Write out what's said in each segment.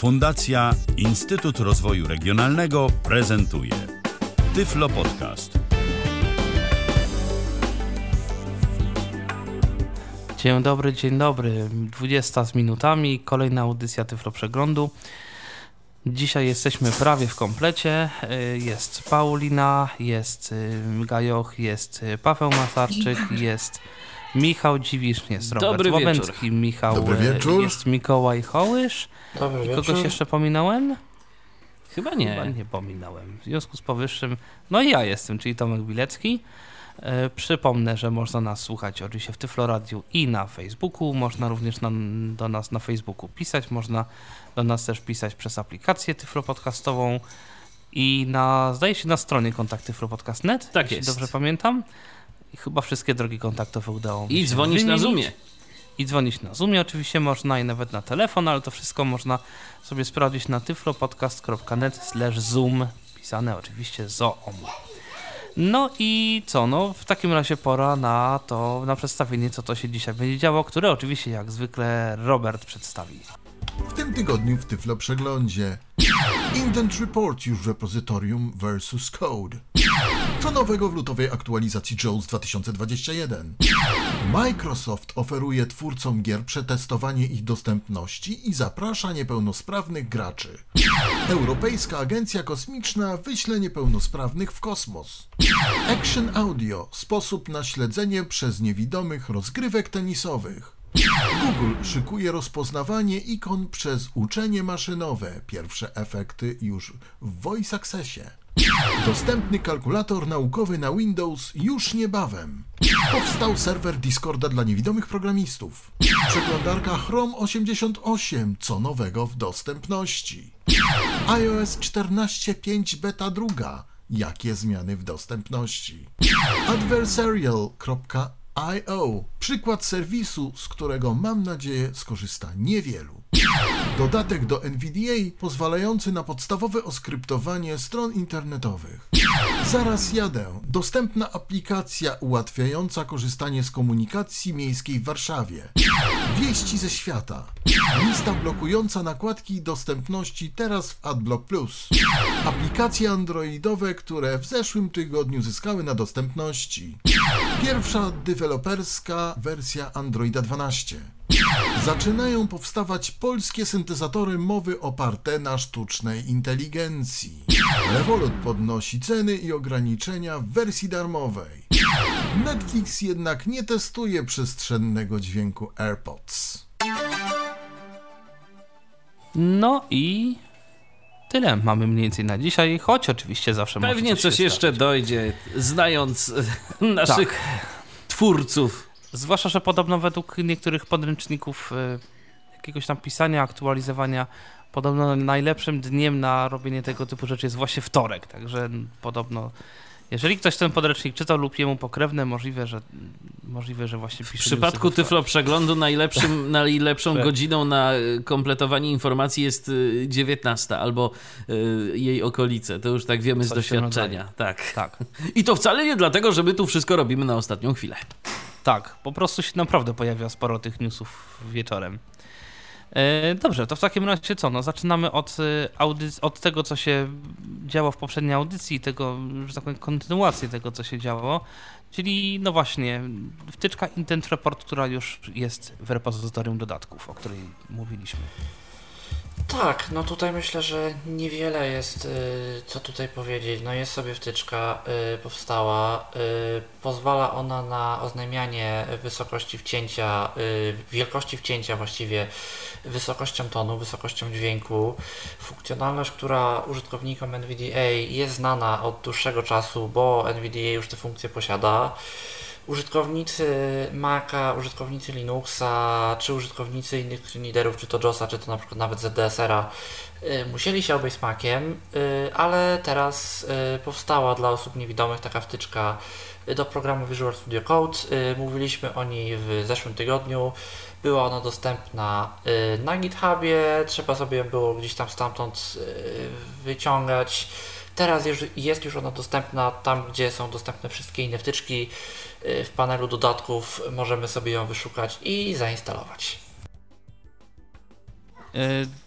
Fundacja Instytut Rozwoju Regionalnego prezentuje Tyflo Podcast. Dzień dobry, dzień dobry. 20 z minutami, kolejna audycja Tyflo Przeglądu. Dzisiaj jesteśmy prawie w komplecie. Y, Jest Paulina, jest y, Gajoch, jest Paweł Masarczyk, jest Michał Dziwisz, jest Robert Dobry Łabęcki, Michał, Dobry y, wieczór. jest Mikołaj Hołysz. Dobry I kogoś jeszcze pominąłem? Chyba Chyba nie. nie pominąłem. W związku z powyższym, no i ja jestem, czyli Tomek Bilecki. E, Przypomnę, że można nas słuchać oczywiście w Tyfloradiu i na Facebooku. Można również na, do nas na Facebooku pisać. Można do nas też pisać przez aplikację Tyflopodcastową i na, zdaje się, na stronie kontakt tyflopodcast.net. Tak jest. dobrze pamiętam. I chyba wszystkie drogi kontaktowe udało mi I się dzwonić na wymienić. Zoomie. I dzwonić na Zoomie oczywiście można i nawet na telefon, ale to wszystko można sobie sprawdzić na tyflopodcast.net slash zoom, pisane oczywiście zoom. No i co, no w takim razie pora na to, na przedstawienie, co to się dzisiaj będzie działo, które oczywiście jak zwykle Robert przedstawi. W tym tygodniu w Tyflo Przeglądzie Intent Report już w repozytorium versus Code. Co nowego w lutowej aktualizacji JAWS 2021? Microsoft oferuje twórcom gier przetestowanie ich dostępności i zaprasza niepełnosprawnych graczy. Europejska Agencja Kosmiczna wyśle niepełnosprawnych w kosmos. Action Audio sposób na śledzenie przez niewidomych rozgrywek tenisowych. Google szykuje rozpoznawanie ikon przez uczenie maszynowe. Pierwsze efekty już w Voice Accessie. Dostępny kalkulator naukowy na Windows już niebawem. Powstał serwer Discorda dla niewidomych programistów. Przeglądarka Chrome 88, co nowego w dostępności. iOS 14.5 beta druga. Jakie zmiany w dostępności? Adversarial.io Przykład serwisu, z którego mam nadzieję skorzysta niewielu. Dodatek do NVDA pozwalający na podstawowe oskryptowanie stron internetowych. Zaraz jadę. Dostępna aplikacja ułatwiająca korzystanie z komunikacji miejskiej w Warszawie. Wieści ze świata. Lista blokująca nakładki dostępności teraz w AdBlock Plus. Aplikacje androidowe, które w zeszłym tygodniu zyskały na dostępności. Pierwsza deweloperska wersja Androida 12. Zaczynają powstawać polskie syntezatory mowy oparte na sztucznej inteligencji. Revolut podnosi ceny i ograniczenia w wersji darmowej. Netflix jednak nie testuje przestrzennego dźwięku AirPods. No i tyle mamy mniej więcej na dzisiaj, choć oczywiście zawsze Pewnie coś się jeszcze dojdzie, znając e, naszych Tak. twórców. Zwłaszcza, że podobno według niektórych podręczników y, jakiegoś tam pisania, aktualizowania, podobno najlepszym dniem na robienie tego typu rzeczy jest właśnie wtorek. Także podobno, jeżeli ktoś ten podręcznik czytał lub jemu pokrewne, możliwe, że możliwe, że właśnie W pisze przypadku we wtorek. Tyflo Przeglądu najlepszym, najlepszą Tak. godziną na e, kompletowanie informacji jest e, 19 albo e, jej okolice. To już tak wiemy z Coś w tym doświadczenia. Tak. Tak, I to wcale nie dlatego, że my tu wszystko robimy na ostatnią chwilę. Tak. Po prostu się naprawdę pojawia sporo tych newsów wieczorem. E, Dobrze, to w takim razie co? No, zaczynamy od, audy- od tego, co się działo w poprzedniej audycji, tego, że tak powiem, kontynuacji tego, co się działo. Czyli, no właśnie, wtyczka Intent Report, która już jest w repozytorium dodatków, o której mówiliśmy. Tak, no tutaj myślę, że niewiele jest y, co tutaj powiedzieć. No jest sobie wtyczka, y, powstała. Y, pozwala ona na oznajmianie wysokości wcięcia, wielkości wcięcia właściwie, wysokością tonu, wysokością dźwięku. Funkcjonalność, która użytkownikom NVDA jest znana od dłuższego czasu, bo NVDA już te funkcje posiada. Użytkownicy Maca, użytkownicy Linuxa, czy użytkownicy innych screenreaderów, czy to JOSa, czy to na przykład nawet ZDSR-a, y, musieli się obejść Maciem, y, ale teraz y, powstała dla osób niewidomych taka wtyczka do programu Visual Studio Code. Mówiliśmy o niej w zeszłym tygodniu. Była ona dostępna na GitHubie, trzeba sobie było gdzieś tam stamtąd wyciągać. Teraz jest już ona dostępna tam, gdzie są dostępne wszystkie inne wtyczki. Y, W panelu dodatków możemy sobie ją wyszukać i zainstalować.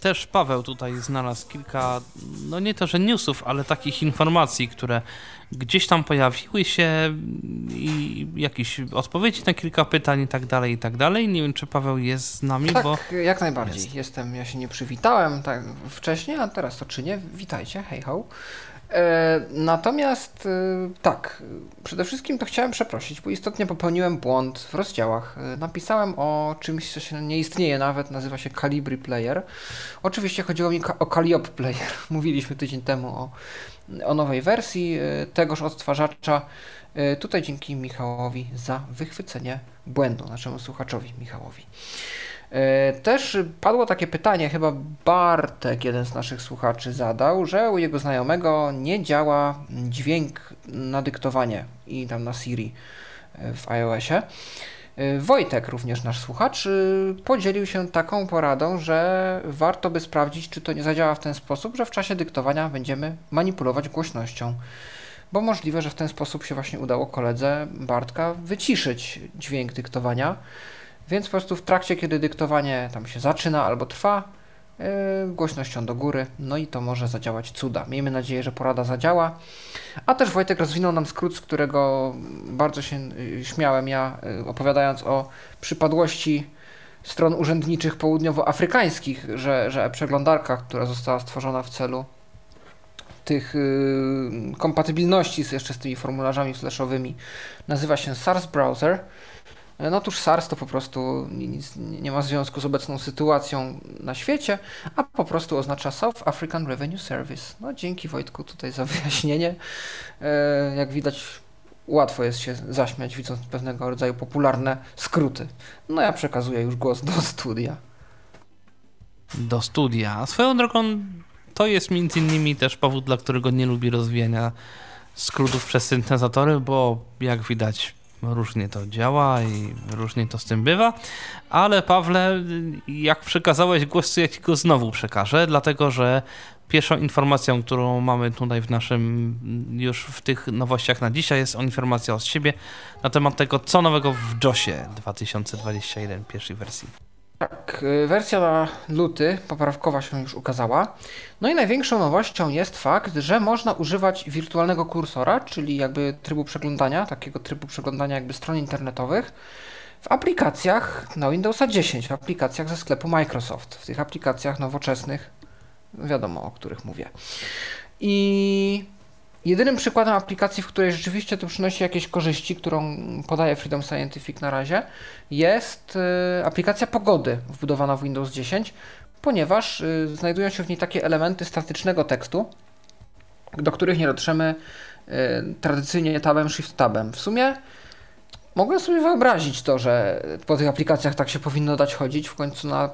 Też Paweł tutaj znalazł kilka, no nie to, że newsów, ale takich informacji, które gdzieś tam pojawiły się i jakieś odpowiedzi na kilka pytań i tak dalej, i tak dalej. Nie wiem, czy Paweł jest z nami, tak, bo... jak najbardziej. Jest. Jestem, ja się nie przywitałem tak wcześniej, a teraz to czynię. Witajcie, hej ho. E, natomiast e, tak, przede wszystkim to chciałem przeprosić, bo istotnie popełniłem błąd w rozdziałach. E, napisałem o czymś, co się nie istnieje nawet, nazywa się Calibri Player. Oczywiście chodziło mi o Calliope Player. Mówiliśmy tydzień temu o, o nowej wersji tegoż odtwarzacza. Tutaj dzięki Michałowi za wychwycenie błędu, naszemu słuchaczowi Michałowi. E, też padło takie pytanie, chyba Bartek, jeden z naszych słuchaczy, zadał, że u jego znajomego nie działa dźwięk na dyktowanie i tam na Siri e, w iOSie. E, Wojtek, również nasz słuchacz, podzielił się taką poradą, że warto by sprawdzić, czy to nie zadziała w ten sposób, że w czasie dyktowania będziemy manipulować głośnością. Bo możliwe, że w ten sposób się właśnie udało koledze Bartka wyciszyć dźwięk dyktowania więc po prostu w trakcie, kiedy dyktowanie tam się zaczyna albo trwa, yy, głośnością do góry, no i to może zadziałać cuda. Miejmy nadzieję, że porada zadziała. A też Wojtek rozwinął nam skrót, z którego bardzo się yy, śmiałem ja, yy, opowiadając o przypadłości stron urzędniczych południowoafrykańskich, że, że przeglądarka, która została stworzona w celu tych yy, kompatybilności z, jeszcze z tymi formularzami flashowymi, nazywa się SARS Browser no otóż SARS to po prostu nic, nie ma związku z obecną sytuacją na świecie, a po prostu oznacza South African Revenue Service. No dzięki Wojtku tutaj za wyjaśnienie. E, jak widać łatwo jest się zaśmiać widząc pewnego rodzaju popularne skróty. No ja przekazuję już głos do studia. Do studia. Swoją drogą to jest między innymi też powód, dla którego nie lubi rozwijania skrótów przez syntezatory, bo jak widać różnie to działa i różnie to z tym bywa, ale Pawle, jak przekazałeś głos, to ja ci go znowu przekażę, dlatego że pierwszą informacją, którą mamy tutaj w naszym, już w tych nowościach na dzisiaj, jest informacja od siebie na temat tego, co nowego w JOSie 2021 pierwszej wersji. Tak, y, wersja na luty poprawkowa się już ukazała. No i największą nowością jest fakt, że można używać wirtualnego kursora, czyli jakby trybu przeglądania, takiego trybu przeglądania jakby stron internetowych w aplikacjach na Windowsa 10, w aplikacjach ze sklepu Microsoft, w tych aplikacjach nowoczesnych, wiadomo o których mówię. I Jedynym przykładem aplikacji, w której rzeczywiście to przynosi jakieś korzyści, którą podaje Freedom Scientific na razie, jest y, aplikacja pogody wbudowana w Windows 10, ponieważ y, znajdują się w niej takie elementy statycznego tekstu, do których nie dotrzemy y, tradycyjnie tabem, shift tabem. W sumie mogę sobie wyobrazić to, że po tych aplikacjach tak się powinno dać chodzić. W końcu na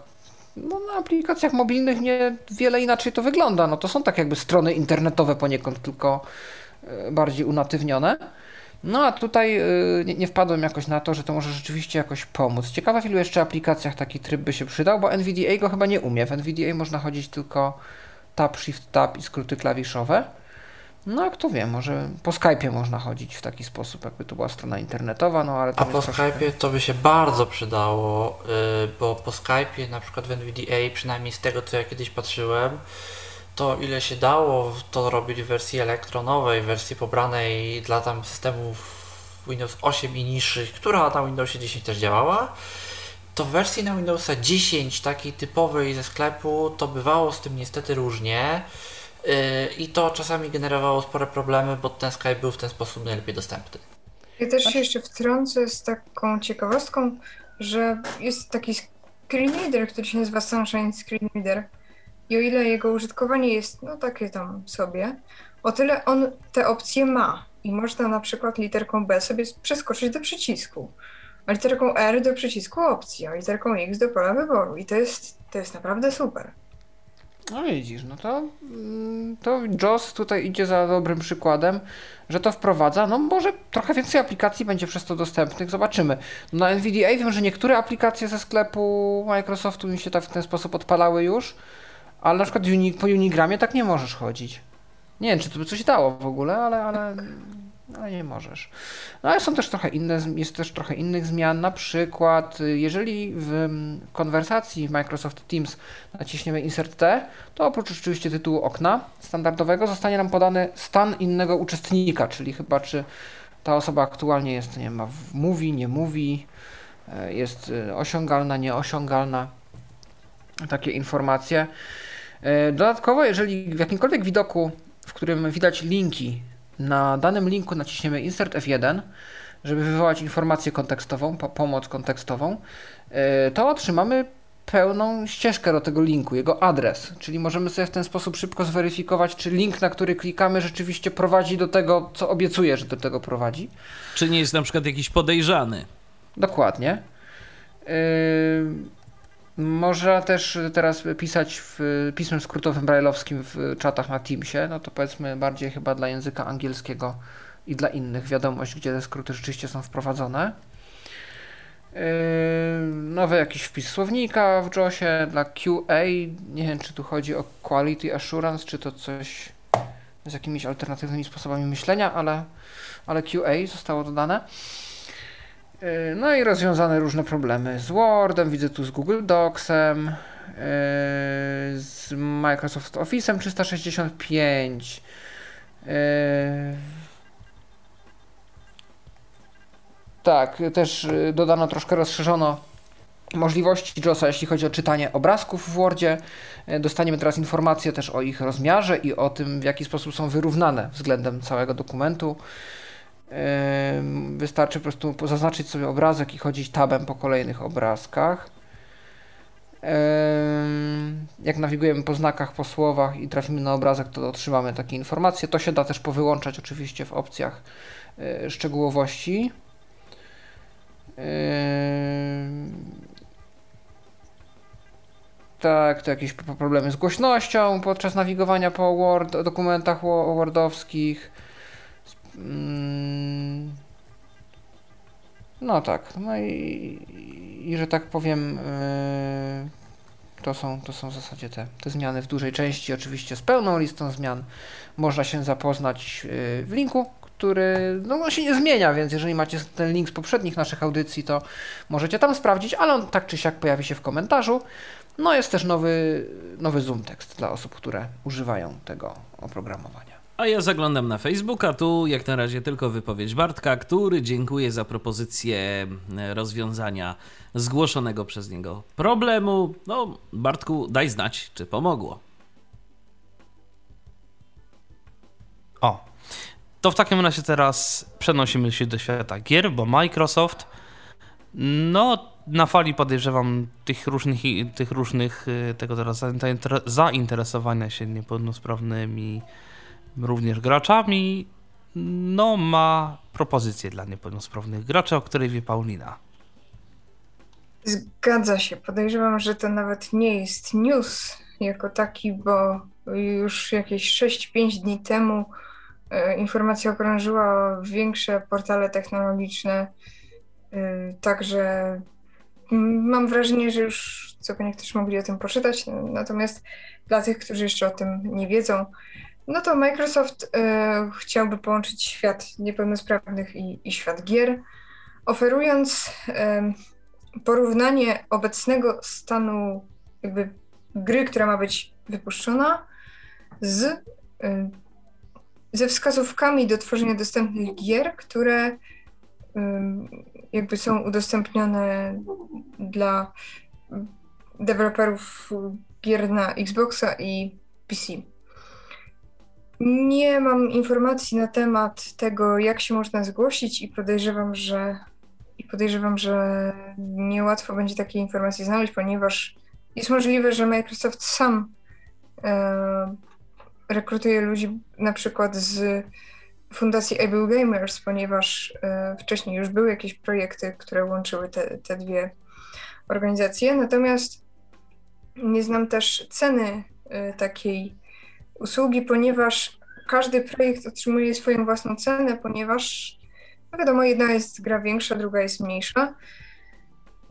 no, na aplikacjach mobilnych nie wiele inaczej to wygląda. No to są tak jakby strony internetowe poniekąd, tylko e, bardziej unatywnione. No a tutaj e, nie, nie, wpadłem jakoś na to, że to może rzeczywiście jakoś pomóc. Ciekawe w ilu jeszcze aplikacjach taki tryb by się przydał, bo NVDA go chyba nie umie. W NVDA można chodzić tylko Tab, Shift, Tab i skróty klawiszowe. No a kto wie, może po Skype'ie można chodzić w taki sposób, jakby to była strona internetowa, no ale... A po. Skype'ie to by się bardzo przydało, yy, bo po Skype'ie na przykład w NVDA, przynajmniej z tego co ja kiedyś patrzyłem, to ile się dało to robić w wersji elektronowej, wersji pobranej dla tam systemów Windows 8 i niższych, która na Windowsie 10 też działała, to w wersji na Windowsa 10 takiej typowej ze sklepu to bywało z tym niestety różnie. I to czasami generowało spore problemy, bo ten Skype był w ten sposób najlepiej dostępny. Ja też się jeszcze wtrącę z taką ciekawostką, że jest taki screenreader, który się nazywa Sunshine Screenreader. I o ile jego użytkowanie jest no takie tam sobie, o tyle on te opcje ma. I można na przykład literką B sobie przeskoczyć do przycisku, a literką R do przycisku opcji, a literką X do pola wyboru. I to jest, to jest naprawdę super. No widzisz, no to, mm, to JOS tutaj idzie za dobrym przykładem, że to wprowadza. No może trochę więcej aplikacji będzie przez to dostępnych, zobaczymy. No, na NVDA wiem, że niektóre aplikacje ze sklepu Microsoftu mi się tak w ten sposób odpalały już, ale na przykład po Unigramie tak nie możesz chodzić. Nie wiem, czy to by coś dało w ogóle, ale, ale ale nie możesz. No ale są też trochę inne, jest też trochę innych zmian, na przykład y, jeżeli w mm, konwersacji w Microsoft Teams naciśniemy Insert T, to oprócz oczywiście tytułu okna standardowego zostanie nam podany stan innego uczestnika, czyli chyba czy ta osoba aktualnie jest, nie ma mówi, nie mówi, e, jest y, osiągalna, nieosiągalna, takie informacje. E, dodatkowo, jeżeli w jakimkolwiek widoku, w którym widać linki na danym linku naciśniemy Insert F1, żeby wywołać informację kontekstową, po pomoc kontekstową, e, to otrzymamy pełną ścieżkę do tego linku, jego adres. Czyli możemy sobie w ten sposób szybko zweryfikować, czy link, na który klikamy, rzeczywiście prowadzi do tego, co obiecuje, że do tego prowadzi. Czy nie jest na przykład jakiś podejrzany? Dokładnie. Yy... Można też teraz pisać w pismem skrótowym brajlowskim w czatach na Teamsie, no to powiedzmy bardziej chyba dla języka angielskiego i dla innych wiadomość, gdzie te skróty rzeczywiście są wprowadzone. Yy, nowy jakiś wpis słownika w JOSie dla QA. Nie wiem, czy tu chodzi o Quality Assurance, czy to coś z jakimiś alternatywnymi sposobami myślenia, ale, ale QA zostało dodane. Yy, no i rozwiązane różne problemy z Wordem, widzę tu z Google Docsem, yy, z Microsoft Office'em 365. Yy, tak, też dodano troszkę rozszerzono możliwości JOSa, jeśli chodzi o czytanie obrazków w Wordzie. Dostaniemy teraz informacje też o ich rozmiarze i o tym, w jaki sposób są wyrównane względem całego dokumentu. Wystarczy po prostu zaznaczyć sobie obrazek i chodzić tabem po kolejnych obrazkach. Jak nawigujemy po znakach, po słowach i trafimy na obrazek, to otrzymamy takie informacje. To się da też powyłączać oczywiście w opcjach e, szczegółowości. Tak, to jakieś problemy z głośnością podczas nawigowania po Word, dokumentach wordowskich. Mm. No tak, no i, i że tak powiem, yy, to, są, to są w zasadzie te, te zmiany w dużej części. Oczywiście z pełną listą zmian można się zapoznać yy, w linku, który no, on się nie zmienia, więc jeżeli macie ten link z poprzednich naszych audycji, to możecie tam sprawdzić, ale on tak czy siak pojawi się w komentarzu. No jest też nowy, nowy Zoom tekst dla osób, które używają tego oprogramowania. A ja zaglądam na Facebooka, tu jak na razie tylko wypowiedź Bartka, który dziękuję za propozycję e, rozwiązania zgłoszonego przez niego problemu. No, Bartku, daj znać, czy pomogło. O, to w takim razie teraz przenosimy się do świata gier, bo Microsoft, no, na fali podejrzewam tych różnych, tych różnych e, tego teraz zainteresowania się niepełnosprawnymi również graczami, no ma propozycję dla niepełnosprawnych graczy, o której wie Paulina. Zgadza się. Podejrzewam, że to nawet nie jest news jako taki, bo już jakieś 6-5 dni temu e, informacja okrążyła większe portale technologiczne. E, także mam wrażenie, że już co niektórzy mogli o tym poczytać. Natomiast dla tych, którzy jeszcze o tym nie wiedzą, no to Microsoft e, chciałby połączyć świat niepełnosprawnych i, i świat gier, oferując e, porównanie obecnego stanu jakby gry, która ma być wypuszczona, z, e, ze wskazówkami do tworzenia dostępnych gier, które jakby są udostępnione dla deweloperów gier na Xboxa i PC. Nie mam informacji na temat tego, jak się można zgłosić i podejrzewam, że i podejrzewam, że niełatwo będzie takie informacje znaleźć, ponieważ jest możliwe, że Microsoft sam e, rekrutuje ludzi na przykład z fundacji Able Gamers, ponieważ e, wcześniej już były jakieś projekty, które łączyły te, te dwie organizacje. Natomiast nie znam też ceny e, takiej usługi, ponieważ każdy projekt otrzymuje swoją własną cenę, ponieważ no wiadomo, jedna jest gra większa, druga jest mniejsza.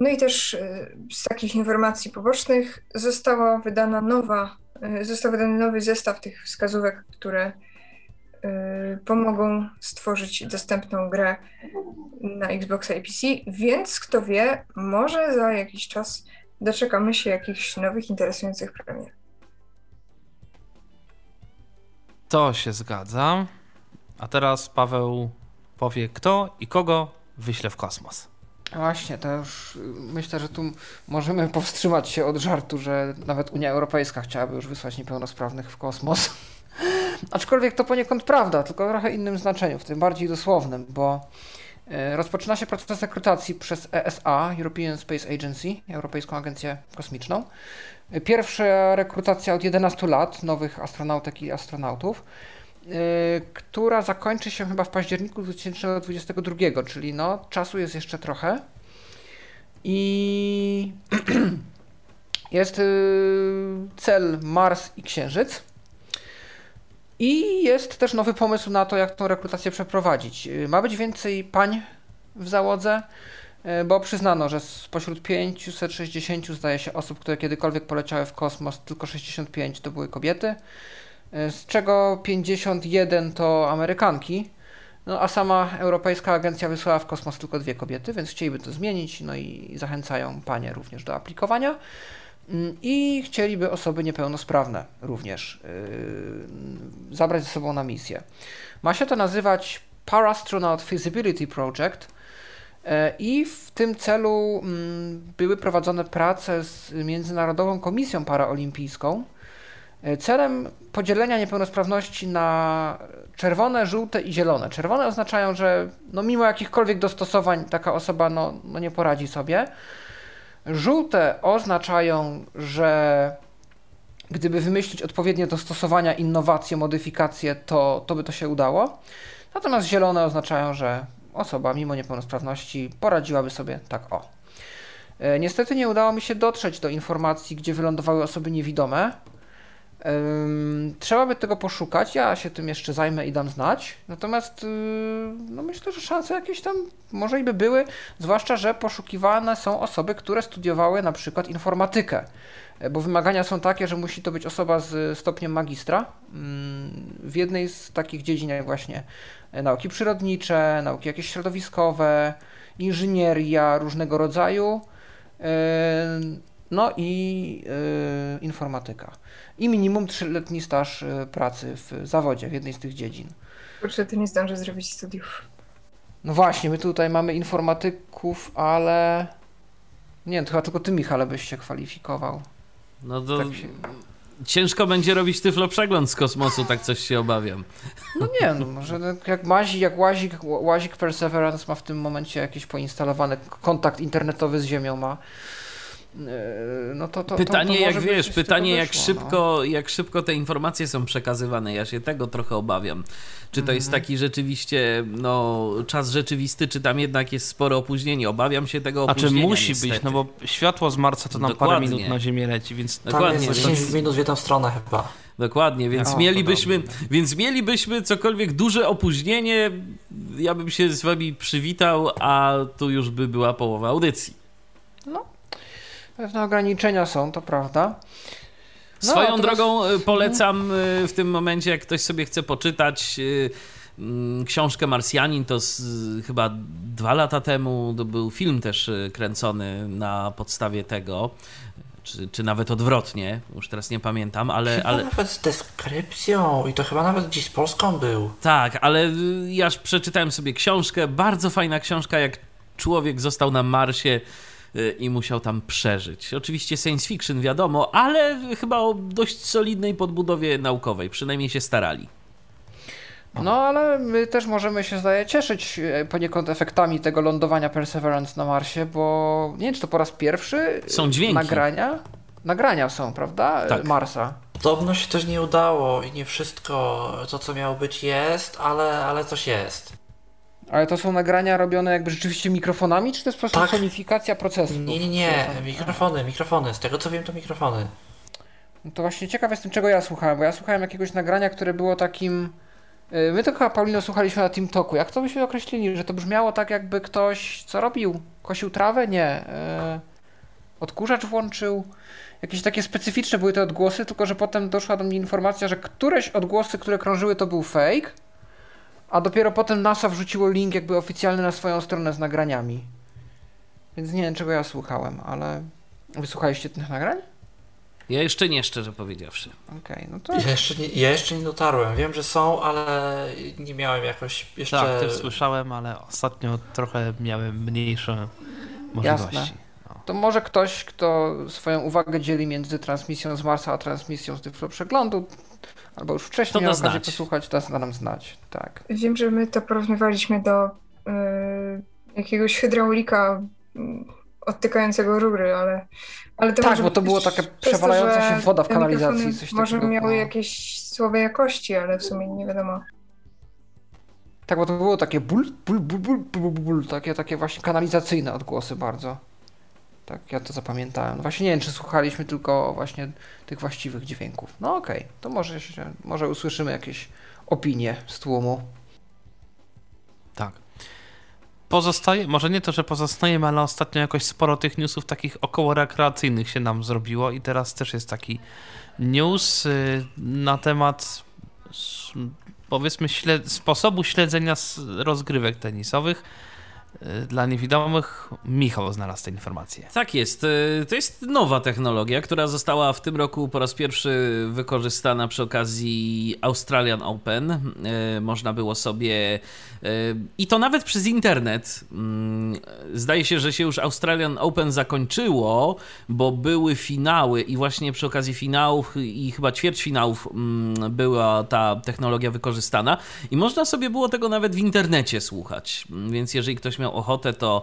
No i też y, z takich informacji pobocznych została wydana nowa, y, został wydany nowy zestaw tych wskazówek, które y, pomogą stworzyć dostępną grę na Xboxa i PC, więc kto wie, może za jakiś czas doczekamy się jakichś nowych, interesujących premier. To się zgadza. A teraz Paweł powie, kto i kogo wyśle w kosmos. Właśnie, to już myślę, że tu możemy powstrzymać się od żartu, że nawet Unia Europejska chciałaby już wysłać niepełnosprawnych w kosmos. Aczkolwiek to poniekąd prawda, tylko w trochę innym znaczeniu, w tym bardziej dosłownym, bo rozpoczyna się proces rekrutacji przez ESA, European Space Agency, Europejską Agencję Kosmiczną. Pierwsza rekrutacja od 11 lat nowych astronautek i astronautów. Y, która zakończy się chyba w październiku 2022, czyli no, czasu jest jeszcze trochę. I jest y, cel Mars i Księżyc. I jest też nowy pomysł na to, jak tą rekrutację przeprowadzić. Y, ma być więcej pań w załodze, bo przyznano, że spośród 560 zdaje się osób, które kiedykolwiek poleciały w kosmos, tylko 65 to były kobiety. E, z czego 51 to Amerykanki, no a sama Europejska Agencja wysłała w kosmos tylko dwie kobiety, więc chcieliby to zmienić, no i zachęcają panie również do aplikowania. Mm, I chcieliby osoby niepełnosprawne również yy, zabrać ze sobą na misję. Ma się to nazywać Parastronaut Feasibility Project. E, I w tym celu mm, były prowadzone prace z Międzynarodową Komisją Paraolimpijską, E, celem podzielenia niepełnosprawności na czerwone, żółte i zielone. Czerwone oznaczają, że no mimo jakichkolwiek dostosowań taka osoba no, no nie poradzi sobie. Żółte oznaczają, że gdyby wymyślić odpowiednie dostosowania, innowacje, modyfikacje, to, to by to się udało. Natomiast zielone oznaczają, że osoba mimo niepełnosprawności poradziłaby sobie tak o. E, niestety nie udało mi się dotrzeć do informacji, gdzie wylądowały osoby niewidome. Trzeba by tego poszukać, ja się tym jeszcze zajmę i dam znać. Natomiast y, no myślę, że szanse jakieś tam może i by były, zwłaszcza, że poszukiwane są osoby, które studiowały na przykład informatykę, e, bo wymagania są takie, że musi to być osoba z stopniem magistra w jednej z takich dziedzin jak właśnie e, nauki przyrodnicze, nauki jakieś środowiskowe, inżynieria różnego rodzaju, e, no i informatyka i minimum 3-letni staż e, pracy w zawodzie w jednej z tych dziedzin. Kurczę, ty nie zdążę zrobić studiów. No właśnie, my tutaj mamy informatyków, ale nie chyba tylko ty, Michale, byś się kwalifikował. No to tak się... ciężko będzie robić tyflo przegląd z kosmosu, tak coś się obawiam. No nie, no może jak Mazi, jak Łazik, Łazik Perseverance ma w tym momencie jakiś poinstalowany kontakt internetowy z Ziemią ma, no to, to pytanie to, to jak wiesz, pytanie jak wyszło, szybko, no. jak szybko te informacje są przekazywane. Ja się tego trochę obawiam. Czy to mm -hmm. jest mhm. taki rzeczywiście no, czas rzeczywisty, czy tam jednak jest spore opóźnienie? Obawiam się tego opóźnienia. A czy musi niestety. być, no bo światło z Marca to nam Dokładnie. parę minut na Ziemię leci, więc Dokładnie. Tam jest 10 minut w jedną stronę chyba. Dokładnie, więc o, mielibyśmy, więc mielibyśmy cokolwiek duże opóźnienie. Ja bym się z wami przywitał, a tu już by była połowa audycji. Pewne ograniczenia są, to prawda. No, Swoją teraz... drogą y, polecam y, w tym momencie, jak ktoś sobie chce poczytać y, mm, książkę Marsjanin, to z, chyba dwa lata temu to był film też kręcony na podstawie tego. Czy, czy nawet odwrotnie, już teraz nie pamiętam, ale. Chyba ale... nawet z deskrypcją i to chyba nawet gdzieś z Polską był. Tak, ale ja przeczytałem sobie książkę, bardzo fajna książka, jak człowiek został na Marsie i musiał tam przeżyć. Oczywiście science fiction wiadomo, ale chyba o dość solidnej podbudowie naukowej, przynajmniej się starali. No, ale my też możemy się, zdaje, cieszyć e, poniekąd efektami tego lądowania Perseverance na Marsie, bo nie wiem, czy to po raz pierwszy są dźwięki. nagrania. Nagrania są, prawda? Tak. Marsa. Podobno się też nie udało i nie wszystko to, co miało być, jest, ale, ale coś jest. Ale to są nagrania robione jakby rzeczywiście mikrofonami, czy to jest po prostu tak. sonifikacja procesu? Nie, nie, nie, mikrofony, mikrofony. Z tego co wiem, to mikrofony. No to właśnie ciekaw jestem, czego ja słuchałem, bo ja słuchałem jakiegoś nagrania, które było takim... Y, my to chyba, Paulino, słuchaliśmy na Team Talku. Jak to byśmy określili? Że to brzmiało tak, jakby ktoś co robił? Kosił trawę? Nie. Yy, odkurzacz włączył? Jakieś takie specyficzne były te odgłosy, tylko że potem doszła do mnie informacja, że któreś odgłosy, które krążyły, to był fake, a dopiero potem NASA wrzuciło link jakby oficjalny na swoją stronę z nagraniami. Więc nie wiem, czego ja słuchałem, ale wysłuchaliście tych nagrań? Ja jeszcze nie, szczerze powiedziawszy. Okej, okay, no to... Ja jeszcze, nie, ja jeszcze nie dotarłem. Wiem, że są, ale nie miałem jakoś jeszcze... Tak, też słyszałem, ale ostatnio trochę miałem mniejsze możliwości. Jasne. No. To może ktoś, kto swoją uwagę dzieli między transmisją z Marsa a transmisją z Tyflo Przeglądu, albo już wcześniej to miał okazję posłuchać, da nam znać. Tak. Wiem, że my to porównywaliśmy do yy, jakiegoś hydraulika yy, odtykającego rury, ale, ale to Tak, bo to było takie przewalająca się woda w kanalizacji. Coś może takiego. miały jakieś słabe jakości, ale w sumie nie wiadomo. Tak, bo to było takie ból, ból, ból, ból, ból, ból, takie, takie właśnie kanalizacyjne odgłosy bardzo. Tak, ja to zapamiętałem. Właśnie nie wiem, czy słuchaliśmy tylko właśnie tych właściwych dźwięków. No okej, okay. to może, się, może usłyszymy jakieś opinie z tłumu. Tak. Pozostaje, może nie to, że pozostajemy, ale ostatnio jakoś sporo tych newsów takich około rekreacyjnych się nam zrobiło i teraz też jest taki news y, na temat powiedzmy śled sposobu śledzenia rozgrywek tenisowych dla niewidomych. Michał znalazł tę informację. Tak jest. Y, to jest nowa technologia, która została w tym roku po raz pierwszy wykorzystana przy okazji Australian Open. Y, można było sobie i to nawet przez internet. Mm, zdaje się, że się już Australian Open zakończyło, bo były finały i właśnie przy okazji finałów i chyba ćwierćfinałów mm, była ta technologia wykorzystana i można sobie było tego nawet w internecie słuchać. Więc jeżeli ktoś miał ochotę, to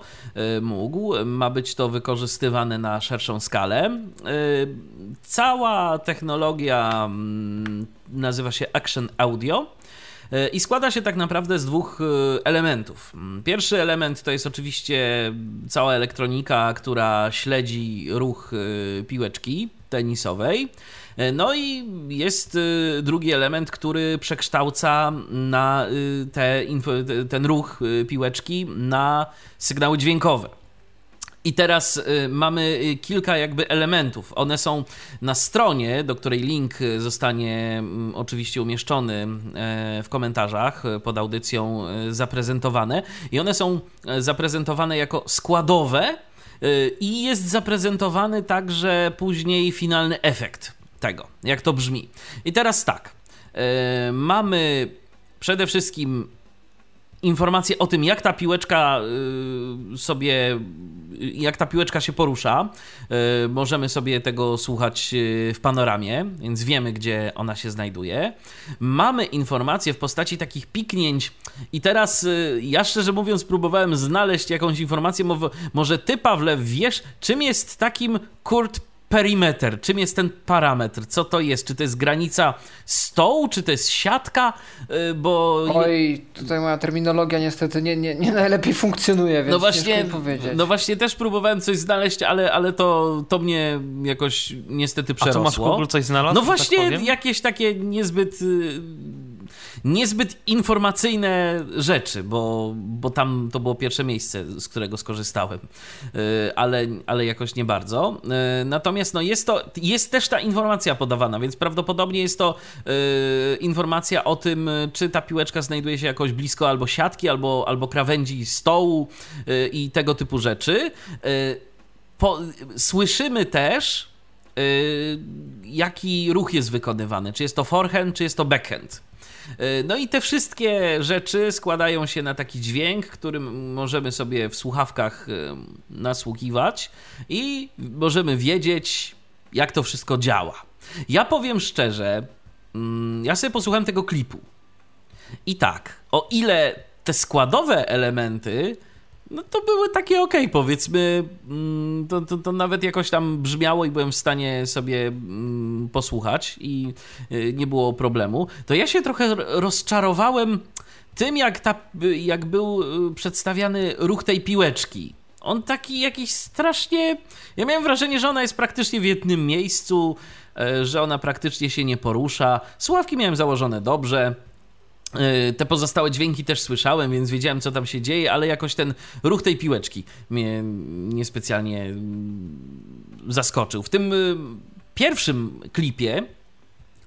y, mógł. Ma być to wykorzystywane na szerszą skalę. Y, cała technologia mm, nazywa się Action Audio. Y, I składa się tak naprawdę z dwóch elementów. Pierwszy element to jest oczywiście cała elektronika, która śledzi ruch piłeczki tenisowej. E, no i jest y, drugi element, który przekształca na y, te, ten ruch y, piłeczki na sygnały dźwiękowe. I teraz mamy kilka jakby elementów. One są na stronie, do której link zostanie mm, oczywiście umieszczony w komentarzach pod audycją zaprezentowane. I one są zaprezentowane jako składowe i jest zaprezentowany także później finalny efekt tego, jak to brzmi. I teraz tak, yy, mamy przede wszystkim informacje o tym, jak ta piłeczka yy, sobie, jak ta piłeczka się porusza. Yy, możemy sobie tego słuchać w panoramie, więc wiemy, gdzie ona się znajduje. Mamy informacje w postaci takich piknięć i teraz ja szczerze mówiąc próbowałem znaleźć jakąś informację, może ty Pawle wiesz, czym jest takim Kurt perimeter? Czym jest ten parametr? Co to jest? Czy to jest granica stołu? Czy to jest siatka? Y, bo... Oj, tutaj moja terminologia niestety nie, nie, nie najlepiej funkcjonuje, więc no właśnie, powiedzieć. No właśnie też próbowałem coś znaleźć, ale, ale to, to mnie jakoś niestety przerosło. A co masz Google coś znalazł? No tak właśnie tak jakieś takie niezbyt y, niezbyt informacyjne rzeczy, bo, bo tam to było pierwsze miejsce, z którego skorzystałem, y, ale, ale jakoś nie bardzo. Y, natomiast no jest, to, jest też ta informacja podawana, więc prawdopodobnie jest to y, informacja o tym, czy ta piłeczka znajduje się jakoś blisko albo siatki, albo, albo krawędzi stołu i tego typu rzeczy. Po, słyszymy też, jaki ruch jest wykonywany. Czy jest to forehand, czy jest to backhand. E, no i te wszystkie rzeczy składają się na taki dźwięk, którym możemy sobie w słuchawkach e, nasłuchiwać i możemy wiedzieć, jak to wszystko działa. Ja powiem szczerze, mm, ja sobie posłuchałem tego klipu. I tak, o ile te składowe elementy no to były takie ok, powiedzmy. Mm, to, to, to, nawet jakoś tam brzmiało i byłem w stanie sobie mm, posłuchać i y, nie było problemu. To ja się trochę rozczarowałem tym, jak, ta, jak był y, przedstawiany ruch tej piłeczki. On taki jakiś strasznie. Ja miałem wrażenie, że ona jest praktycznie w jednym miejscu, y, że ona praktycznie się nie porusza. Słuchawki miałem założone dobrze. E, te pozostałe dźwięki też słyszałem, więc wiedziałem, co tam się dzieje, ale jakoś ten ruch tej piłeczki mnie niespecjalnie mm, zaskoczył. W tym y, pierwszym klipie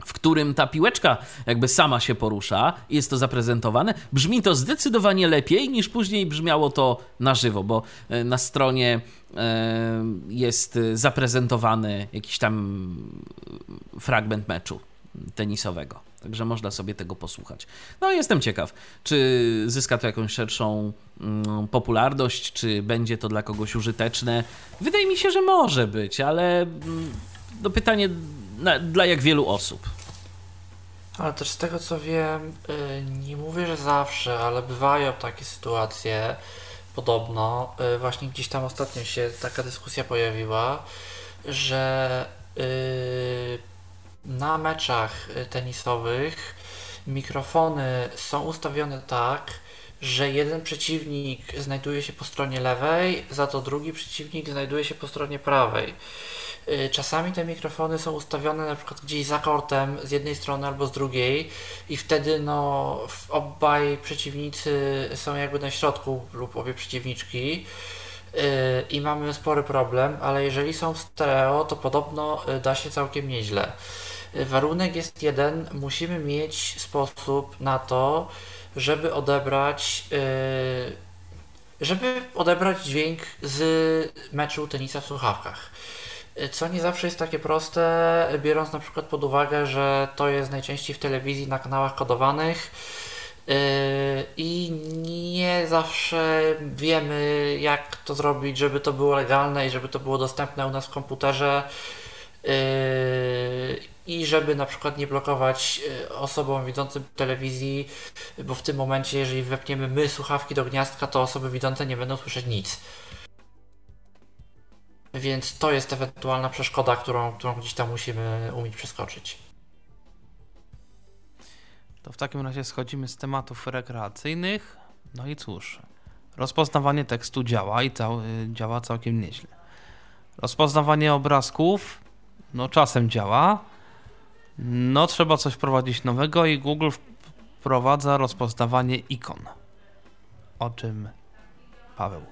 w którym ta piłeczka jakby sama się porusza jest to zaprezentowane, brzmi to zdecydowanie lepiej niż później brzmiało to na żywo, bo e, na stronie e, jest zaprezentowany jakiś tam fragment meczu tenisowego. Także można sobie tego posłuchać. No jestem ciekaw, czy zyska to jakąś szerszą mm, popularność, czy będzie to dla kogoś użyteczne. Wydaje mi się, że może być, ale mm, no pytanie na, dla jak wielu osób. Ale też z tego co wiem, y, nie mówię, że zawsze, ale bywają takie sytuacje, podobno, y, właśnie gdzieś tam ostatnio się taka dyskusja pojawiła, że y, na meczach tenisowych mikrofony są ustawione tak, że jeden przeciwnik znajduje się po stronie lewej, za to drugi przeciwnik znajduje się po stronie prawej. Y, czasami te mikrofony są ustawione na przykład gdzieś za kortem z jednej strony albo z drugiej i wtedy no obaj przeciwnicy są jakby na środku lub obie przeciwniczki y, i mamy spory problem, ale jeżeli są w stereo, to podobno y, da się całkiem nieźle. Warunek jest jeden, musimy mieć sposób na to, żeby odebrać żeby odebrać dźwięk z meczu tenisa w słuchawkach co nie zawsze jest takie proste, biorąc na przykład pod uwagę, że to jest najczęściej w telewizji na kanałach kodowanych yy, i nie zawsze wiemy, jak to zrobić, żeby to było legalne i żeby to było dostępne u nas w komputerze. Yy, I żeby na przykład nie blokować yy, osobom widzącym telewizji, bo w tym momencie, jeżeli wepniemy my słuchawki do gniazdka, to osoby widzące nie będą słyszeć nic. Więc to jest ewentualna przeszkoda, którą, którą gdzieś tam musimy umieć przeskoczyć. To w takim razie schodzimy z tematów rekreacyjnych. No i cóż, rozpoznawanie tekstu działa i cał, działa całkiem nieźle. Rozpoznawanie obrazków, no czasem działa. No trzeba coś wprowadzić nowego i Google wprowadza rozpoznawanie ikon. O czym Paweł?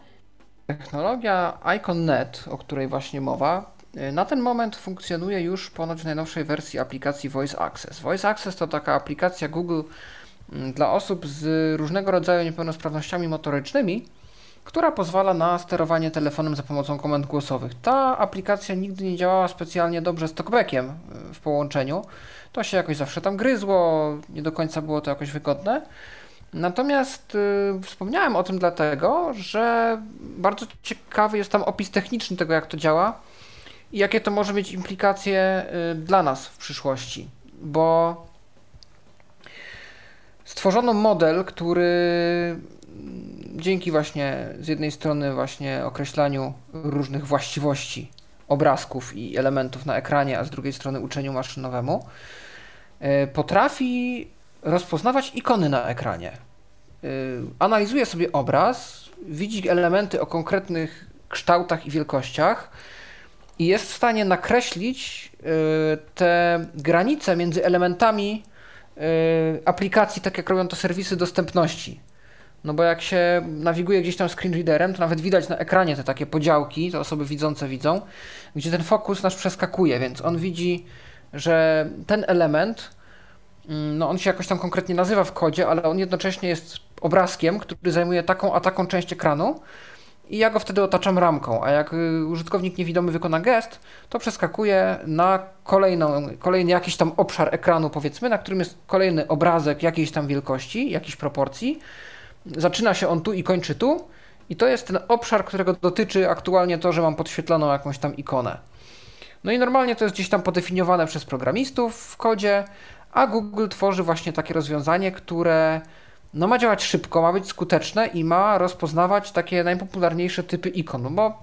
Technologia IconNet, o której właśnie mowa, y, na ten moment funkcjonuje już ponoć w najnowszej wersji aplikacji Voice Access. Voice Access to taka aplikacja Google mm, dla osób z różnego rodzaju niepełnosprawnościami motorycznymi, która pozwala na sterowanie telefonem za pomocą komend głosowych. Ta aplikacja nigdy nie działała specjalnie dobrze z talkbackiem y, w połączeniu. To się jakoś zawsze tam gryzło, nie do końca było to jakoś wygodne. Natomiast y, wspomniałem o tym dlatego, że bardzo ciekawy jest tam opis techniczny tego, jak to działa i jakie to może mieć implikacje y, dla nas w przyszłości. Bo stworzono model, który dzięki właśnie z jednej strony właśnie określaniu różnych właściwości obrazków i elementów na ekranie, a z drugiej strony uczeniu maszynowemu, y, potrafi rozpoznawać ikony na ekranie. Y, analizuje sobie obraz, widzi elementy o konkretnych kształtach i wielkościach i jest w stanie nakreślić y, te granice między elementami aplikacji, tak jak robią to serwisy dostępności. No bo jak się nawiguje gdzieś tam screen readerem, to nawet widać na ekranie te takie podziałki, te osoby widzące widzą, gdzie ten fokus nasz przeskakuje, więc on widzi, że ten element Mm, no on się jakoś tam konkretnie nazywa w kodzie, ale on jednocześnie jest obrazkiem, który zajmuje taką a taką część ekranu i ja go wtedy otaczam ramką, a jak y, użytkownik niewidomy wykona gest, to przeskakuje na kolejną, kolejny jakiś tam obszar ekranu powiedzmy, na którym jest kolejny obrazek jakiejś tam wielkości, jakiejś proporcji. Zaczyna się on tu i kończy tu i to jest ten obszar, którego dotyczy aktualnie to, że mam podświetloną jakąś tam ikonę. No i normalnie to jest gdzieś tam podefiniowane przez programistów w kodzie, a Google tworzy właśnie takie rozwiązanie, które no, ma działać szybko, ma być skuteczne i ma rozpoznawać takie najpopularniejsze typy ikon. No bo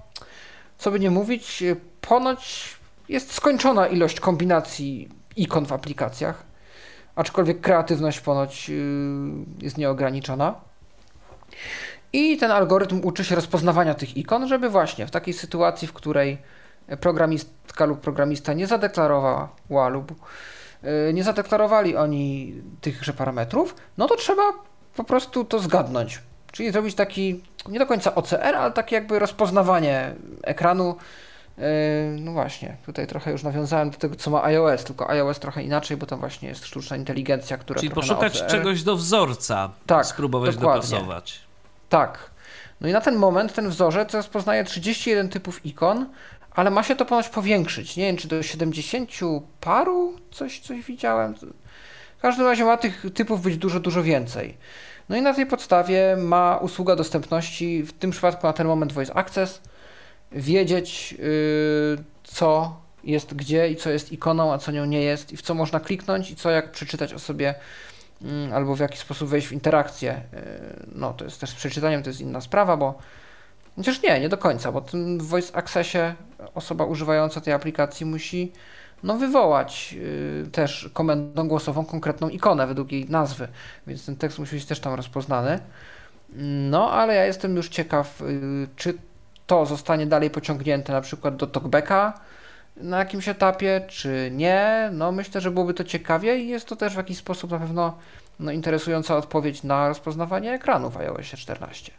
co by nie mówić, ponoć jest skończona ilość kombinacji ikon w aplikacjach, aczkolwiek kreatywność ponoć yy, jest nieograniczona. I ten algorytm uczy się rozpoznawania tych ikon, żeby właśnie w takiej sytuacji, w której programistka lub programista nie zadeklarowała lub Y, nie zadeklarowali oni tychże parametrów, no to trzeba po prostu to zgadnąć. Czyli zrobić taki, nie do końca OCR, ale takie jakby rozpoznawanie ekranu no właśnie, tutaj trochę już nawiązałem do tego, co ma iOS, tylko iOS trochę inaczej, bo tam właśnie jest sztuczna inteligencja, która Czyli poszukać OCR... czegoś do wzorca, tak, spróbować dokładnie. dopasować. Tak. No i na ten moment ten wzorzec rozpoznaje 31 typów ikon, ale ma się to ponoć powiększyć. Nie wiem, czy do 70 paru coś, coś widziałem. W każdym razie ma tych typów być dużo, dużo więcej. No i na tej podstawie ma usługa dostępności, w tym przypadku na ten moment Voice Access, wiedzieć yy, co jest gdzie i co jest ikoną, a co nią nie jest i w co można kliknąć i co jak przeczytać o sobie albo w jaki sposób wejść w interakcję. Yy, no to jest też z przeczytaniem, to jest inna sprawa, bo chociaż nie, nie do końca, bo w Voice Accessie osoba używająca tej aplikacji musi no, wywołać yy, też komendą głosową konkretną ikonę według jej nazwy, więc ten tekst musi być też tam rozpoznany. No, ale ja jestem już ciekaw, yy, czy to zostanie dalej pociągnięte na przykład do talkbacka na jakimś etapie, czy nie. No, myślę, że byłoby to ciekawie i jest to też w jakiś sposób na pewno no, interesująca odpowiedź na rozpoznawanie ekranu w iOS 14.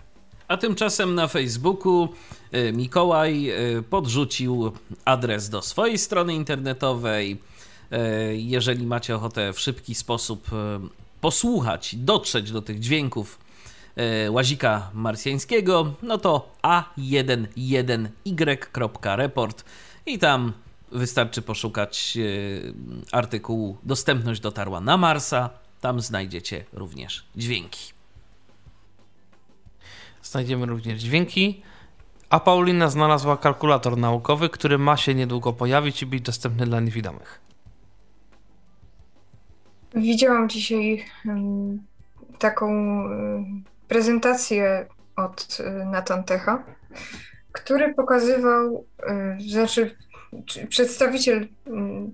A tymczasem na Facebooku y, Mikołaj y, podrzucił adres do swojej strony internetowej. Y, jeżeli macie ochotę w szybki sposób posłuchać, dotrzeć do tych dźwięków łazika marsjańskiego, no to a11y.report i tam wystarczy poszukać artykułu Dostępność dotarła na Marsa. Tam znajdziecie również dźwięki. Znajdziemy również dźwięki. A Paulina znalazła kalkulator naukowy, który ma się niedługo pojawić i być dostępny dla niewidomych. Widziałam dzisiaj taką prezentację od um, Natantecha, który pokazywał, znaczy przedstawiciel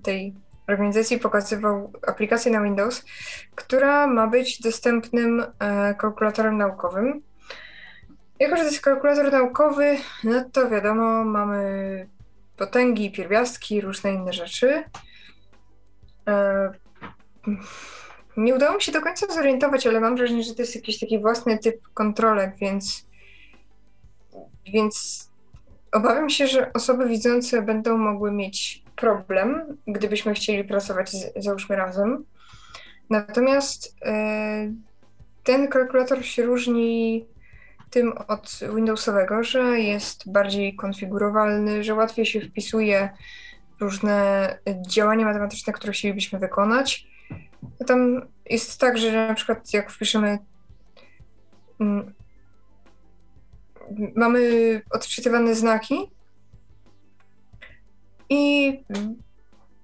tej organizacji pokazywał aplikację na Windows, która ma być dostępnym e, kalkulatorem naukowym jako, że to jest kalkulator naukowy, no to wiadomo, mamy potęgi, pierwiastki, różne inne rzeczy. E, nie udało mi się do końca zorientować, ale mam wrażenie, że to jest jakiś taki własny typ kontrolek, więc, więc obawiam się, że osoby widzące będą mogły mieć problem, gdybyśmy chcieli pracować z, załóżmy razem. Natomiast e, ten kalkulator się różni tym od Windowsowego, że jest bardziej konfigurowalny, że łatwiej się wpisuje różne działania matematyczne, które chcielibyśmy wykonać. Tam jest tak, że na przykład jak wpiszemy mm, mamy odczytywane znaki i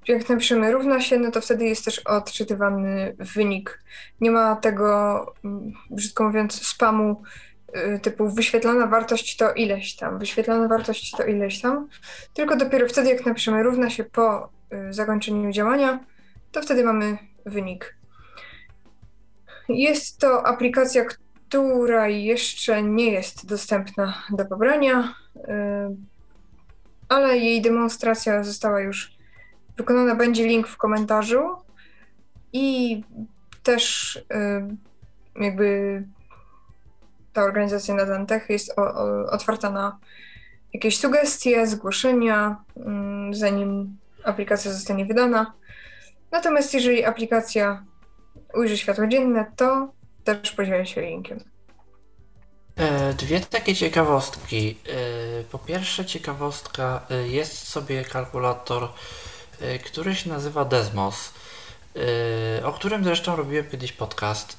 jak napiszemy równa się, no to wtedy jest też odczytywany wynik. Nie ma tego, mm, brzydko mówiąc, spamu Y, typu wyświetlona wartość to ileś tam, wyświetlona wartość to ileś tam, tylko dopiero wtedy, jak napiszemy równa się po y, zakończeniu działania, to wtedy mamy wynik. Jest to aplikacja, która jeszcze nie jest dostępna do pobrania, y, ale jej demonstracja została już wykonana. Będzie link w komentarzu i też jakby ta organizacja na Dantech jest otwarta na jakieś sugestie, zgłoszenia, mm, zanim aplikacja zostanie wydana. Natomiast jeżeli aplikacja ujrzy światło dzienne, to też podzielę się linkiem. E, dwie takie ciekawostki. E, po pierwsze, ciekawostka e, jest sobie kalkulator, który się nazywa Desmos, o którym zresztą robiłem kiedyś podcast,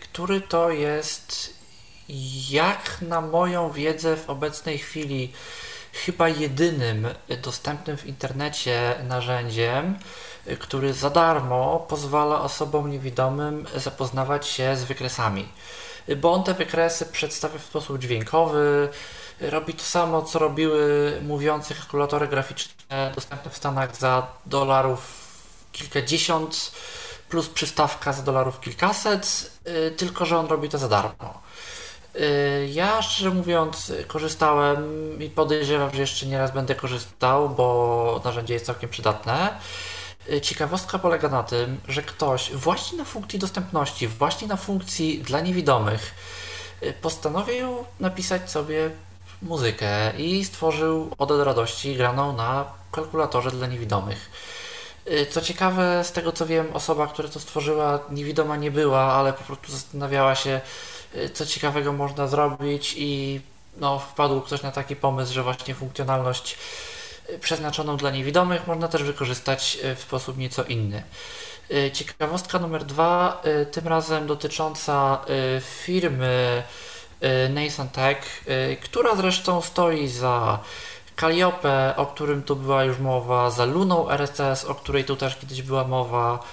który to jest jak na moją wiedzę w obecnej chwili chyba jedynym dostępnym w internecie narzędziem, który za darmo pozwala osobom niewidomym zapoznawać się z wykresami. Bo on te wykresy przedstawia w sposób dźwiękowy, robi to samo, co robiły mówiące kalkulatory graficzne dostępne w Stanach za dolarów kilkadziesiąt, plus przystawka za dolarów kilkaset, y, tylko że on robi to za darmo. Y, ja szczerze mówiąc korzystałem i podejrzewam, że jeszcze nieraz będę korzystał, bo narzędzie jest całkiem przydatne. Y, ciekawostka polega na tym, że ktoś właśnie na funkcji dostępności, właśnie na funkcji dla niewidomych y, postanowił napisać sobie muzykę i stworzył Odę do radości graną na kalkulatorze dla niewidomych. Y, Co ciekawe, z tego co wiem, osoba, która to stworzyła, niewidoma nie była, ale po prostu zastanawiała się, co ciekawego można zrobić i no, wpadł ktoś na taki pomysł, że właśnie funkcjonalność przeznaczoną dla niewidomych można też wykorzystać y, w sposób nieco inny. Y, Ciekawostka numer dwa, y, tym razem dotycząca firmy Nathan Tech, która zresztą stoi za Calliope, o którym tu była już mowa, za Luną RSS, o której tu też kiedyś była mowa.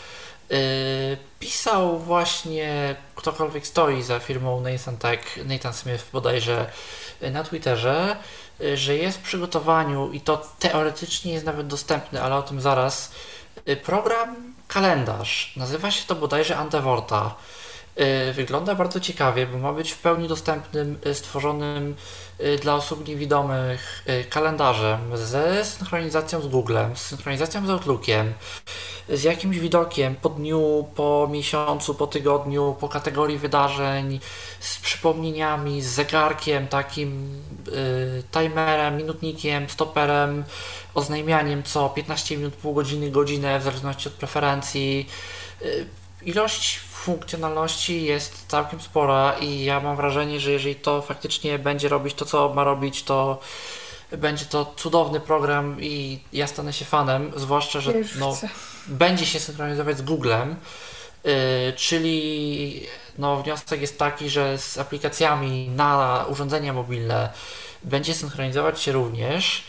Pisał właśnie ktokolwiek stoi za firmą Nathan Tech, Nathan Smith bodajże na Twitterze, że jest w przygotowaniu i to teoretycznie jest nawet dostępny, ale o tym zaraz, y, program kalendarz. Nazywa się to bodajże Antevorta. Y, Wygląda bardzo ciekawie, bo ma być w pełni dostępnym, y, stworzonym y, dla osób niewidomych y, kalendarzem ze synchronizacją z Googlem, z synchronizacją z Outlookiem, z jakimś widokiem po dniu, po miesiącu, po tygodniu, po kategorii wydarzeń, z przypomnieniami, z zegarkiem, takim y, timerem, minutnikiem, stoperem, oznajmianiem co 15 minut, pół godziny, godzinę, w zależności od preferencji. Y, Ilość funkcjonalności jest całkiem spora i ja mam wrażenie, że jeżeli to faktycznie będzie robić to, co ma robić, to będzie to cudowny program i ja stanę się fanem, zwłaszcza, że no, będzie się synchronizować z Googlem, yy, czyli no, wniosek jest taki, że z aplikacjami na urządzenia mobilne będzie synchronizować się również.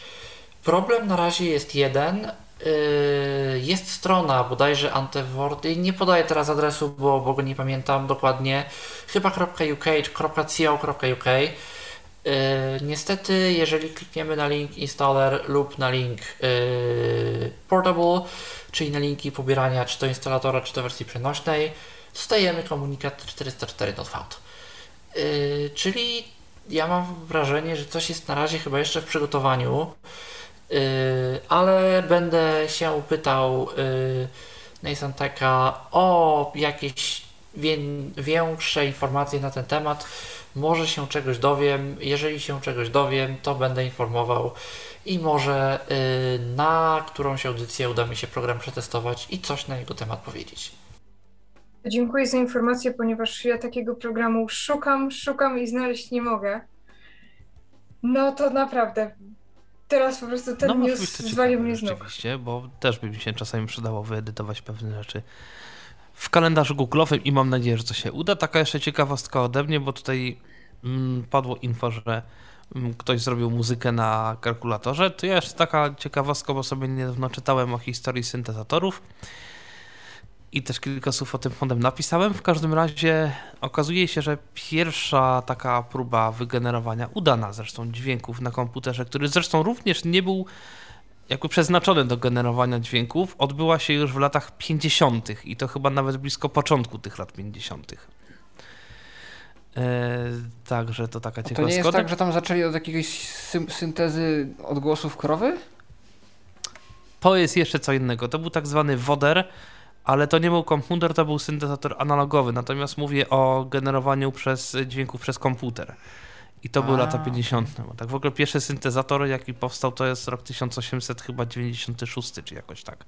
Problem na razie jest jeden. Yy, Jest strona bodajże Anteword, nie podaję teraz adresu, bo, bo go nie pamiętam dokładnie, chyba .uk czy .co.uk. Yy, niestety, jeżeli klikniemy na link installer lub na link yy, portable, czyli na linki pobierania czy to instalatora, czy to wersji przenośnej, dostajemy komunikat 404 not found. Yy, czyli ja mam wrażenie, że coś jest na razie chyba jeszcze w przygotowaniu, ale będę się pytał yy, Nathan Teka o jakieś wię większe informacje na ten temat. Może się czegoś dowiem. Jeżeli się czegoś dowiem, to będę informował i może yy, na którąś audycję uda mi się program przetestować i coś na jego temat powiedzieć. Dziękuję za informację, ponieważ ja takiego programu szukam, szukam i znaleźć nie mogę. No to naprawdę. Teraz po prostu ten no news zwalił mnie z nóg. rzeczywiście, bo też by mi się czasami przydało wyedytować pewne rzeczy w kalendarzu Google'owym i mam nadzieję, że to się uda. Taka jeszcze ciekawostka ode mnie, bo tutaj mm, padło info, że mm, ktoś zrobił muzykę na kalkulatorze. To jeszcze taka ciekawostka, bo sobie niedawno czytałem o historii syntezatorów i też kilka słów o tym potem napisałem. W każdym razie okazuje się, że pierwsza taka próba wygenerowania udana zresztą dźwięków na komputerze, który zresztą również nie był jakby przeznaczony do generowania dźwięków, odbyła się już w latach 50. i to chyba nawet blisko początku tych lat 50. Eee, także to taka To ciekawostka. nie jest tak, że tam zaczęli od jakiejś syntezy odgłosów krowy? To jest jeszcze co innego. To był tak zwany woder, ale to nie był komputer, to był syntezator analogowy. Natomiast mówię o generowaniu przez dźwięków przez komputer. I to były A, lata 50. Bo tak w ogóle pierwszy syntezator, jaki powstał, to jest rok 1800 chyba 96, czy jakoś tak.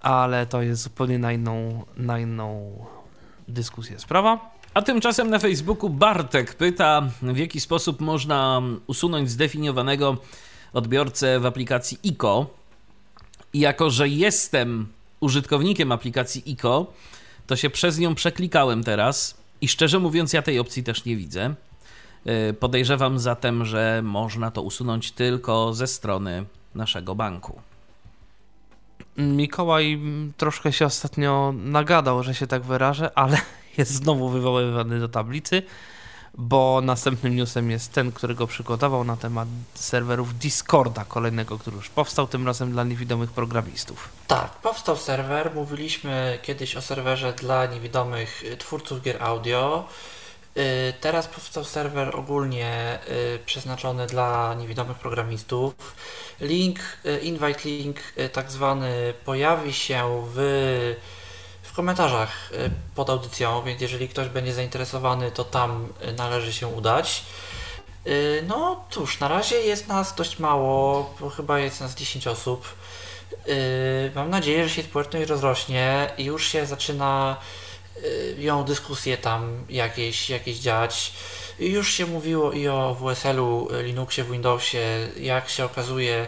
Ale to jest zupełnie na inną, na inną dyskusję sprawa. A tymczasem na Facebooku Bartek pyta, w jaki sposób można usunąć zdefiniowanego odbiorcę w aplikacji ICO. I jako, że jestem użytkownikiem aplikacji ICO, to się przez nią przeklikałem teraz i szczerze mówiąc, ja tej opcji też nie widzę. Yy, Podejrzewam zatem, że można to usunąć tylko ze strony naszego banku. Mikołaj mm, troszkę się ostatnio nagadał, że się tak wyrażę, ale jest znowu wywoływany do tablicy, bo następnym newsem jest ten, którego przygotował na temat serwerów Discorda, kolejnego, który już powstał, tym razem dla niewidomych programistów. Tak, powstał serwer. Mówiliśmy kiedyś o serwerze dla niewidomych y, twórców gier audio. Y, Teraz powstał serwer ogólnie y, przeznaczony dla niewidomych programistów. Link, invite link tak zwany pojawi się w komentarzach y, pod audycją, więc jeżeli ktoś będzie zainteresowany, to tam y, należy się udać. Y, no cóż, na razie jest nas dość mało, bo chyba jest nas 10 osób. Mam nadzieję, że się społeczność rozrośnie i już się zaczyna ją dyskusje tam jakieś, jakieś dziać. Już się mówiło i o WSL-u, Linuxie, Windowsie, jak się okazuje,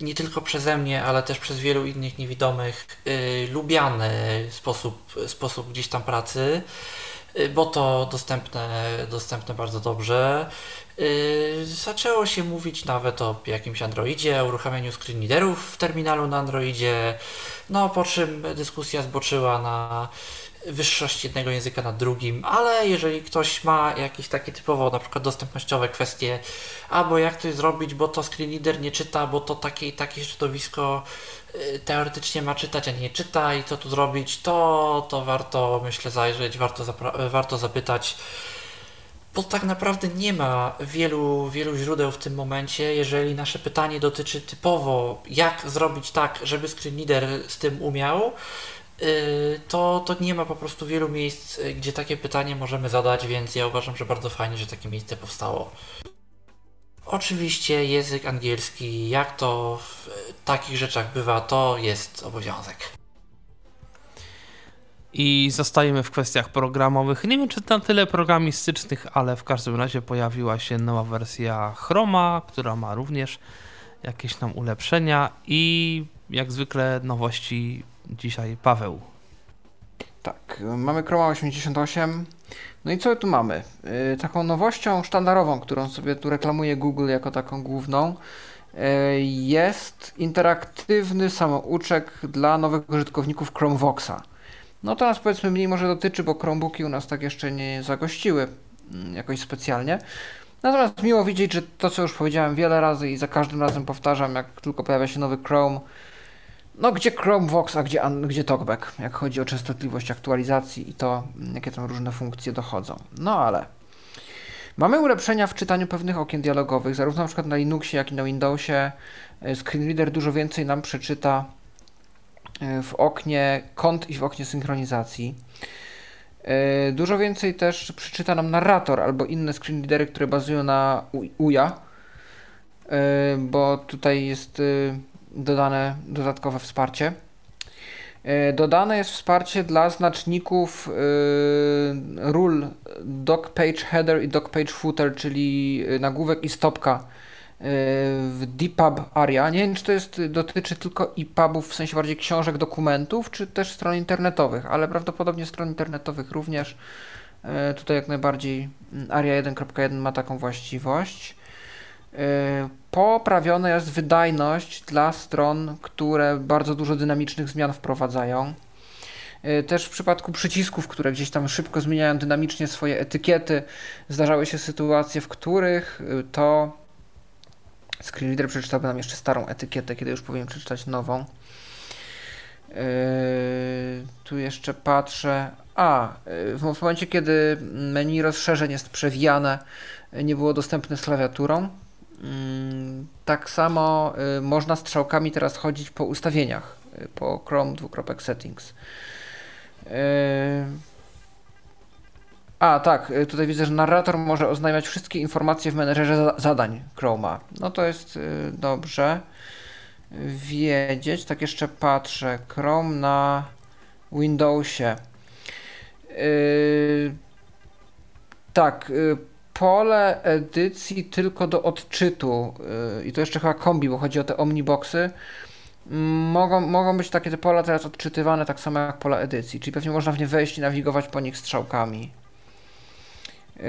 nie tylko przeze mnie, ale też przez wielu innych niewidomych, yy, lubiany sposób, sposób gdzieś tam pracy, yy, bo to dostępne, dostępne bardzo dobrze. Yy, zaczęło się mówić nawet o jakimś Androidzie, uruchamianiu screen readerów w terminalu na Androidzie, no po czym dyskusja zboczyła na wyższość jednego języka nad drugim, ale jeżeli ktoś ma jakieś takie typowo na przykład dostępnościowe kwestie, albo jak coś zrobić, bo to screen reader nie czyta, bo to takie i takie środowisko y, teoretycznie ma czytać, a nie czyta i co tu zrobić, to, to warto myślę zajrzeć, warto, warto zapytać bo tak naprawdę nie ma wielu, wielu źródeł w tym momencie. Jeżeli nasze pytanie dotyczy typowo, jak zrobić tak, żeby screen reader z tym umiał, to, to nie ma po prostu wielu miejsc, y, gdzie takie pytanie możemy zadać, więc ja uważam, że bardzo fajnie, że takie miejsce powstało. Oczywiście język angielski, jak to w takich rzeczach bywa, to jest obowiązek i zostajemy w kwestiach programowych. Nie wiem, czy na tyle programistycznych, ale w każdym razie pojawiła się nowa wersja Chroma, która ma również jakieś tam ulepszenia i jak zwykle nowości dzisiaj Paweł. Tak, mamy Chroma 88. No i co tu mamy? Yy, taką nowością sztandarową, którą sobie tu reklamuje Google jako taką główną, yy, jest interaktywny samouczek dla nowych użytkowników Chromevoxa. No to nas powiedzmy mniej może dotyczy, bo Chromebooki u nas tak jeszcze nie zagościły mm, jakoś specjalnie. Natomiast miło widzieć, że to co już powiedziałem wiele razy i za każdym razem powtarzam, jak tylko pojawia się nowy Chrome, no gdzie Chrome Vox, a gdzie, gdzie TalkBack, jak chodzi o częstotliwość aktualizacji i to, mm, jakie tam różne funkcje dochodzą. No ale mamy ulepszenia w czytaniu pewnych okien dialogowych, zarówno na przykład na Linuxie, jak i na Windowsie. Screenreader dużo więcej nam przeczyta E, w oknie kont i w oknie synchronizacji. E, dużo więcej też przeczyta nam narrator albo inne screenreadery, które bazują na UJA, e, bo tutaj jest dodane dodatkowe wsparcie. Dodane jest wsparcie dla znaczników ról doc page header i doc page footer, czyli nagłówek i stopka w DPub Aria. Nie wiem, czy to jest, dotyczy tylko EPUBów, w sensie bardziej książek, dokumentów, czy też stron internetowych, ale prawdopodobnie stron internetowych również. E, tutaj jak najbardziej mm, Aria 1.1 ma taką właściwość. E, poprawiona jest wydajność dla stron, które bardzo dużo dynamicznych zmian wprowadzają. E, też w przypadku przycisków, które gdzieś tam szybko zmieniają dynamicznie swoje etykiety, zdarzały się sytuacje, w których to Screenreader przeczytałby nam jeszcze starą etykietę, kiedy już powinien przeczytać nową. Tu jeszcze patrzę. A, w momencie, kiedy menu rozszerzeń jest przewijane, nie było dostępne z klawiaturą. Yy, tak samo yy, można strzałkami teraz chodzić po ustawieniach, yy, po Chrome dwukropek settings. Yy, a, tak, y, tutaj widzę, że narrator może oznajmiać wszystkie informacje w menedżerze zadań Chroma. No to jest y, dobrze wiedzieć. Tak jeszcze patrzę. Chrome na Windowsie. Y, tak, pole edycji tylko do odczytu i to jeszcze chyba kombi, bo chodzi o te omniboxy. Mogą, mogą być takie te pola teraz odczytywane tak samo jak pola edycji, czyli pewnie można w nie wejść i nawigować po nich strzałkami. Yy,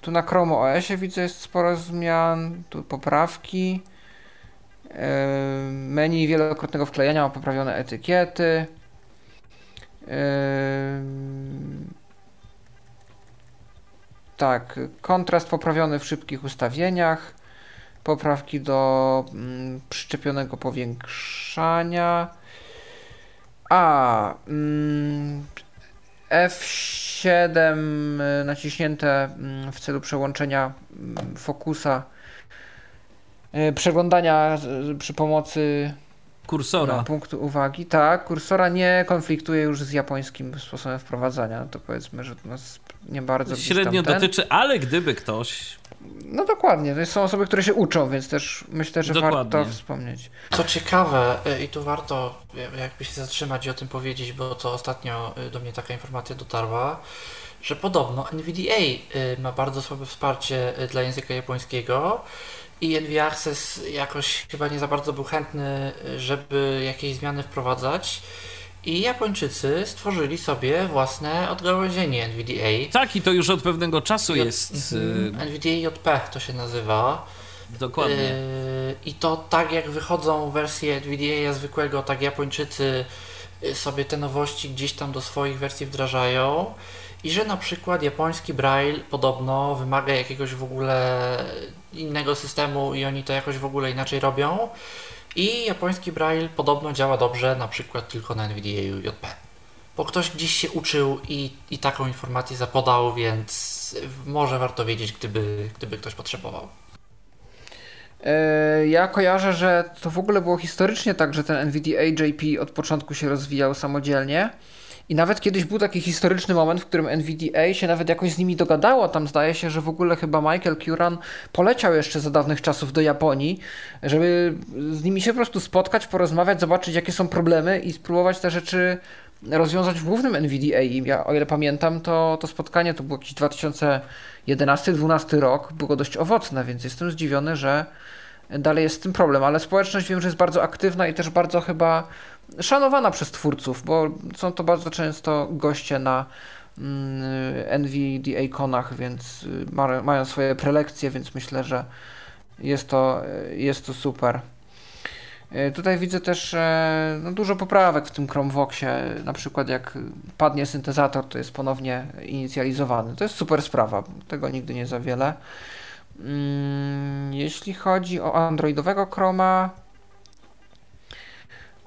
tu na Chrome OS widzę jest sporo zmian, tu poprawki. Yy, menu wielokrotnego wklejania ma poprawione etykiety. Yy, tak, kontrast poprawiony w szybkich ustawieniach. Poprawki do mm, przyczepionego powiększania. A, mm, F7 y, naciśnięte mm, w celu przełączenia mm, fokusa, y, przeglądania przy pomocy Kursora. Punktu uwagi. Tak, kursora nie konfliktuje już z japońskim sposobem wprowadzania. No to powiedzmy, że to nas nie bardzo. Średnio dotyczy, ale gdyby ktoś. No dokładnie, to są osoby, które się uczą, więc też myślę, że Dokładnie. warto wspomnieć. Co ciekawe, y, i tu warto y, jakby się zatrzymać i o tym powiedzieć, bo to ostatnio y, do mnie taka informacja dotarła, że podobno NVDA ma bardzo słabe wsparcie dla języka japońskiego i NV Access jakoś chyba nie za bardzo był chętny, y, żeby jakieś zmiany wprowadzać. I Japończycy stworzyli sobie własne odgałęzienie NVDA. Tak, i to już od pewnego czasu jest. Mhm. y, NVDA JP to się nazywa. Dokładnie. Yy, I to tak jak wychodzą wersje NVDA zwykłego, tak Japończycy y, sobie te nowości gdzieś tam do swoich wersji wdrażają. I że na przykład japoński braille podobno wymaga jakiegoś w ogóle innego systemu i oni to jakoś w ogóle inaczej robią. I japoński braille podobno działa dobrze na przykład tylko na NVDA JP. Bo ktoś gdzieś się uczył i, i taką informację zapodał, więc może warto wiedzieć, gdyby, gdyby ktoś potrzebował. E, Ja kojarzę, że to w ogóle było historycznie tak, że ten NVDA JP od początku się rozwijał samodzielnie. I nawet kiedyś był taki historyczny moment, w którym NVDA się nawet jakoś z nimi dogadało. Tam zdaje się, że w ogóle chyba Michael Curran poleciał jeszcze za dawnych czasów do Japonii, żeby z nimi się po prostu spotkać, porozmawiać, zobaczyć jakie są problemy i spróbować te rzeczy rozwiązać w głównym NVDA. I ja, o ile pamiętam, to, to spotkanie to było jakiś 2011-2012 rok, było dość owocne, więc jestem zdziwiony, że dalej jest z tym problem, ale społeczność wiem, że jest bardzo aktywna i też bardzo chyba szanowana przez twórców, bo są to bardzo często goście na mm, NVDA konach, więc y, ma, mają swoje prelekcje, więc myślę, że jest to, jest to super. Y, Tutaj widzę też e, no, dużo poprawek w tym Chromevoxie, na przykład jak padnie syntezator, to jest ponownie inicjalizowany. To jest super sprawa, tego nigdy nie za wiele. Mm, Jeśli chodzi o androidowego Chroma,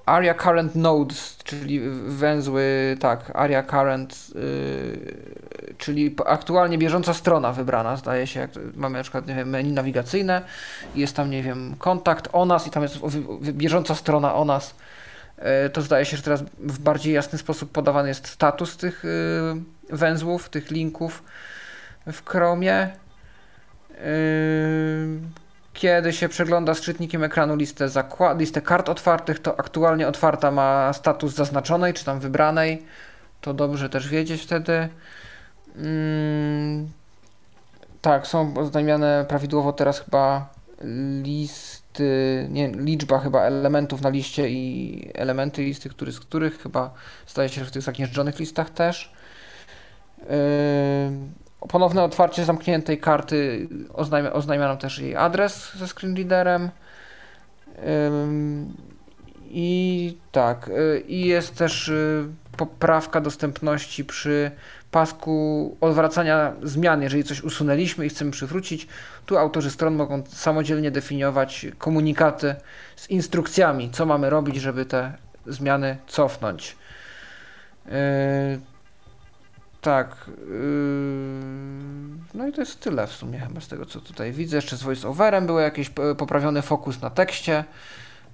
Aria Current Nodes, czyli węzły, tak, Aria Current, yy, czyli aktualnie bieżąca strona wybrana, zdaje się, jak mamy na przykład, nie wiem, menu nawigacyjne, jest tam, nie wiem, kontakt o nas i tam jest bieżąca strona o nas, Yy, to zdaje się, że teraz w bardziej jasny sposób podawany jest status tych yy, węzłów, tych linków w Chromie. Kiedy się przegląda z czytnikiem ekranu listę, listę kart otwartych, to aktualnie otwarta ma status zaznaczonej czy tam wybranej. To dobrze też wiedzieć wtedy. Mm, tak, są oznajmiane prawidłowo teraz chyba listy, nie, liczba chyba elementów na liście i elementy listy, który z których chyba zdaje się, w tych zagnieżdżonych listach też. Yy, ponowne otwarcie zamkniętej karty oznajmia, oznajmia też jej adres ze screenreaderem. I tak, y, i jest też y, poprawka dostępności przy pasku odwracania zmian, jeżeli coś usunęliśmy i chcemy przywrócić. Tu autorzy stron mogą samodzielnie definiować komunikaty z instrukcjami, co mamy robić, żeby te zmiany cofnąć. Tak. Yy, no i to jest tyle w sumie chyba z tego, co tutaj widzę. Jeszcze z voice-overem był jakiś p- poprawiony fokus na tekście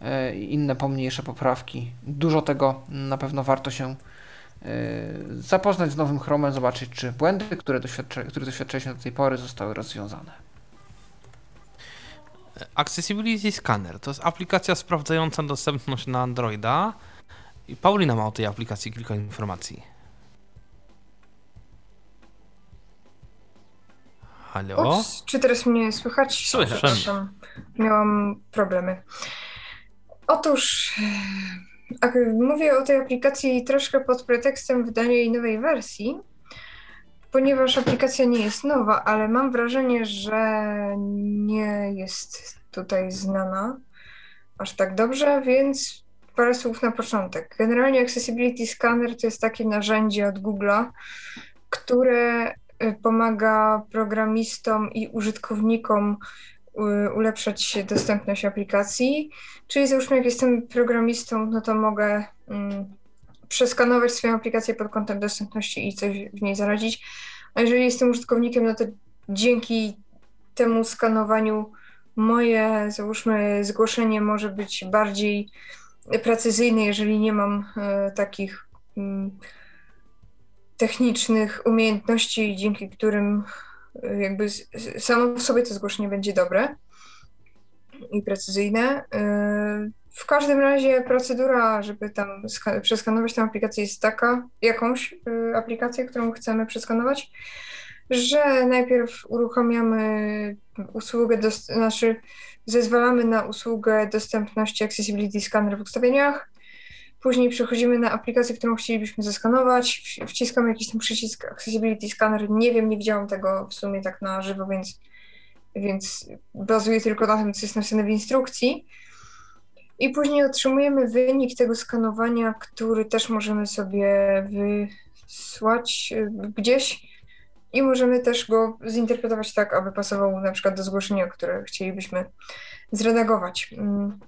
yy, i inne pomniejsze poprawki. Dużo tego na pewno warto się yy, zapoznać z nowym Chromem, zobaczyć, czy błędy, które, doświadczy, które doświadczyliśmy do tej pory, zostały rozwiązane. Accessibility Scanner to jest aplikacja sprawdzająca dostępność na Androida. I Paulina ma o tej aplikacji kilka informacji. Halo? Ups, czy teraz mnie słychać? Słychać. Przepraszam, miałam problemy. Otóż e, mówię o tej aplikacji troszkę pod pretekstem wydania jej nowej wersji, ponieważ aplikacja nie jest nowa, ale mam wrażenie, że nie jest tutaj znana aż tak dobrze, więc parę słów na początek. Generalnie Accessibility Scanner to jest takie narzędzie od Google'a, które pomaga programistom i użytkownikom y, ulepszać dostępność aplikacji. Czyli załóżmy, jak jestem programistą, no to mogę mm, przeskanować swoją aplikację pod kątem dostępności i coś w niej zaradzić. A jeżeli jestem użytkownikiem, no to dzięki temu skanowaniu moje, załóżmy, zgłoszenie może być bardziej precyzyjny, jeżeli nie mam e, takich mm, technicznych umiejętności, dzięki którym e, jakby samo w sobie to zgłoszenie będzie dobre i precyzyjne. W każdym razie procedura, żeby tam przeskanować tę aplikację jest taka, jakąś aplikację, którą chcemy przeskanować, że najpierw uruchamiamy usługę, znaczy zezwalamy na usługę dostępności Accessibility Scanner w ustawieniach, później przechodzimy na aplikację, którą chcielibyśmy zeskanować, wciskamy jakiś tam przycisk Accessibility Scanner, nie wiem, nie widziałam tego w sumie tak na żywo, więc, więc bazuję tylko na tym, co jest napisane w instrukcji. I później otrzymujemy wynik tego skanowania, który też możemy sobie wysłać y, gdzieś i możemy też go zinterpretować tak, aby pasował na przykład do zgłoszenia, które chcielibyśmy zredagować. Mm.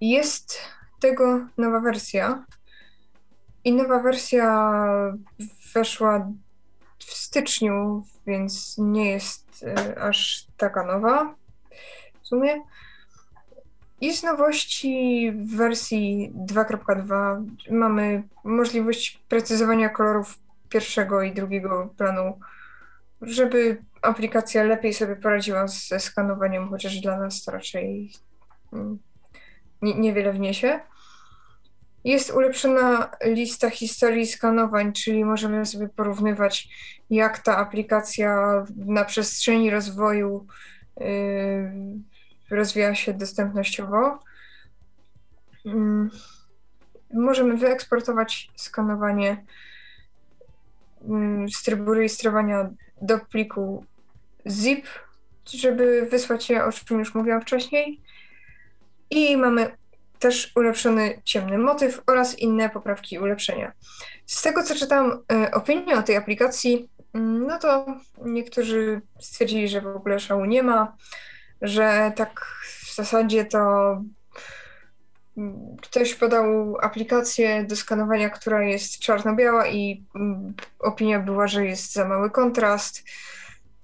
Jest tego nowa wersja i nowa wersja weszła w styczniu, więc nie jest y, aż taka nowa w sumie. I z nowości w wersji 2.2 mamy możliwość precyzowania kolorów pierwszego i drugiego planu, żeby aplikacja lepiej sobie poradziła ze skanowaniem, chociaż dla nas to raczej mm, nie, niewiele wniesie. Jest ulepszona lista historii skanowań, czyli możemy sobie porównywać, jak ta aplikacja na przestrzeni rozwoju yy, rozwija się dostępnościowo. Yy, możemy wyeksportować skanowanie z trybu rejestrowania do pliku zip, żeby wysłać je, o czym już mówiłam wcześniej. I mamy też ulepszony ciemny motyw oraz inne poprawki i ulepszenia. Z tego, co czytam e, opinię o tej aplikacji, mm, no to niektórzy stwierdzili, że w ogóle szału nie ma, że tak w zasadzie to ktoś podał aplikację do skanowania, która jest czarno-biała i mm, opinia była, że jest za mały kontrast.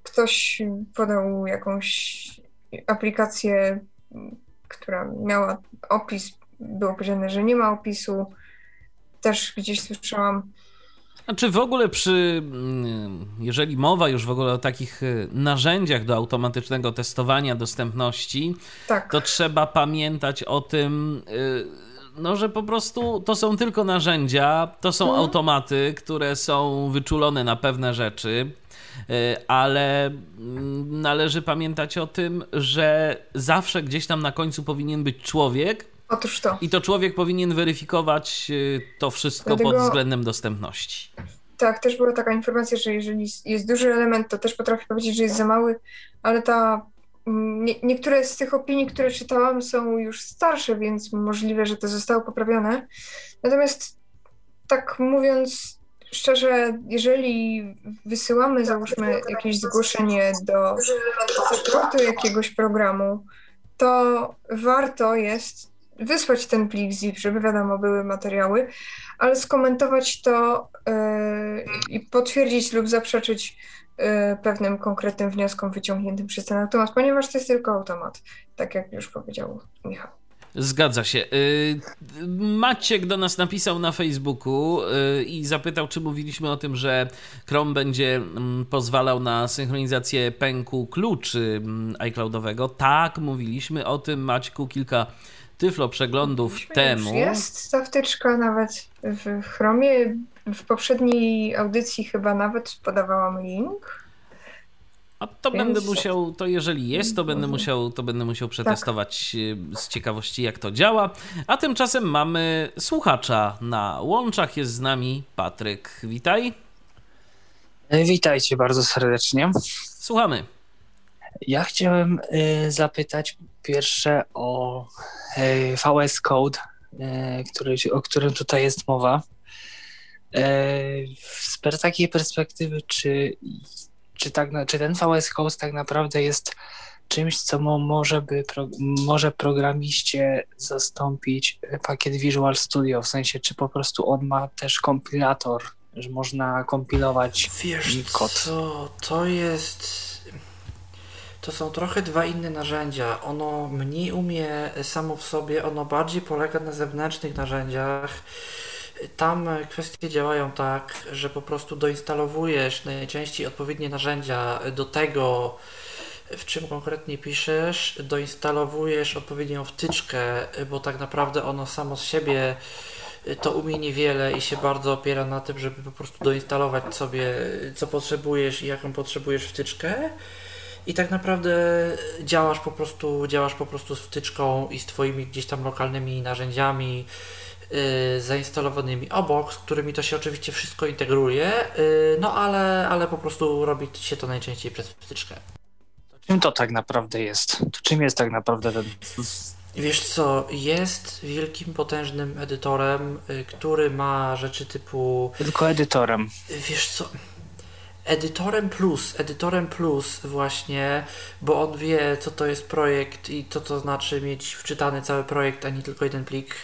Ktoś podał jakąś aplikację, która miała opis, było powiedziane, że nie ma opisu. Też gdzieś słyszałam. A czy w ogóle przy, mm, jeżeli mowa już w ogóle o takich y, narzędziach do automatycznego testowania dostępności, tak. to trzeba pamiętać o tym, y, no, że po prostu to są tylko narzędzia, to są mhm. automaty, które są wyczulone na pewne rzeczy, ale mm, należy pamiętać o tym, że zawsze gdzieś tam na końcu powinien być człowiek, Otóż to. I to człowiek powinien weryfikować y, to wszystko Dlatego... pod względem dostępności. Tak, też była taka informacja, że jeżeli jest duży element, to też potrafi powiedzieć, że jest za mały, ale ta mm, nie, niektóre z tych opinii, które czytałam, są już starsze, więc możliwe, że to zostało poprawione. Natomiast tak mówiąc szczerze, jeżeli wysyłamy, załóżmy, jakieś zgłoszenie do supportu jakiegoś programu, to warto jest wysłać ten plik zip, żeby wiadomo, były materiały, ale skomentować to yy, i potwierdzić lub zaprzeczyć yy, pewnym konkretnym wnioskom wyciągniętym przez ten automat, ponieważ to jest tylko automat, tak jak już powiedział Michał. Zgadza się. Y, Maciek do nas napisał na Facebooku y, i zapytał, czy mówiliśmy o tym, że Chrome będzie mm, pozwalał na synchronizację pęku kluczy mm, iCloudowego. Tak, mówiliśmy o tym, Maćku, kilka tyflo przeglądów Myśmy temu. Jest ta wtyczka nawet w Chromie. W poprzedniej audycji chyba nawet podawałam link. A to Więc... będę musiał, to jeżeli jest, to będę musiał, to będę musiał przetestować tak. z ciekawości, jak to działa. A tymczasem mamy słuchacza na łączach. Jest z nami Patryk. Witaj. Witajcie bardzo serdecznie. Słuchamy. Ja chciałem y, zapytać pierwsze o VS Code, który, o którym tutaj jest mowa. Z takiej perspektywy, czy, czy, tak, czy ten VS Code tak naprawdę jest czymś, co może, by, może programiście zastąpić pakiet Visual Studio, w sensie, czy po prostu on ma też kompilator, że można kompilować Wiesz kod. Co, to jest to są trochę dwa inne narzędzia. Ono mniej umie samo w sobie, ono bardziej polega na zewnętrznych narzędziach. Tam kwestie działają tak, że po prostu doinstalowujesz najczęściej odpowiednie narzędzia do tego, w czym konkretnie piszesz, doinstalowujesz odpowiednią wtyczkę, bo tak naprawdę ono samo z siebie to umie niewiele i się bardzo opiera na tym, żeby po prostu doinstalować sobie co potrzebujesz i jaką potrzebujesz wtyczkę. I tak naprawdę działasz po prostu, działasz po prostu z wtyczką i z twoimi gdzieś tam lokalnymi narzędziami zainstalowanymi obok, z którymi to się oczywiście wszystko integruje, yy, no ale, ale po prostu robi się to najczęściej przez wtyczkę. Czym to tak naprawdę jest? To czym jest tak naprawdę ten Wiesz co, jest wielkim, potężnym edytorem, y, który ma rzeczy typu. Tylko edytorem. Wiesz co. Edytorem plus, edytorem plus właśnie, bo on wie, co to jest projekt i co to znaczy mieć wczytany cały projekt, a nie tylko jeden plik.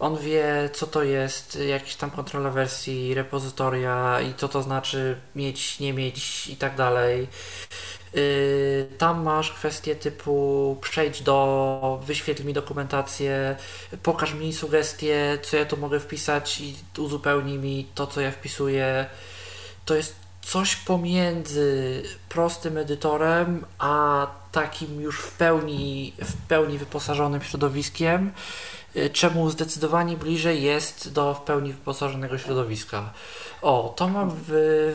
On wie, co to jest jakaś tam kontrola wersji, repozytoria i co to znaczy mieć, nie mieć i tak dalej. Y, tam masz kwestie typu przejdź do, wyświetl mi dokumentację, pokaż mi sugestie, co ja tu mogę wpisać i uzupełnij mi to, co ja wpisuję. To jest coś pomiędzy prostym edytorem, a takim już w pełni, w pełni wyposażonym środowiskiem, czemu zdecydowanie bliżej jest do w pełni wyposażonego środowiska. O, to mam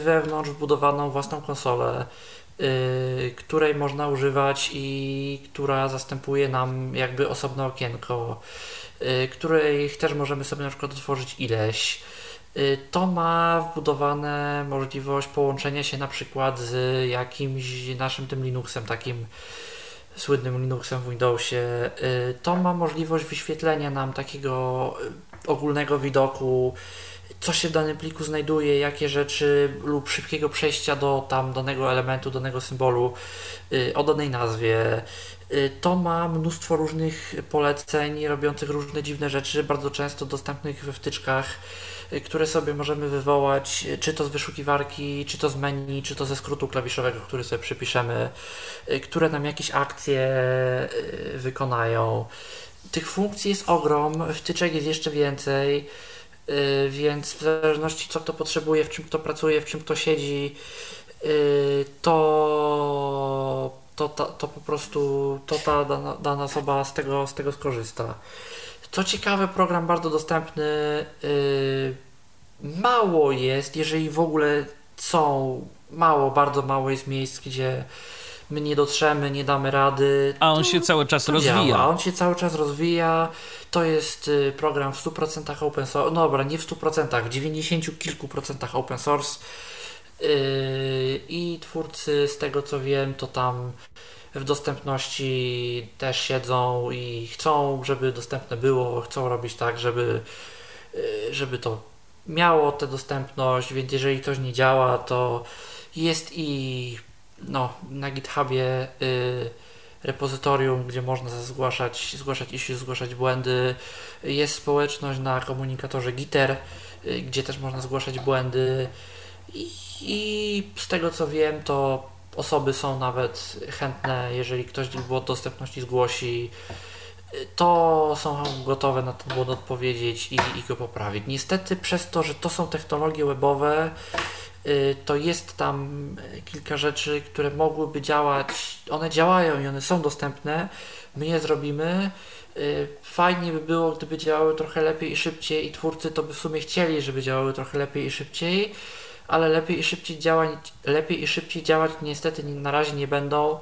wewnątrz wbudowaną własną konsolę Y, której można używać i która zastępuje nam jakby osobne okienko, y, której też możemy sobie na przykład otworzyć ileś. To ma wbudowane możliwość połączenia się na przykład z jakimś naszym tym Linuxem, takim słynnym Linuxem w Windowsie. To ma możliwość wyświetlenia nam takiego ogólnego widoku co się w danym pliku znajduje, jakie rzeczy lub szybkiego przejścia do tam danego elementu, danego symbolu y, o danej nazwie. Y, to ma mnóstwo różnych poleceń robiących różne dziwne rzeczy, bardzo często dostępnych we wtyczkach, y, które sobie możemy wywołać, czy to z wyszukiwarki, czy to z menu, czy to ze skrótu klawiszowego, który sobie przypiszemy, które nam jakieś akcje wykonają. Tych funkcji jest ogrom, wtyczek jest jeszcze więcej. Y, więc w zależności co kto potrzebuje, w czym kto pracuje, w czym kto siedzi, y, to, to, to, to po prostu to ta dana, dana osoba z tego, z tego skorzysta. Co ciekawe, program bardzo dostępny. Y, mało jest, jeżeli w ogóle są, mało, bardzo mało jest miejsc, gdzie my nie dotrzemy, nie damy rady. A on się cały czas rozwija. Działa. On się cały czas rozwija. To jest y, program w 100% open source. No dobra, nie w 100%, w 90 kilku procentach open source. Yy, I twórcy, z tego co wiem, to tam w dostępności też siedzą i chcą, żeby dostępne było, chcą robić tak, żeby, yy, żeby to miało tę dostępność, więc jeżeli coś nie działa, to jest i no, na GitHubie y, repozytorium, gdzie można zgłaszać, zgłaszać issues, zgłaszać błędy. Jest społeczność na komunikatorze Gitter, y, gdzie też można zgłaszać błędy. I, I, z tego co wiem, to osoby są nawet chętne, jeżeli ktoś błąd dostępności zgłosi, to są gotowe na ten błąd odpowiedzieć i, i go poprawić. Niestety przez to, że to są technologie webowe, Y, to jest tam kilka rzeczy, które mogłyby działać. One działają i one są dostępne. My je zrobimy. Y, fajnie by było, gdyby działały trochę lepiej i szybciej, i twórcy to by w sumie chcieli, żeby działały trochę lepiej i szybciej, ale lepiej i szybciej działać, lepiej i szybciej działać niestety na razie nie będą,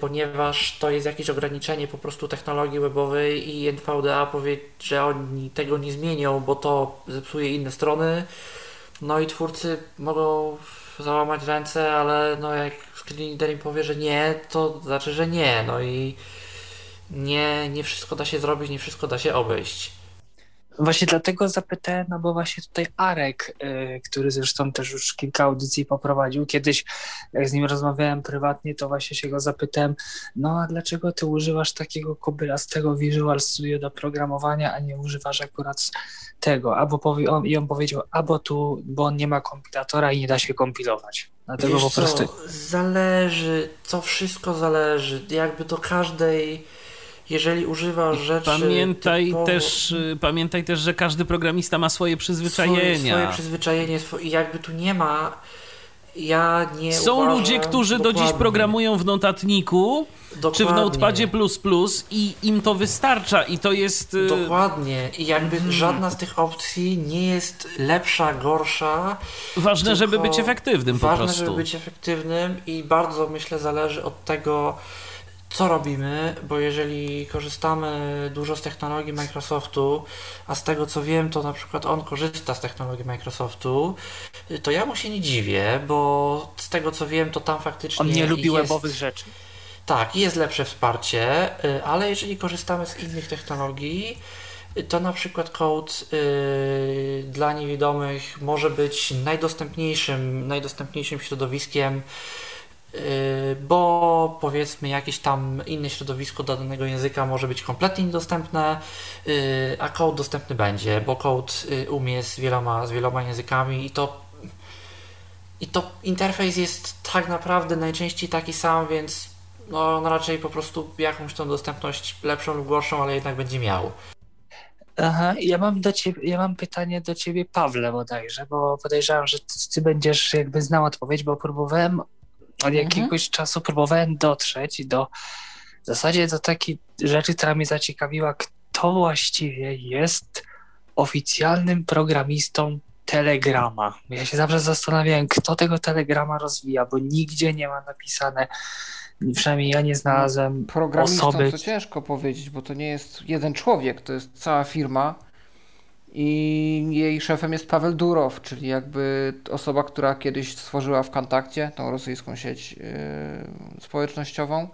ponieważ to jest jakieś ograniczenie po prostu technologii webowej i NVDA powie, że oni tego nie zmienią, bo to zepsuje inne strony no i twórcy mogą załamać ręce, ale no jak screen im powie, że nie, to znaczy, że nie. No i nie, nie wszystko da się zrobić, nie wszystko da się obejść. Właśnie dlatego zapytałem, no bo właśnie tutaj Arek, y, który zresztą też już kilka audycji poprowadził, kiedyś jak z nim rozmawiałem prywatnie, to właśnie się go zapytałem, no a dlaczego ty używasz takiego kobylastego Visual Studio do programowania, a nie używasz akurat tego, albo powie, on, i on powiedział, albo tu, bo on nie ma kompilatora i nie da się kompilować. Dlatego Wiesz po prostu. co, zależy, to wszystko zależy. Jakby do każdej, jeżeli używasz rzeczy. Pamiętaj typowo- też, y, pamiętaj też, że każdy programista ma swoje przyzwyczajenia. Swoje, swoje przyzwyczajenie, swo- i jakby tu nie ma. Ja nie. Są uważam, ludzie, którzy do dziś dokładnie, programują w notatniku czy w dokładnie. Notepadzie i im to wystarcza i to jest... y, Dokładnie. I jakby Mhm. żadna z tych opcji nie jest lepsza, gorsza. Ważne, żeby być efektywnym po Ważne, prostu. żeby być efektywnym i bardzo myślę zależy od tego, co robimy, bo jeżeli korzystamy dużo z technologii Microsoftu, a z tego co wiem, to na przykład on korzysta z technologii Microsoftu, to ja mu się nie dziwię, bo z tego co wiem, to tam faktycznie On nie lubi jest... webowych rzeczy. Tak, jest lepsze wsparcie, y, ale jeżeli korzystamy z innych technologii, y, to na przykład code y, dla niewidomych może być najdostępniejszym, najdostępniejszym środowiskiem, bo powiedzmy jakieś tam inne środowisko dla danego języka może być kompletnie niedostępne, y, a code dostępny będzie, bo code y, umie z wieloma, z wieloma językami i to i to interfejs jest tak naprawdę najczęściej taki sam, więc no, on raczej po prostu jakąś tą dostępność lepszą lub gorszą, ale jednak będzie miał. Aha, ja mam do ciebie, ja mam pytanie do ciebie, Pawle, bodajże, bo podejrzewam, że ty, ty będziesz jakby znał odpowiedź, bo próbowałem od jakiegoś czasu próbowałem dotrzeć do w zasadzie do takiej rzeczy, która mnie zaciekawiła, kto właściwie jest oficjalnym programistą Telegrama. Ja się zawsze zastanawiałem, kto tego Telegrama rozwija, bo nigdzie nie ma napisane, przynajmniej ja nie znalazłem Programistą osoby. to ciężko powiedzieć, bo to nie jest jeden człowiek, to jest cała firma i jej szefem jest Paweł Durow, czyli jakby osoba, która kiedyś stworzyła w Kontakcie tą rosyjską sieć yy, społecznościową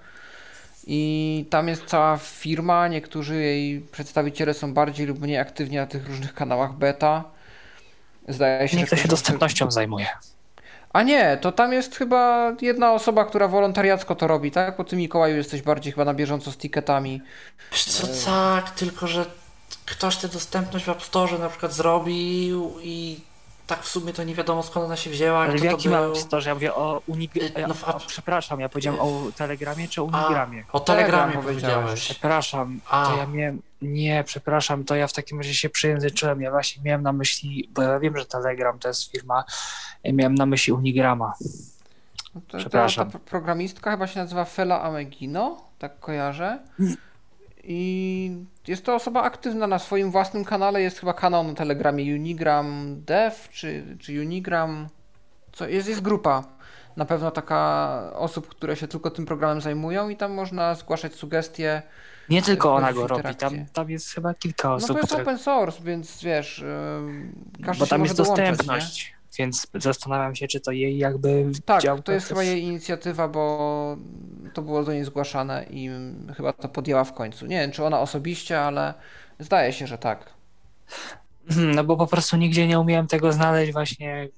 i tam jest cała firma, niektórzy jej przedstawiciele są bardziej lub mniej aktywni na tych różnych kanałach beta. Zdaje się, Niech to że się dostępnością zajmuje. a nie, to tam jest chyba jedna osoba, która wolontariacko to robi, tak? Bo ty Mikołaju jesteś bardziej chyba na bieżąco z ticketami. Wiesz co, tak, tylko że ktoś tę dostępność w App Store na przykład zrobił i tak w sumie to nie wiadomo skąd ona się wzięła, Ale kto w to jakim był. mam storze? Ja mówię o Unigramie. Y, no w o, app- przepraszam, ja powiedziałem o Telegramie czy o Unigramie? O Telegramie Telegram powiedziałeś. Przepraszam, A. to ja miałem. Nie, przepraszam, to ja w takim razie się przejęzyczyłem. Ja właśnie miałem na myśli, bo ja wiem, że Telegram to jest firma, ja miałem na myśli Unigrama. No To, ta, Przepraszam. ta programistka chyba się nazywa Fela Amegino, tak kojarzę. I jest to osoba aktywna na swoim własnym kanale. Jest chyba kanał na Telegramie Unigram Dev czy, czy Unigram. Co, jest, jest grupa. Na pewno taka osób, które się tylko tym programem zajmują i tam można zgłaszać sugestie. Nie tylko ona go robi, tam, tam jest chyba kilka No osób, to jest które, open source, więc wiesz, każdy bo tam może jest dostępność. Więc zastanawiam się, czy to jej jakby Tak, dział to jest chyba jej inicjatywa, bo to było do niej zgłaszane i chyba to podjęła w końcu. Nie wiem, czy ona osobiście, ale zdaje się, że tak. Mhm, No bo po prostu nigdzie nie umiałem tego znaleźć właśnie,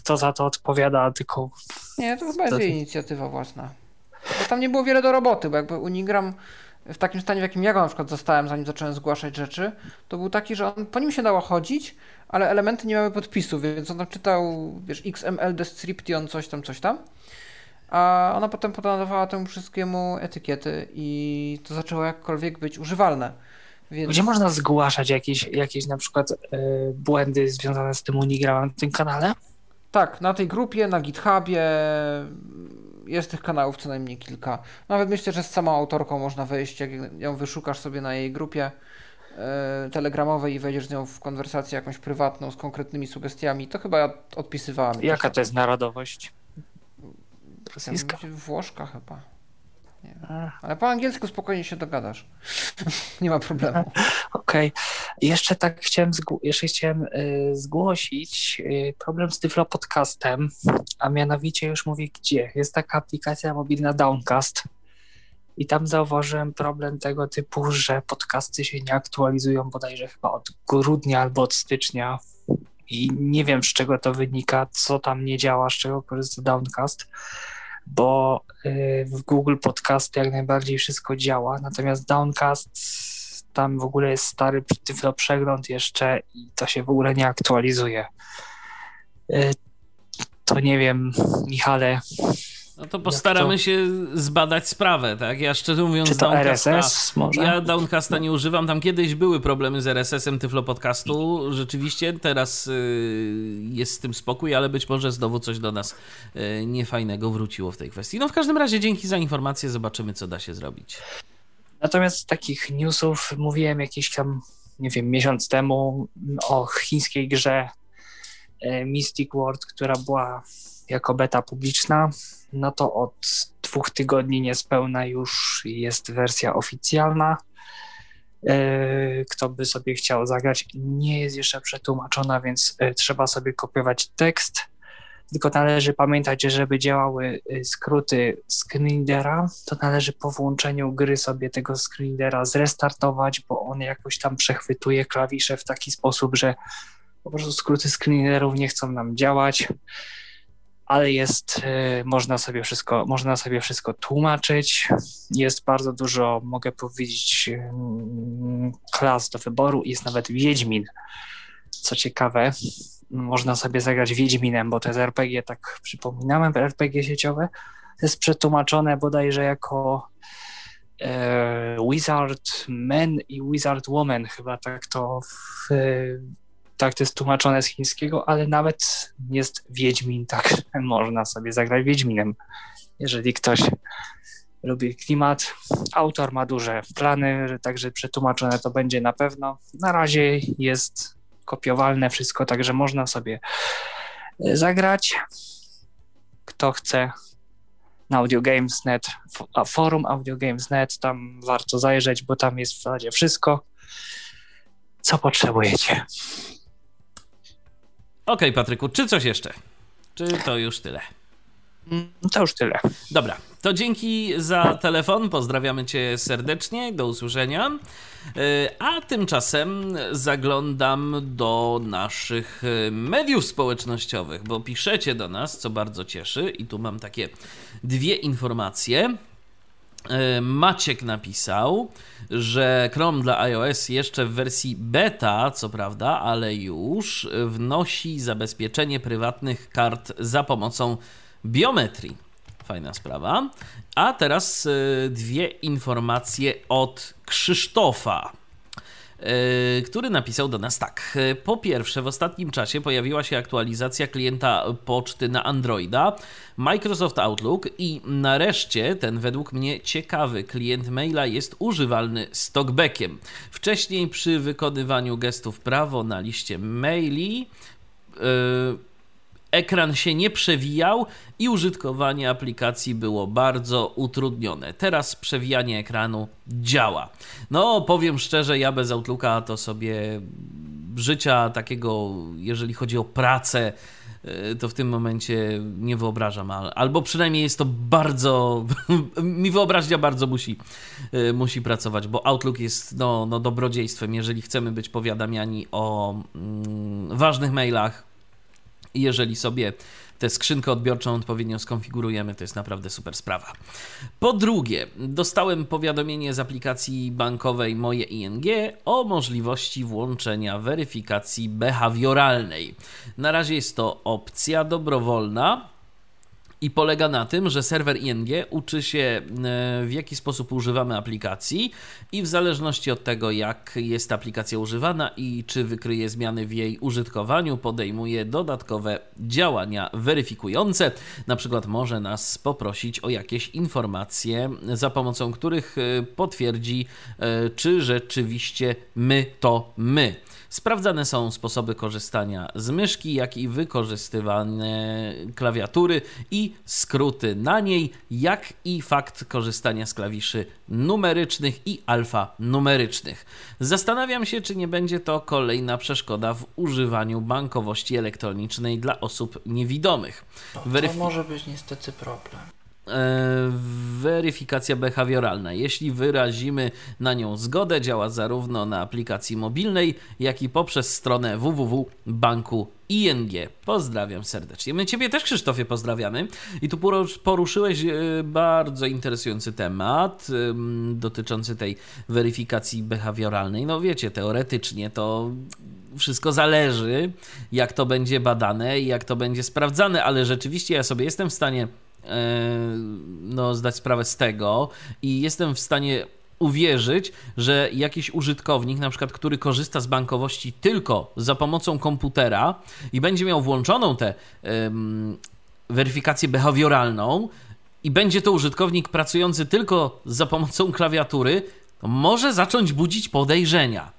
kto za to odpowiada, tylko Nie, to chyba jest jej inicjatywa własna. Bo tam nie było wiele do roboty, bo jakby Unigram w takim stanie, w jakim ja go na przykład zostałem, zanim zacząłem zgłaszać rzeczy, to był taki, że on, po nim się dało chodzić, ale elementy nie miały podpisu, więc on tam czytał, wiesz, XML description, coś tam, coś tam. A ona potem podawała temu wszystkiemu etykiety i to zaczęło jakkolwiek być używalne. Więc... Gdzie można zgłaszać jakieś, jakieś na przykład y, błędy związane z tym Unigramem w tym kanale? Tak, na tej grupie, na GitHubie jest tych kanałów co najmniej kilka. Nawet myślę, że z samą autorką można wejść, jak ją wyszukasz sobie na jej grupie telegramowej i wejdziesz z nią w konwersację jakąś prywatną z konkretnymi sugestiami, to chyba ja odpisywałem. Jaka to jest narodowość? Rosyjska? Włoszka chyba. Ale po angielsku spokojnie się dogadasz. Nie ma problemu. Okej. Jeszcze tak chciałem, jeszcze chciałem y, zgłosić y, problem z Tyflo Podcastem, a mianowicie już mówię gdzie. Jest taka aplikacja mobilna Downcast i tam zauważyłem problem tego typu, że podcasty się nie aktualizują bodajże chyba od grudnia albo od stycznia i nie wiem z czego to wynika, co tam nie działa, z czego korzysta Downcast, bo y, w Google Podcast jak najbardziej wszystko działa, natomiast Downcast tam w ogóle jest stary przegląd jeszcze i to się w ogóle nie aktualizuje. Y, to nie wiem, Michale, no to postaramy to? się zbadać sprawę, tak? Ja szczerze mówiąc, Czy to Downcasta, RSS może? Ja Downcasta nie używam. Tam kiedyś były problemy z RSS-em Tyflo Podcastu. Rzeczywiście teraz y, jest z tym spokój, ale być może znowu coś do nas y, niefajnego wróciło w tej kwestii. No w każdym razie dzięki za informację, zobaczymy co da się zrobić. Natomiast takich newsów mówiłem jakiś tam, nie wiem, miesiąc temu o chińskiej grze y, Mystic World, która była jako beta publiczna no to od dwóch tygodni niespełna już jest wersja oficjalna. E, kto by sobie chciał zagrać, nie jest jeszcze przetłumaczona, więc e, trzeba sobie kopiować tekst. Tylko należy pamiętać, że żeby działały e, skróty screenera, to należy po włączeniu gry sobie tego screenera zrestartować, bo on jakoś tam przechwytuje klawisze w taki sposób, że po prostu skróty screenerów nie chcą nam działać ale jest, y, można sobie wszystko, można sobie wszystko tłumaczyć. Jest bardzo dużo, mogę powiedzieć, mm, klas do wyboru. Jest nawet Wiedźmin. Co ciekawe, można sobie zagrać Wiedźminem, bo to jest RPG, tak przypominałem, RPG sieciowe. Jest przetłumaczone bodajże jako e, Wizard Man i Wizard Woman, chyba tak to w, tak to jest tłumaczone z chińskiego, ale nawet jest Wiedźmin, tak można sobie zagrać Wiedźminem, jeżeli ktoś lubi klimat. Autor ma duże plany, także przetłumaczone to będzie na pewno. Na razie jest kopiowalne wszystko, także można sobie e, zagrać. Kto chce na AudioGames.net, forum AudioGames.net, tam warto zajrzeć, bo tam jest w zasadzie wszystko, co potrzebujecie. Okej, okay, Patryku, czy coś jeszcze? Czy to już tyle? Mm, to już tyle. Dobra, to dzięki za telefon. Pozdrawiamy Cię serdecznie. Do usłyszenia. E, a tymczasem zaglądam do naszych e, mediów społecznościowych, bo piszecie do nas, co bardzo cieszy. I tu mam takie dwie informacje. E, Maciek napisał, że Chrome dla iOS jeszcze w wersji beta, co prawda, ale już wnosi zabezpieczenie prywatnych kart za pomocą biometrii. Fajna sprawa. A teraz e, dwie informacje od Krzysztofa. E, który napisał do nas tak. Po pierwsze, w ostatnim czasie pojawiła się aktualizacja klienta poczty na Androida, Microsoft Outlook i nareszcie ten według mnie ciekawy klient maila jest używalny z talkbackiem. Wcześniej przy wykonywaniu gestów prawo na liście maili yy, ekran się nie przewijał i użytkowanie aplikacji było bardzo utrudnione. Teraz przewijanie ekranu działa. No, powiem szczerze, ja bez Outlooka to sobie życia takiego, jeżeli chodzi o pracę, e, to w tym momencie nie wyobrażam, albo przynajmniej jest to bardzo, mi wyobraźnia bardzo musi, e, musi pracować, bo Outlook jest no, no dobrodziejstwem, jeżeli chcemy być powiadamiani o mm, ważnych mailach, jeżeli sobie tę skrzynkę odbiorczą odpowiednio skonfigurujemy, to jest naprawdę super sprawa. Po drugie, dostałem powiadomienie z aplikacji bankowej Moje ING o możliwości włączenia weryfikacji behawioralnej. Na razie jest to opcja dobrowolna i polega na tym, że serwer ING uczy się e, w jaki sposób używamy aplikacji i w zależności od tego jak jest aplikacja używana i czy wykryje zmiany w jej użytkowaniu podejmuje dodatkowe działania weryfikujące. Na przykład może nas poprosić o jakieś informacje za pomocą których e, potwierdzi e, czy rzeczywiście my to my. Sprawdzane są sposoby korzystania z myszki, jak i wykorzystywane klawiatury i skróty na niej, jak i fakt korzystania z klawiszy numerycznych i alfanumerycznych. Zastanawiam się, czy nie będzie to kolejna przeszkoda w używaniu bankowości elektronicznej dla osób niewidomych. Weryf- to może być niestety problem. E, weryfikacja behawioralna. Jeśli wyrazimy na nią zgodę, działa zarówno na aplikacji mobilnej, jak i poprzez stronę www banku ING. Pozdrawiam serdecznie. My Ciebie też, Krzysztofie, pozdrawiamy. I tu poruszyłeś e, bardzo interesujący temat dotyczący tej weryfikacji behawioralnej. No wiecie, teoretycznie to wszystko zależy, jak to będzie badane i jak to będzie sprawdzane, ale rzeczywiście ja sobie jestem w stanie e, no, zdać sprawę z tego i jestem w stanie uwierzyć, że jakiś użytkownik, na przykład, który korzysta z bankowości tylko za pomocą komputera i będzie miał włączoną tę um, weryfikację behawioralną i będzie to użytkownik pracujący tylko za pomocą klawiatury, to może zacząć budzić podejrzenia,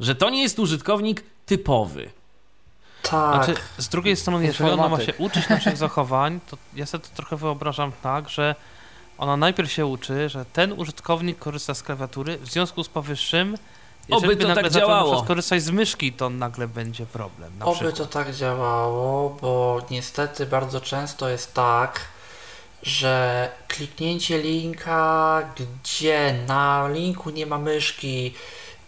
że to nie jest użytkownik typowy. Tak. Znaczy, z drugiej strony, jeżeli ona ma się uczyć naszych zachowań, to ja sobie to trochę wyobrażam tak, że ona najpierw się uczy, że ten użytkownik korzysta z klawiatury, w związku z powyższym, jeżeli Oby to by nagle tak zaczął działało. korzystać z myszki, to nagle będzie problem. Na Oby przykład. to tak działało, bo niestety bardzo często jest tak, że kliknięcie linka, gdzie na linku nie ma myszki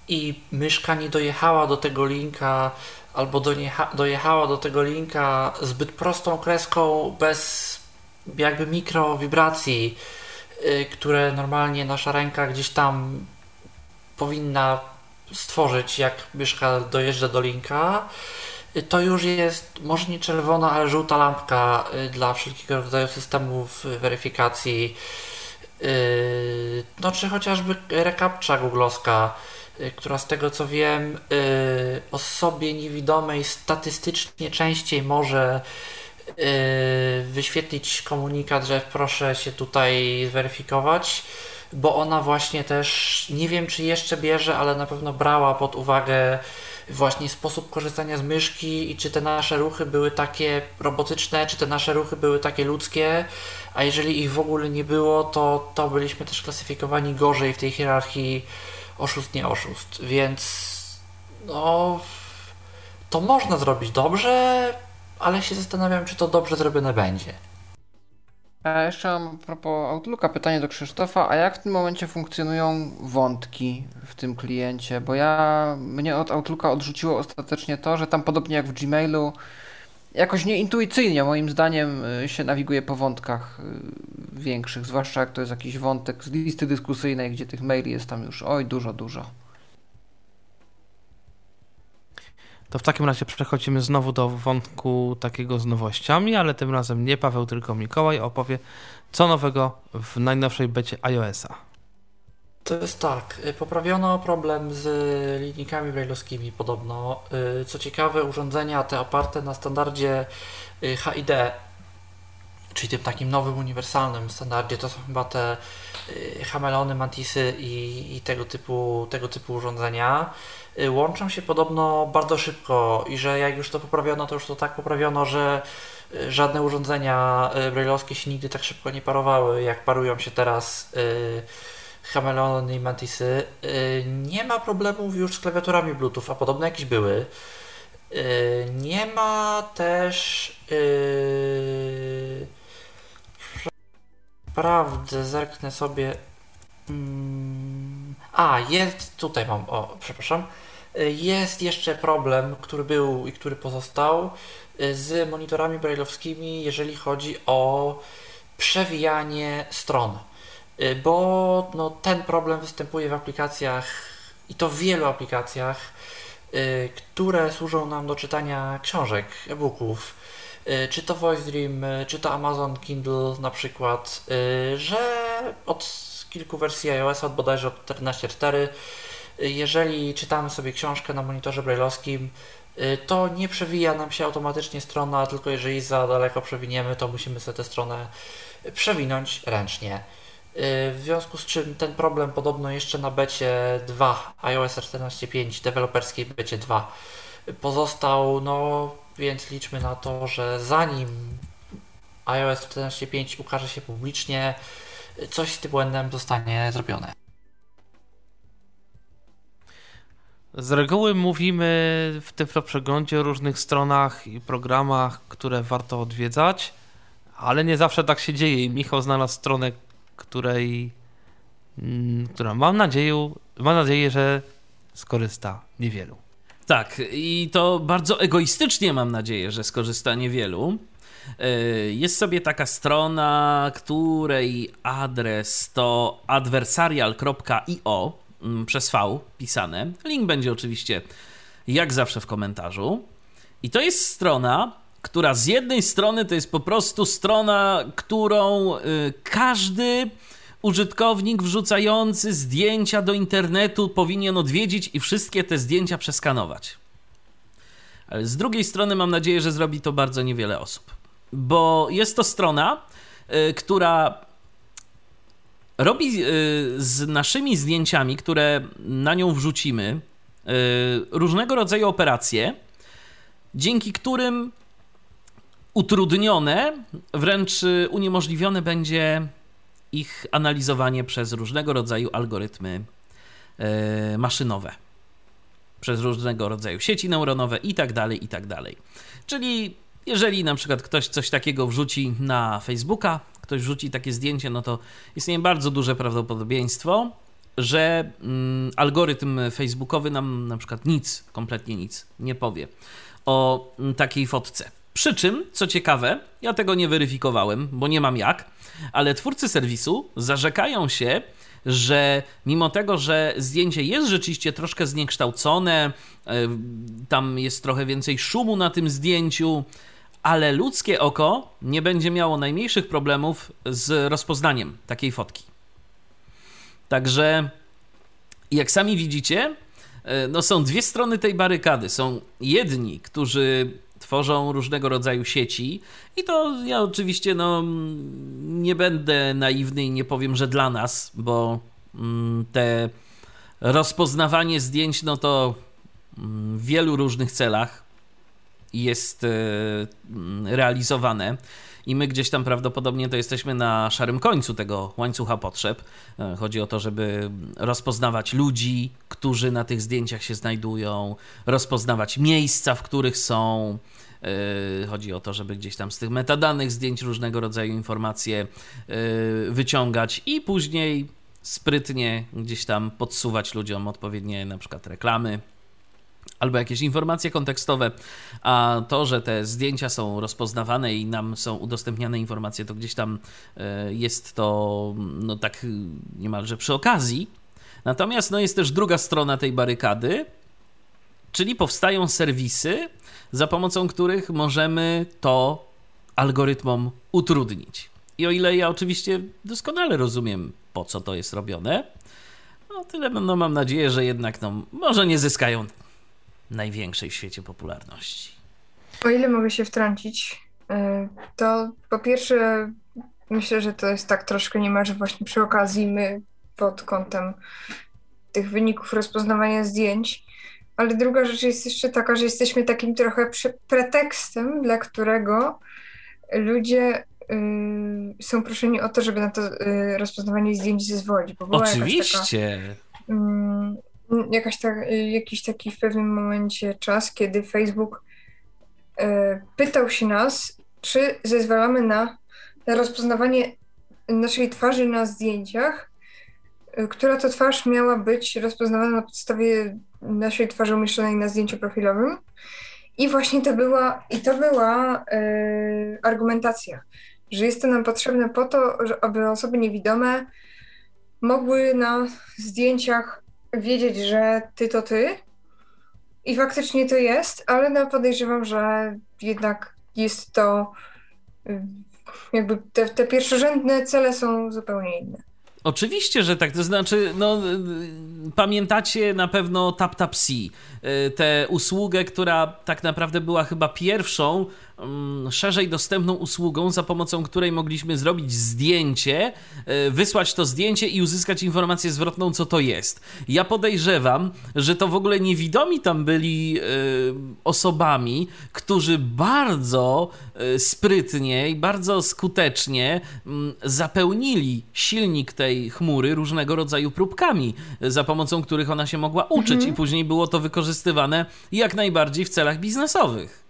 i myszka nie dojechała do tego linka, albo dojecha- dojechała do tego linka zbyt prostą kreską, bez jakby mikrowibracji, y, które normalnie nasza ręka gdzieś tam powinna stworzyć, jak myszka dojeżdża do linka, y, to już jest może nie czerwona, ale żółta lampka y, dla wszelkiego rodzaju systemów weryfikacji. No czy chociażby recaptcha googlowska, która z tego co wiem y, osobie niewidomej statystycznie częściej może y, wyświetlić komunikat, że proszę się tutaj zweryfikować, bo ona właśnie też, nie wiem czy jeszcze bierze, ale na pewno brała pod uwagę właśnie sposób korzystania z myszki i czy te nasze ruchy były takie robotyczne, czy te nasze ruchy były takie ludzkie, a jeżeli ich w ogóle nie było, to, to byliśmy też klasyfikowani gorzej w tej hierarchii oszust, nie oszust, więc no to można zrobić dobrze, ale się zastanawiam, czy to dobrze zrobione będzie. A jeszcze mam a propos Outlooka pytanie do Krzysztofa, a jak w tym momencie funkcjonują wątki w tym kliencie? Bo ja, mnie od Outlooka odrzuciło ostatecznie to, że tam podobnie jak w Gmailu, jakoś nieintuicyjnie moim zdaniem y, się nawiguje po wątkach y, większych, zwłaszcza jak to jest jakiś wątek z listy dyskusyjnej, gdzie tych maili jest tam już oj dużo, dużo. To w takim razie przechodzimy znowu do wątku takiego z nowościami, ale tym razem nie Paweł, tylko Mikołaj opowie, co nowego w najnowszej becie iOS-a. To jest tak, y, poprawiono problem z linijkami brailleowskimi podobno. Y, Co ciekawe, urządzenia te oparte na standardzie y, HID, czyli tym takim nowym, uniwersalnym standardzie, to są chyba te Hamelony, Mantisy i, i tego, typu, tego typu urządzenia. Łączą się podobno bardzo szybko i że jak już to poprawiono, to już to tak poprawiono, że żadne urządzenia brailleowskie się nigdy tak szybko nie parowały, jak parują się teraz y, Chameleony i Mantisy. Y, Nie ma problemów już z klawiaturami Bluetooth, a podobno jakieś były. Y, Nie ma też. Yy... Prawdę, zerknę sobie. Mm, A, jest. Tutaj mam. O, przepraszam. Y, Jest jeszcze problem, który był i który pozostał y, z monitorami brailleowskimi, jeżeli chodzi o przewijanie stron. Y, Bo no, ten problem występuje w aplikacjach i to w wielu aplikacjach, y, które służą nam do czytania książek, e-booków, y, czy to Voice Dream, czy to Amazon Kindle na przykład, że od kilku wersji iOS, od bodajże od 14.4, y, jeżeli czytamy sobie książkę na monitorze brailleowskim, to nie przewija nam się automatycznie strona, tylko jeżeli za daleko przewiniemy, to musimy sobie tę stronę przewinąć ręcznie. Y, W związku z czym ten problem podobno jeszcze na becie 2 iOS 14.5 deweloperskiej becie 2 pozostał, no więc liczmy na to, że zanim iOS 14.5 ukaże się publicznie, coś z tym błędem zostanie zrobione. Z reguły mówimy w tym przeglądzie o różnych stronach i programach, które warto odwiedzać, ale nie zawsze tak się dzieje. Michał znalazł stronę, której, mm, która mam nadzieję, mam nadzieję, że skorzysta niewielu. Tak, i to bardzo egoistycznie mam nadzieję, że skorzysta niewielu. Yy, Jest sobie taka strona, której adres to adversarial.io mm, przez V pisane. Link będzie oczywiście jak zawsze w komentarzu. I to jest strona, która z jednej strony to jest po prostu strona, którą y, każdy użytkownik wrzucający zdjęcia do internetu powinien odwiedzić i wszystkie te zdjęcia przeskanować. Ale z drugiej strony mam nadzieję, że zrobi to bardzo niewiele osób. Bo jest to strona, y, która robi y, z naszymi zdjęciami, które na nią wrzucimy, różnego rodzaju operacje, dzięki którym utrudnione, wręcz uniemożliwione będzie ich analizowanie przez różnego rodzaju algorytmy maszynowe przez różnego rodzaju sieci neuronowe i tak dalej, i tak. Czyli jeżeli na przykład ktoś coś takiego wrzuci na Facebooka, ktoś wrzuci takie zdjęcie, no to istnieje bardzo duże prawdopodobieństwo, że mm, algorytm facebookowy nam na przykład nic, kompletnie nic nie powie o mm, takiej fotce. Przy czym, co ciekawe, ja tego nie weryfikowałem, bo nie mam jak, ale twórcy serwisu zarzekają się, że mimo tego, że zdjęcie jest rzeczywiście troszkę zniekształcone, e, tam jest trochę więcej szumu na tym zdjęciu, ale ludzkie oko nie będzie miało najmniejszych problemów z rozpoznaniem takiej fotki. Także, jak sami widzicie, e, no są dwie strony tej barykady. Są jedni, którzy tworzą różnego rodzaju sieci. I to ja oczywiście no, nie będę naiwny i nie powiem, że dla nas, bo mm, te rozpoznawanie zdjęć no to mm, w wielu różnych celach jest e, mm, realizowane i my gdzieś tam prawdopodobnie to jesteśmy na szarym końcu tego łańcucha potrzeb. E, chodzi o to, żeby rozpoznawać ludzi, którzy na tych zdjęciach się znajdują, rozpoznawać miejsca, w których są. E, chodzi o to, żeby gdzieś tam z tych metadanych zdjęć różnego rodzaju informacje e, wyciągać i później sprytnie gdzieś tam podsuwać ludziom odpowiednie na przykład reklamy, albo jakieś informacje kontekstowe, a to, że te zdjęcia są rozpoznawane i nam są udostępniane informacje, to gdzieś tam e, jest to no tak niemalże przy okazji. Natomiast no jest też druga strona tej barykady, czyli powstają serwisy, za pomocą których możemy to algorytmom utrudnić. I o ile ja oczywiście doskonale rozumiem, po co to jest robione, no tyle no, mam nadzieję, że jednak no, może nie zyskają największej w świecie popularności. O ile mogę się wtrącić, y, to po pierwsze myślę, że to jest tak troszkę niemalże właśnie przy okazji my pod kątem tych wyników rozpoznawania zdjęć, ale druga rzecz jest jeszcze taka, że jesteśmy takim trochę pretekstem, dla którego ludzie y, są proszeni o to, żeby na to y, rozpoznawanie zdjęć zezwolić. Bo Oczywiście. Taka, jakaś ta, jakiś taki w pewnym momencie czas, kiedy Facebook e, pytał się nas, czy zezwalamy na, na rozpoznawanie naszej twarzy na zdjęciach, e, która to twarz miała być rozpoznawana na podstawie naszej twarzy umieszczonej na zdjęciu profilowym. I właśnie to była, i to była argumentacja, że jest to nam potrzebne po to, aby osoby niewidome mogły na zdjęciach wiedzieć, że ty to ty. I faktycznie to jest, ale no podejrzewam, że jednak jest to y, jakby te, te pierwszorzędne cele są zupełnie inne. Oczywiście, że tak. To znaczy, no, pamiętacie na pewno TapTapC, tę usługę, która tak naprawdę była chyba pierwszą szerzej dostępną usługą, za pomocą której mogliśmy zrobić zdjęcie, e, wysłać to zdjęcie i uzyskać informację zwrotną, co to jest. Ja podejrzewam, że to w ogóle niewidomi tam byli e, osobami, którzy bardzo e, sprytnie i bardzo skutecznie zapełnili silnik tej chmury różnego rodzaju próbkami, za pomocą których ona się mogła uczyć, mhm. i później było to wykorzystywane jak najbardziej w celach biznesowych.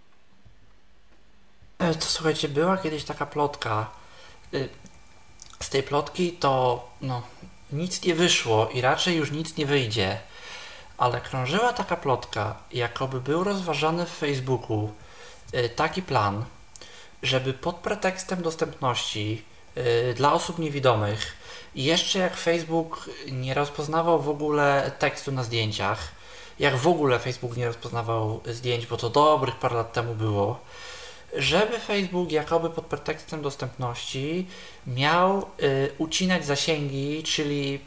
E, to słuchajcie, była kiedyś taka plotka. Y, z tej plotki to no, nic nie wyszło i raczej już nic nie wyjdzie. Ale krążyła taka plotka, jakoby był rozważany w Facebooku y, taki plan, żeby pod pretekstem dostępności y, dla osób niewidomych, jeszcze jak Facebook nie rozpoznawał w ogóle tekstu na zdjęciach, jak w ogóle Facebook nie rozpoznawał zdjęć, bo to dobrych parę lat temu było, żeby Facebook jakoby pod pretekstem dostępności miał y, ucinać zasięgi, czyli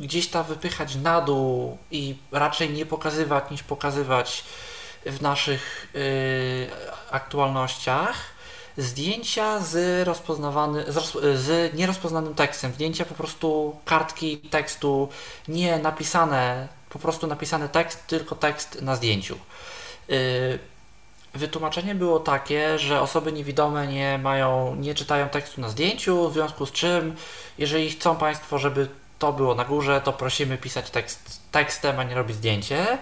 gdzieś tam wypychać na dół i raczej nie pokazywać niż pokazywać w naszych y, aktualnościach zdjęcia z, rozpoznawany, z, roz, z nierozpoznanym tekstem, zdjęcia po prostu kartki tekstu, nie napisane, po prostu napisany tekst, tylko tekst na zdjęciu. Y, wytłumaczenie było takie, że osoby niewidome nie mają, nie czytają tekstu na zdjęciu, w związku z czym, jeżeli chcą Państwo, żeby to było na górze, to prosimy pisać tekst tekstem, a nie robić zdjęcie.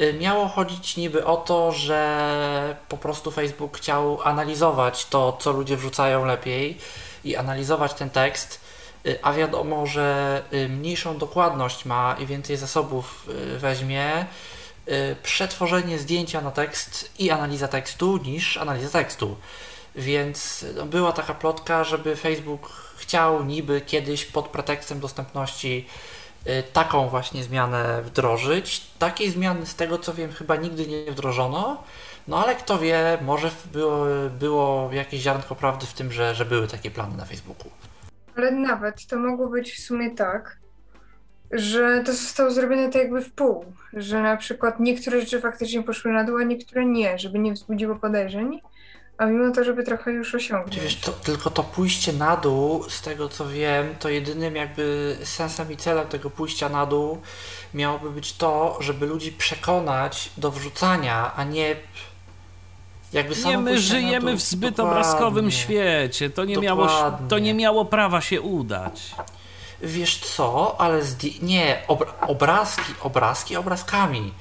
Y, miało chodzić niby o to, że po prostu Facebook chciał analizować to, co ludzie wrzucają lepiej i analizować ten tekst, y, a wiadomo, że y, mniejszą dokładność ma i więcej zasobów weźmie przetworzenie zdjęcia na tekst i analiza tekstu niż analiza tekstu. Więc no, była taka plotka, żeby Facebook chciał niby kiedyś pod pretekstem dostępności Y, taką właśnie zmianę wdrożyć. Takiej zmiany z tego co wiem chyba nigdy nie wdrożono. No ale kto wie, może było, było jakieś ziarnko prawdy w tym, że, że były takie plany na Facebooku. Ale nawet to mogło być w sumie tak, że to zostało zrobione tak jakby w pół, że na przykład niektóre rzeczy faktycznie poszły na dół, a niektóre nie, żeby nie wzbudziło podejrzeń. A mimo to, żeby trochę już osiągnąć. Wiesz, to, tylko to pójście na dół, z tego co wiem, to jedynym jakby sensem i celem tego pójścia na dół miałoby być to, żeby ludzi przekonać do wrzucania, a nie jakby Nie, my żyjemy w zbyt Dokładnie. obrazkowym świecie. To nie, miało, to nie miało prawa się udać. Wiesz co, ale nie, obrazki, obrazki obrazkami,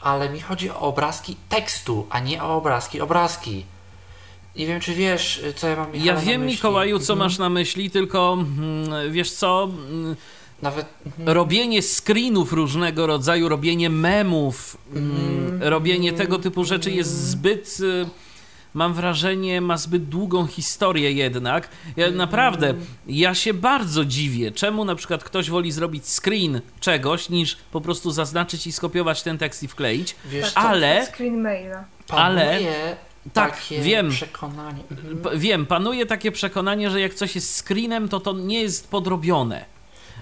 ale mi chodzi o obrazki tekstu, a nie o obrazki obrazki. Nie wiem, czy wiesz, co ja mam Michała Ja wiem, Mikołaju, co mhm. masz na myśli, tylko mm, wiesz co... Mm, Nawet mhm. robienie screenów różnego rodzaju, robienie memów, mm, robienie tego typu rzeczy jest zbyt y, mam wrażenie, ma zbyt długą historię jednak. Ja naprawdę, ja się bardzo dziwię, czemu na przykład ktoś woli zrobić screen czegoś, niż po prostu zaznaczyć i skopiować ten tekst i wkleić, Wiesz, ale... Screen maila. Ale tak, wiem. przekonanie. Mhm. Wiem, panuje takie przekonanie, że jak coś jest screenem, to to nie jest podrobione.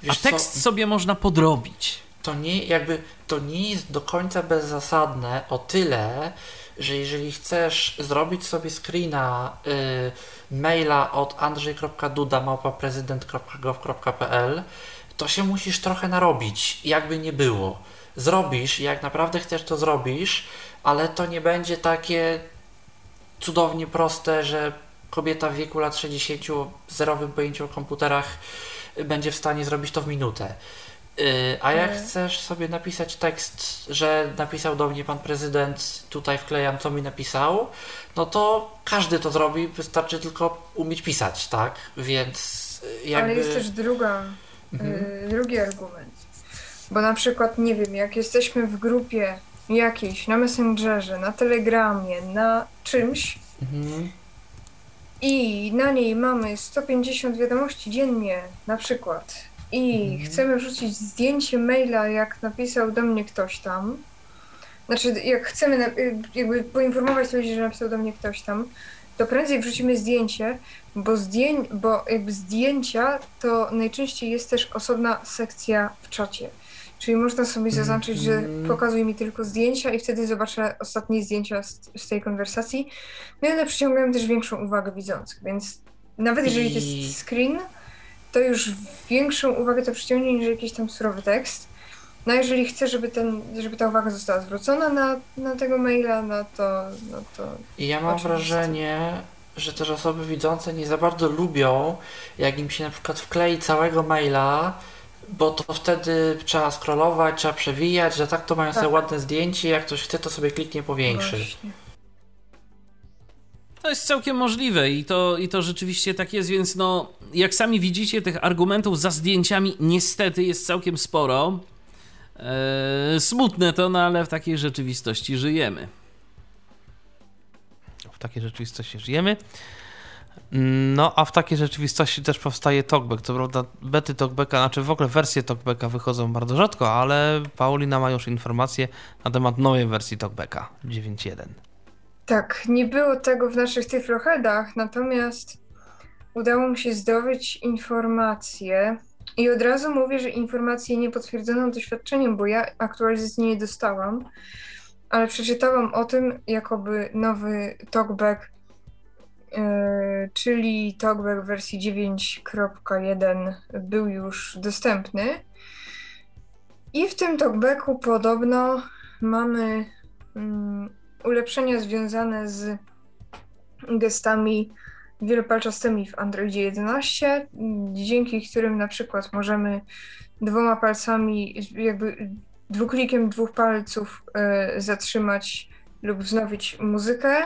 Wiesz A tekst co? sobie można podrobić. To nie, jakby, to nie jest do końca bezzasadne o tyle, że jeżeli chcesz zrobić sobie screena y, maila od andrzej.duda.prezydent.gov.pl to się musisz trochę narobić, jakby nie było. Zrobisz, jak naprawdę chcesz to zrobisz, ale to nie będzie takie cudownie proste, że kobieta w wieku lat 60 w zerowym pojęciu o komputerach będzie w stanie zrobić to w minutę. A jak hmm. chcesz sobie napisać tekst, że napisał do mnie pan prezydent, tutaj wklejam, co mi napisał, no to każdy to zrobi, wystarczy tylko umieć pisać, tak? Więc jakby... Ale jest też druga, mhm. y, drugi argument. Bo na przykład, nie wiem, jak jesteśmy w grupie jakiejś, na Messengerze, na Telegramie, na czymś mhm. i na niej mamy 150 wiadomości dziennie na przykład i mhm. chcemy wrzucić zdjęcie maila, jak napisał do mnie ktoś tam, znaczy jak chcemy jakby poinformować ludzi, że napisał do mnie ktoś tam, to prędzej wrzucimy zdjęcie, bo, zdjęć, bo jakby zdjęcia to najczęściej jest też osobna sekcja w czacie. Czyli można sobie mhm. zaznaczyć, że pokazuje mi tylko zdjęcia i wtedy zobaczę ostatnie zdjęcia z, z tej konwersacji. No i one przyciągają też większą uwagę widzących, więc nawet jeżeli to jest screen, to już większą uwagę to przyciągnie niż jakiś tam surowy tekst. No jeżeli chcę, żeby, ten, żeby ta uwaga została zwrócona na, na tego maila, no to... No to I ja mam wrażenie, że też osoby widzące nie za bardzo lubią, jak im się na przykład wklei całego maila, bo to wtedy trzeba scrollować, trzeba przewijać, że tak to mają tak. sobie ładne zdjęcie, jak ktoś chce, to sobie kliknie powiększy. Właśnie. To jest całkiem możliwe i to, i to rzeczywiście tak jest, więc no, jak sami widzicie, tych argumentów za zdjęciami niestety jest całkiem sporo. Eee, smutne to, no ale w takiej rzeczywistości żyjemy. W takiej rzeczywistości żyjemy. No, a w takiej rzeczywistości też powstaje talkback. Co prawda, bety talkbacka, znaczy w ogóle wersje talkbacka wychodzą bardzo rzadko, ale Paulina ma już informacje na temat nowej wersji talkbacka 9.1. Tak, nie było tego w naszych tyfloheadach, natomiast udało mi się zdobyć informacje i od razu mówię, że informacje niepotwierdzoną doświadczeniem, bo ja aktualizacji nie dostałam, ale przeczytałam o tym, jakoby nowy talkback, yy, czyli talkback wersji 9.1 był już dostępny. I w tym talkbacku podobno mamy mm, ulepszenia związane z gestami wielopalczastymi w Androidzie 11, dzięki którym na przykład możemy dwoma palcami, jakby dwuklikiem dwóch palców y, zatrzymać lub wznowić muzykę.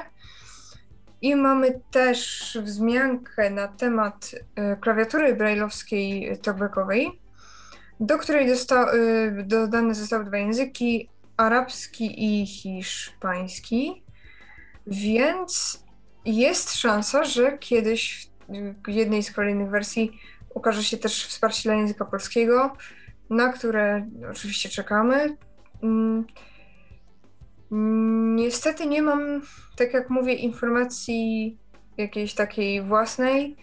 I mamy też wzmiankę na temat y, klawiatury brailleowskiej talkbackowej, do której dosta- y, dodane zostały dwa języki, arabski i hiszpański, więc jest szansa, że kiedyś w jednej z kolejnych wersji ukaże się też wsparcie dla języka polskiego, na które oczywiście czekamy. Mm, niestety nie mam, tak jak mówię, informacji jakiejś takiej własnej,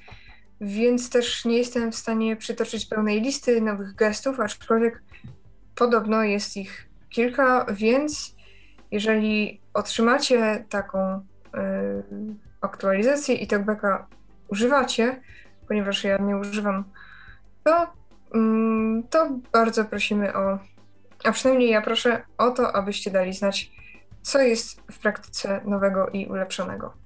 więc też nie jestem w stanie przytoczyć pełnej listy nowych gestów, aczkolwiek podobno jest ich kilka, więc jeżeli otrzymacie taką y, aktualizację i talkbacka używacie, ponieważ ja nie używam, to, mm, to bardzo prosimy o, a przynajmniej ja proszę o to, abyście dali znać, co jest w praktyce nowego i ulepszonego.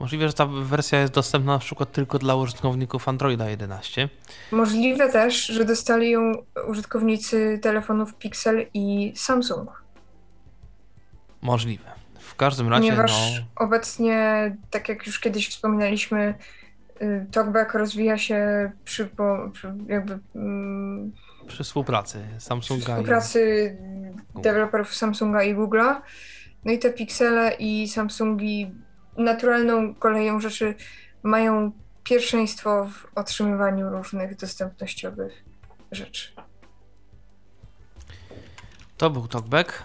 Możliwe, że ta wersja jest dostępna na przykład tylko dla użytkowników Androida 11. Możliwe też, że dostali ją użytkownicy telefonów Pixel i Samsung. Możliwe. W każdym razie, Ponieważ no, obecnie, tak jak już kiedyś wspominaliśmy, y, TalkBack rozwija się przy, po, przy jakby mm, przy współpracy przy Samsunga współpracy deweloperów Samsunga i Google'a. No i te Pixele i Samsungi naturalną koleją rzeczy mają pierwszeństwo w otrzymywaniu różnych dostępnościowych rzeczy. to był talkback.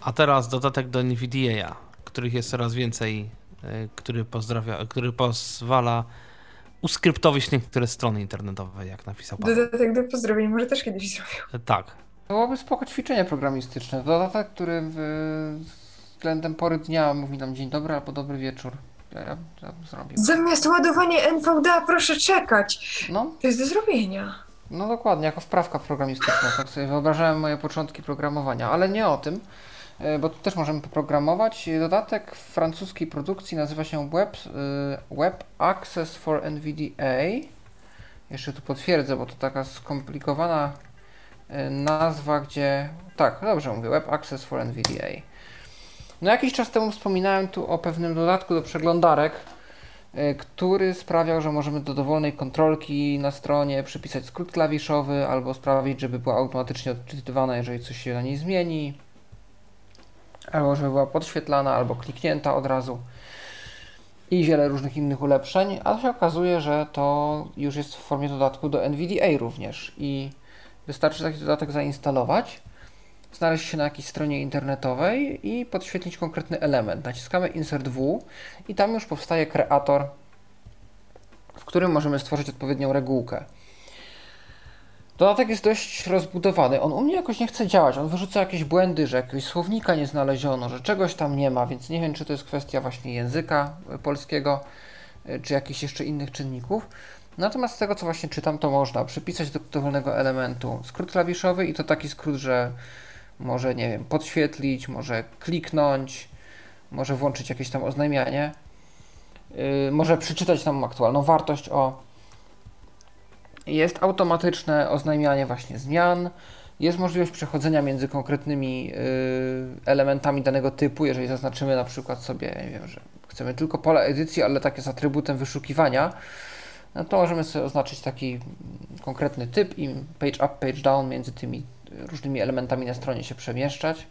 A teraz dodatek do NVDA, których jest coraz więcej, y, który pozdrawia, który pozwala uskryptować niektóre strony internetowe, jak napisał Paweł. Dodatek do pozdrowień może też kiedyś zrobił. Tak. To byłoby spoko ćwiczenie programistyczne. Dodatek, który w, względem pory dnia mówi nam dzień dobry albo dobry wieczór. Ja, ja, ja zrobił. Zamiast ładowanie NVDA proszę czekać. No, To jest do zrobienia. no dokładnie, jako wprawka programistyczna. Tak sobie wyobrażałem moje początki programowania, ale nie o tym, e, bo tu też możemy poprogramować. Dodatek francuskiej produkcji nazywa się Web, e, Web Access for NVDA. Jeszcze tu potwierdzę, bo to taka skomplikowana e, nazwa, gdzie... Tak, dobrze mówię, Web Access for NVDA. No jakiś czas temu wspominałem tu o pewnym dodatku do przeglądarek, y, który sprawiał, że możemy do dowolnej kontrolki na stronie przypisać skrót klawiszowy albo sprawić, żeby była automatycznie odczytywana, jeżeli coś się na niej zmieni, albo żeby była podświetlana, albo kliknięta od razu. I wiele różnych innych ulepszeń, a się okazuje, że to już jest w formie dodatku do NVDA również. I wystarczy taki dodatek zainstalować znaleźć się na jakiejś stronie internetowej i podświetlić konkretny element. Naciskamy Insert W i tam już powstaje kreator, w którym możemy stworzyć odpowiednią regułkę. Dodatek jest dość rozbudowany. On u mnie jakoś nie chce działać. On wyrzuca jakieś błędy, że jakiegoś słownika nie znaleziono, że czegoś tam nie ma, więc nie wiem, czy to jest kwestia właśnie języka polskiego, y, czy jakichś jeszcze innych czynników. Natomiast z tego, co właśnie czytam, to można przypisać do dowolnego elementu skrót klawiszowy i to taki skrót, że może, nie wiem, podświetlić, może kliknąć, może włączyć jakieś tam oznajmianie, yy, może przeczytać tam aktualną wartość. O. Jest automatyczne oznajmianie właśnie zmian, jest możliwość przechodzenia między konkretnymi yy, elementami danego typu, jeżeli zaznaczymy na przykład sobie, nie wiem, że chcemy tylko pola edycji, ale takie z atrybutem wyszukiwania, no to możemy sobie oznaczyć taki konkretny typ i page up, page down między tymi różnymi elementami na stronie się przemieszczać.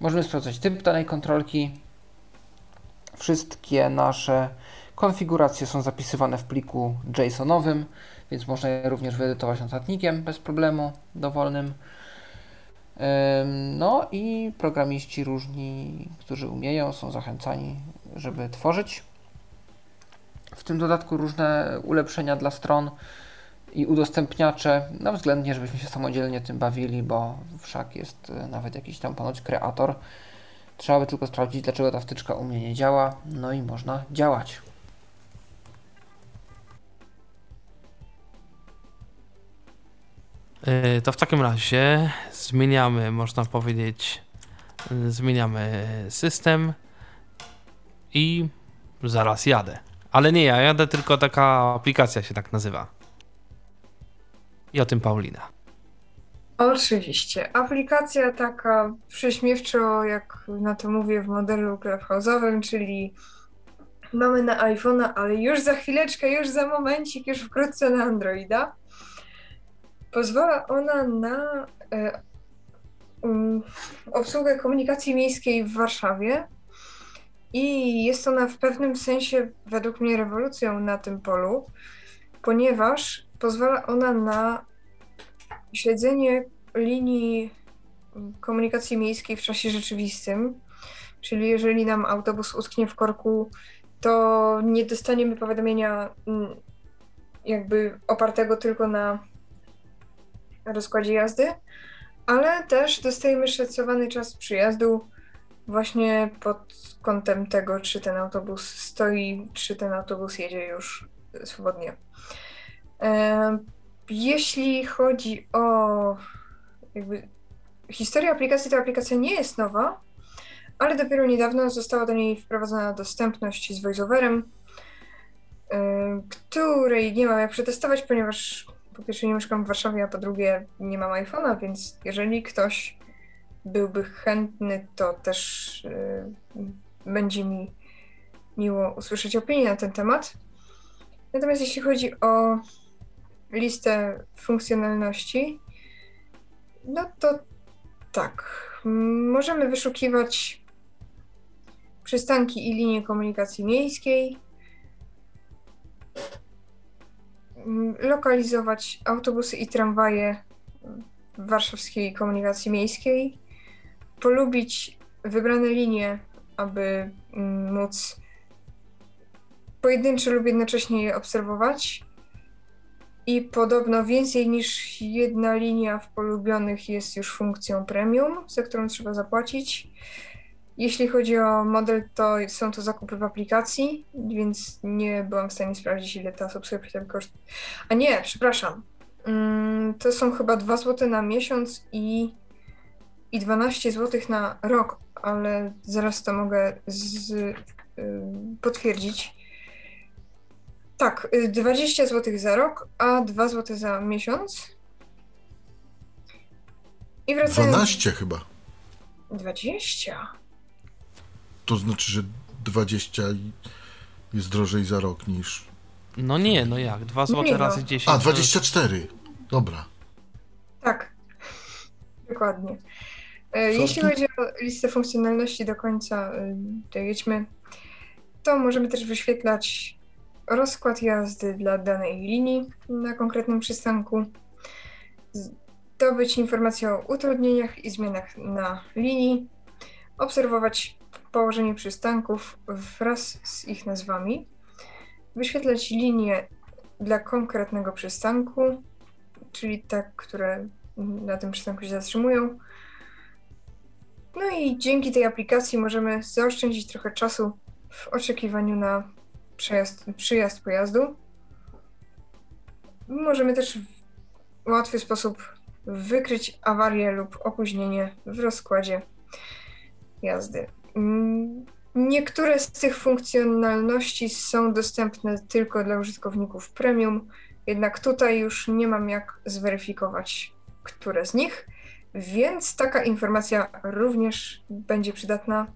Możemy sprawdzać typ danej kontrolki. Wszystkie nasze Konfiguracje są zapisywane w pliku JSONowym, więc można je również wyedytować notatnikiem bez problemu, dowolnym. No i programiści różni, którzy umieją, są zachęcani, żeby tworzyć. W tym dodatku różne ulepszenia dla stron i udostępniacze, no względnie, żebyśmy się samodzielnie tym bawili, bo wszak jest e, nawet jakiś tam ponoć kreator. Trzeba by tylko sprawdzić, dlaczego ta wtyczka u mnie nie działa, no i można działać. E, to w takim razie zmieniamy, można powiedzieć, e, zmieniamy system i zaraz jadę. Ale nie ja jadę, tylko taka aplikacja się tak nazywa. I o tym Paulina. Oczywiście. Aplikacja taka prześmiewczo, jak na to mówię w modelu clubhouse'owym, czyli mamy na iPhone'a, ale już za chwileczkę, już za momencik, już wkrótce na Androida. Pozwala ona na e, um, obsługę komunikacji miejskiej w Warszawie i jest ona w pewnym sensie według mnie rewolucją na tym polu, ponieważ pozwala ona na śledzenie linii komunikacji miejskiej w czasie rzeczywistym. Czyli jeżeli nam autobus utknie w korku, to nie dostaniemy powiadomienia mm, jakby opartego tylko na rozkładzie jazdy, ale też dostajemy szacowany czas przyjazdu właśnie pod kątem tego, czy ten autobus stoi, czy ten autobus jedzie już swobodnie. Jeśli chodzi o jakby historię aplikacji, to aplikacja nie jest nowa, ale dopiero niedawno została do niej wprowadzona dostępność z voiceoverem, której nie mam jak przetestować, ponieważ po pierwsze nie mieszkam w Warszawie, a po drugie nie mam iPhone'a, więc jeżeli ktoś byłby chętny, to też będzie mi miło usłyszeć opinię na ten temat. Natomiast jeśli chodzi o listę funkcjonalności, no to tak. Możemy wyszukiwać przystanki i linie komunikacji miejskiej, lokalizować autobusy i tramwaje warszawskiej komunikacji miejskiej, polubić wybrane linie, aby móc pojedyncze lub jednocześnie je obserwować, i podobno więcej niż jedna linia w polubionych jest już funkcją premium, za którą trzeba zapłacić. Jeśli chodzi o model, to są to zakupy w aplikacji, więc nie byłam w stanie sprawdzić, ile ta subskrypcja kosztuje. A nie, przepraszam. Mm, to są chyba 2 zł na miesiąc i, i 12 zł na rok, ale zaraz to mogę z, y, potwierdzić. Tak, 20 y, zł za rok, a 2 zł za miesiąc. I wracając... 12 chyba. 20. To znaczy, że 20 jest drożej za rok niż. No nie, no jak? 2 zł no. razy 10. A, 24. Dobra. Tak. Dokładnie. E, jeśli chodzi o listę funkcjonalności do końca, y, to jedźmy, to możemy też wyświetlać rozkład jazdy dla danej linii na konkretnym przystanku, zdobyć informacje o utrudnieniach i zmianach na linii, obserwować położenie przystanków wraz z ich nazwami, wyświetlać linie dla konkretnego przystanku, czyli te, które na tym przystanku się zatrzymują. No i dzięki tej aplikacji możemy zaoszczędzić trochę czasu w oczekiwaniu na przejazd, przyjazd pojazdu. Możemy też w łatwy sposób wykryć awarię lub opóźnienie w rozkładzie jazdy. Mm, niektóre z tych funkcjonalności są dostępne tylko dla użytkowników premium, jednak tutaj już nie mam jak zweryfikować, które z nich, więc taka informacja również będzie przydatna,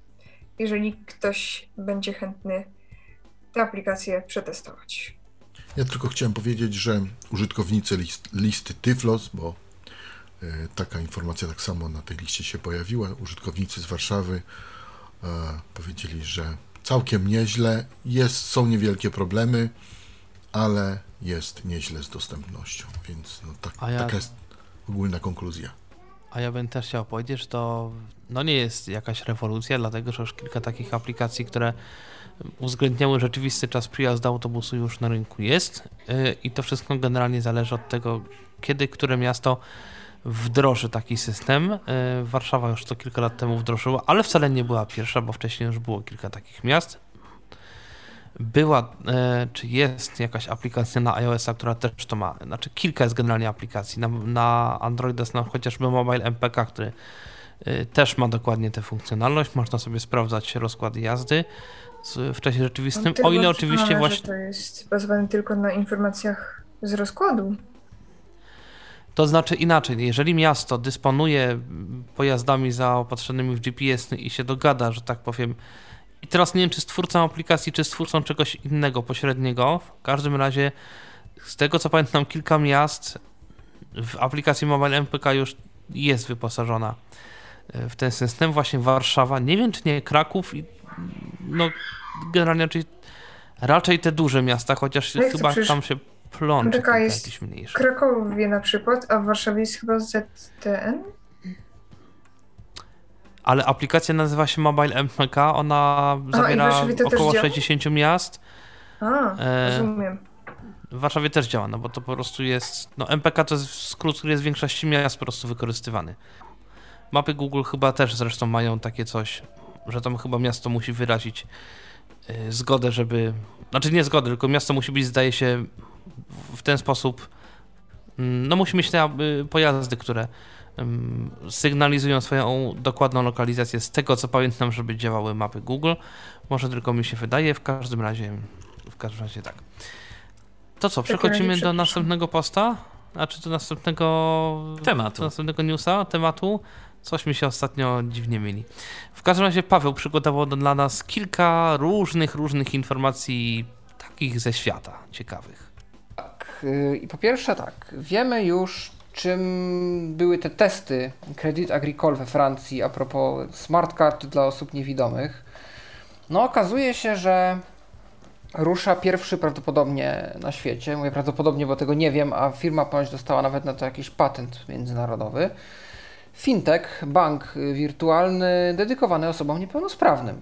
jeżeli ktoś będzie chętny tę aplikację przetestować. Ja tylko chciałem powiedzieć, że użytkownicy list, listy Tyflos, bo y, taka informacja tak samo na tej liście się pojawiła, użytkownicy z Warszawy y, powiedzieli, że całkiem nieźle. Jest, są niewielkie problemy, ale jest nieźle z dostępnością, więc no, tak, ja- taka jest ogólna konkluzja. A ja bym też chciał powiedzieć, że to no nie jest jakaś rewolucja, dlatego że już kilka takich aplikacji, które uwzględniały rzeczywisty czas przyjazdu autobusu już na rynku jest yy, i to wszystko generalnie zależy od tego, kiedy które miasto wdroży taki system. Yy, Warszawa już to kilka lat temu wdrożyła, ale wcale nie była pierwsza, bo wcześniej już było kilka takich miast. Była, e, czy jest jakaś aplikacja na iOS-a, która też to ma. Znaczy, kilka jest generalnie aplikacji. Na, na Androida jest na chociażby Mobile MPK, który e, też ma dokładnie tę funkcjonalność. Można sobie sprawdzać rozkład jazdy w czasie rzeczywistym. O ile oczywiście właśnie. To jest bazowane tylko na informacjach z rozkładu. To znaczy inaczej, jeżeli miasto dysponuje pojazdami zaopatrzonymi w GPS i się dogada, że tak powiem, i teraz nie wiem, czy z twórcą aplikacji, czy z twórcą czegoś innego pośredniego, w każdym razie z tego co pamiętam, kilka miast w aplikacji Mobile MPK już jest wyposażona e, w ten system. Właśnie Warszawa, nie wiem czy nie Kraków i no generalnie raczej, raczej te duże miasta, chociaż No chyba przecież tam się plącze MPK kilka jest jakieś mniejsze. W Krakowie na przykład, a w Warszawie jest chyba ZTN? Ale aplikacja nazywa się Mobile MPK, ona i zawiera około działa? 60 miast. A, E, rozumiem. W Warszawie też działa, no bo to po prostu jest. No MPK to jest skrót, który jest w większości miast po prostu wykorzystywany. Mapy Google chyba też zresztą mają takie coś, że tam chyba miasto musi wyrazić y, zgodę, żeby. Znaczy nie zgodę, tylko miasto musi być, zdaje się, w ten sposób. mm, No musi mieć te y, pojazdy, które ym, sygnalizują swoją dokładną lokalizację z tego, co pamiętam, żeby działały mapy Google. Może tylko mi się wydaje, w każdym razie, w każdym razie tak. To co, przechodzimy do następnego posta? A czy do następnego Tematu. Do następnego newsa, tematu? Coś mi się ostatnio dziwnie myli. W każdym razie Paweł przygotował dla nas kilka różnych, różnych informacji takich ze świata ciekawych. Tak, y, i po pierwsze tak, wiemy już czym były te testy Credit Agricole we Francji a propos smart card dla osób niewidomych. No okazuje się, że rusza pierwszy prawdopodobnie na świecie, mówię prawdopodobnie, bo tego nie wiem, a firma ponoć dostała nawet na to jakiś patent międzynarodowy. Fintech, bank wirtualny dedykowany osobom niepełnosprawnym.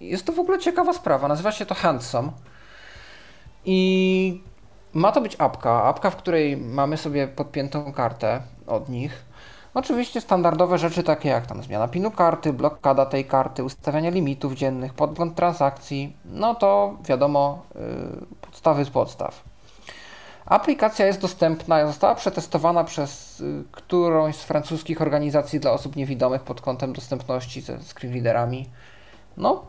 Jest to w ogóle ciekawa sprawa, nazywa się to Handsome. I ma to być apka, apka, w której mamy sobie podpiętą kartę od nich. Oczywiście standardowe rzeczy takie jak tam zmiana pinu karty, blokada tej karty, ustawianie limitów dziennych, podgląd transakcji, no to wiadomo, yy, podstawy z podstaw. Aplikacja jest dostępna, została przetestowana przez y, którąś z francuskich organizacji dla osób niewidomych pod kątem dostępności ze screenreaderami. No,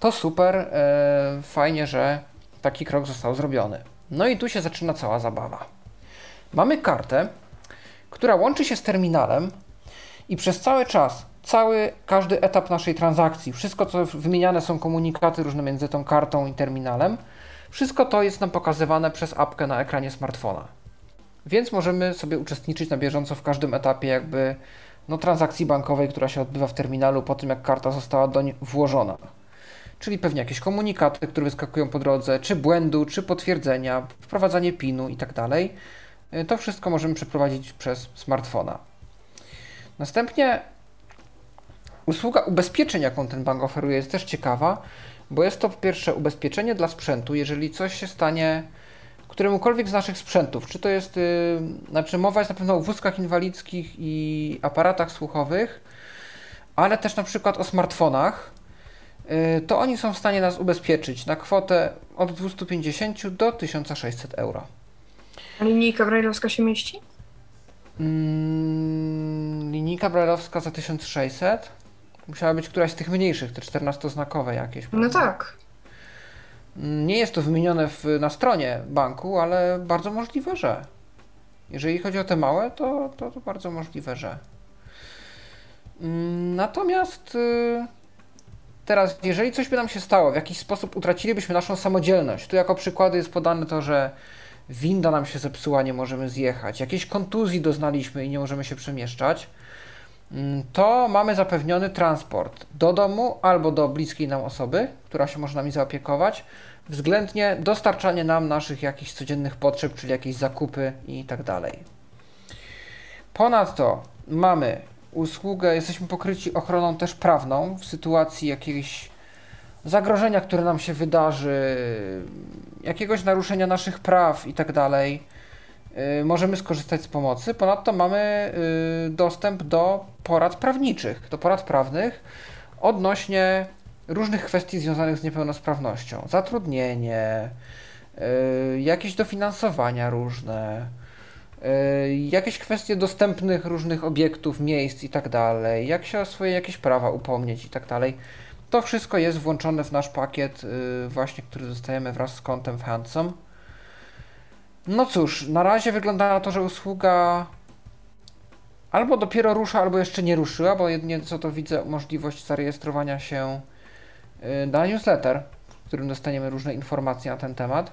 to super, e, fajnie, że taki krok został zrobiony. No i tu się zaczyna cała zabawa. Mamy kartę, która łączy się z terminalem i przez cały czas, cały, każdy etap naszej transakcji, wszystko co wymieniane są komunikaty różne między tą kartą i terminalem, wszystko to jest nam pokazywane przez apkę na ekranie smartfona. Więc możemy sobie uczestniczyć na bieżąco w każdym etapie jakby no, transakcji bankowej, która się odbywa w terminalu po tym, jak karta została doń włożona. Czyli pewnie jakieś komunikaty, które wyskakują po drodze, czy błędu, czy potwierdzenia, wprowadzanie PIN-u i tak. Y, To wszystko możemy przeprowadzić przez smartfona. Następnie usługa ubezpieczeń, jaką ten bank oferuje, jest też ciekawa, bo jest to po pierwsze ubezpieczenie dla sprzętu, jeżeli coś się stanie któremukolwiek z naszych sprzętów, czy to jest, yy, znaczy mowa jest na pewno o wózkach inwalidzkich i aparatach słuchowych, ale też na przykład o smartfonach, yy, to oni są w stanie nas ubezpieczyć na kwotę od 250 do 1600 euro. A linijka brajlowska się mieści? Mm, linijka brajlowska za 1600. Musiała być któraś z tych mniejszych, te 14-znakowe jakieś. No prawda? tak. Mm, Nie jest to wymienione w, na stronie banku, ale bardzo możliwe, że. Jeżeli chodzi o te małe, to, to, to bardzo możliwe, że. Mm, Natomiast y, teraz, jeżeli coś by nam się stało, w jakiś sposób utracilibyśmy naszą samodzielność, tu jako przykłady jest podane to, że winda nam się zepsuła, nie możemy zjechać, jakiejś kontuzji doznaliśmy i nie możemy się przemieszczać, to mamy zapewniony transport do domu albo do bliskiej nam osoby, która się może nami zaopiekować, względnie dostarczanie nam naszych jakichś codziennych potrzeb, czyli jakieś zakupy i tak dalej. Ponadto mamy usługę, jesteśmy pokryci ochroną też prawną w sytuacji jakiegoś zagrożenia, które nam się wydarzy, jakiegoś naruszenia naszych praw i tak dalej. Y, możemy skorzystać z pomocy. Ponadto mamy y, dostęp do porad prawniczych, do porad prawnych odnośnie różnych kwestii związanych z niepełnosprawnością. Zatrudnienie, y, jakieś dofinansowania różne, jakieś kwestie dostępnych różnych obiektów, miejsc i tak dalej, jak się o swoje jakieś prawa upomnieć i tak dalej. To wszystko jest włączone w nasz pakiet właśnie, który dostajemy wraz z kontem w Handsome. No cóż, na razie wygląda na to, że usługa albo dopiero rusza, albo jeszcze nie ruszyła, bo jedynie co to widzę możliwość zarejestrowania się y, na newsletter, w którym dostaniemy różne informacje na ten temat.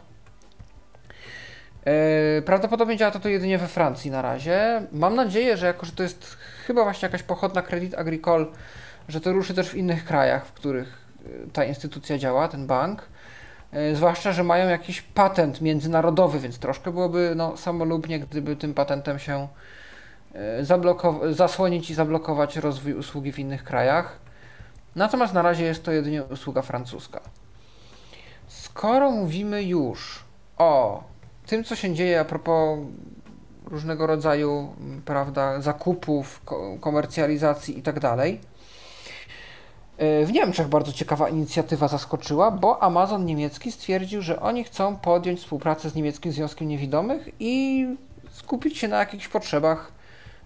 Y, prawdopodobnie działa to, to jedynie we Francji na razie. Mam nadzieję, że jako, że to jest chyba właśnie jakaś pochodna Credit Agricole, że to ruszy też w innych krajach, w których y, ta instytucja działa, ten bank. E, zwłaszcza, że mają jakiś patent międzynarodowy, więc troszkę byłoby no, samolubnie, gdyby tym patentem się e, zasłonić i zablokować rozwój usługi w innych krajach. Natomiast na razie jest to jedynie usługa francuska. Skoro mówimy już o tym, co się dzieje a propos różnego rodzaju prawda, zakupów, komercjalizacji itd., tak w Niemczech bardzo ciekawa inicjatywa zaskoczyła, bo Amazon niemiecki stwierdził, że oni chcą podjąć współpracę z Niemieckim Związkiem Niewidomych i skupić się na jakichś potrzebach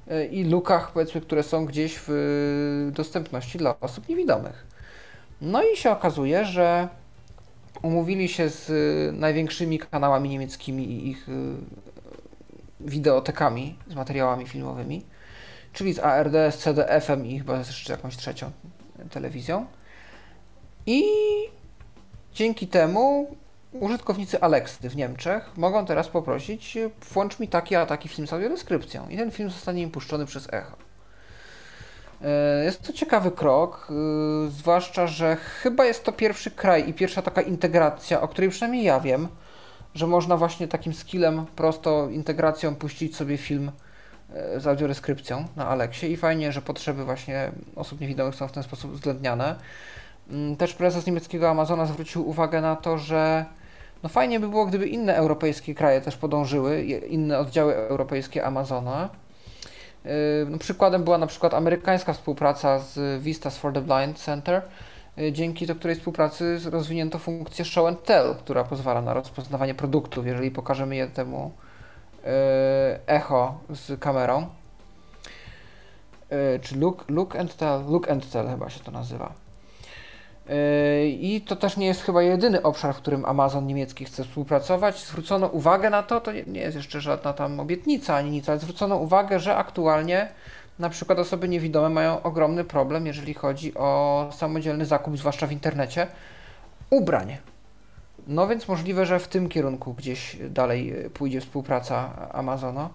e, i lukach, powiedzmy, które są gdzieś w dostępności dla osób niewidomych. No i się okazuje, że umówili się z największymi kanałami niemieckimi i ich e, wideotekami z materiałami filmowymi, czyli z ARD, z CDF-em i chyba jeszcze jakąś trzecią, telewizją. I dzięki temu użytkownicy Alexy w Niemczech mogą teraz poprosić, włącz mi taki a taki film z audiodeskrypcją. I ten film zostanie im puszczony przez echo. E, jest to ciekawy krok, e, zwłaszcza, że chyba jest to pierwszy kraj i pierwsza taka integracja, o której przynajmniej ja wiem, że można właśnie takim skillem, prosto integracją puścić sobie film z audiodeskrypcją na Alexie i fajnie, że potrzeby właśnie osób niewidomych są w ten sposób uwzględniane. Mm, też prezes niemieckiego Amazona zwrócił uwagę na to, że no fajnie by było, gdyby inne europejskie kraje też podążyły, inne oddziały europejskie Amazona. E, no, przykładem była na przykład amerykańska współpraca z Vistas for the Blind Center, e, dzięki do której współpracy rozwinięto funkcję Show and Tell, która pozwala na rozpoznawanie produktów, jeżeli pokażemy je temu E, echo z kamerą. E, czy look, look and tell? Look and tell chyba się to nazywa. E, I to też nie jest chyba jedyny obszar, w którym Amazon niemiecki chce współpracować. Zwrócono uwagę na to, to nie jest jeszcze żadna tam obietnica ani nic, ale zwrócono uwagę, że aktualnie na przykład osoby niewidome mają ogromny problem, jeżeli chodzi o samodzielny zakup, zwłaszcza w internecie, ubrań. No więc możliwe, że w tym kierunku gdzieś dalej pójdzie współpraca Amazona.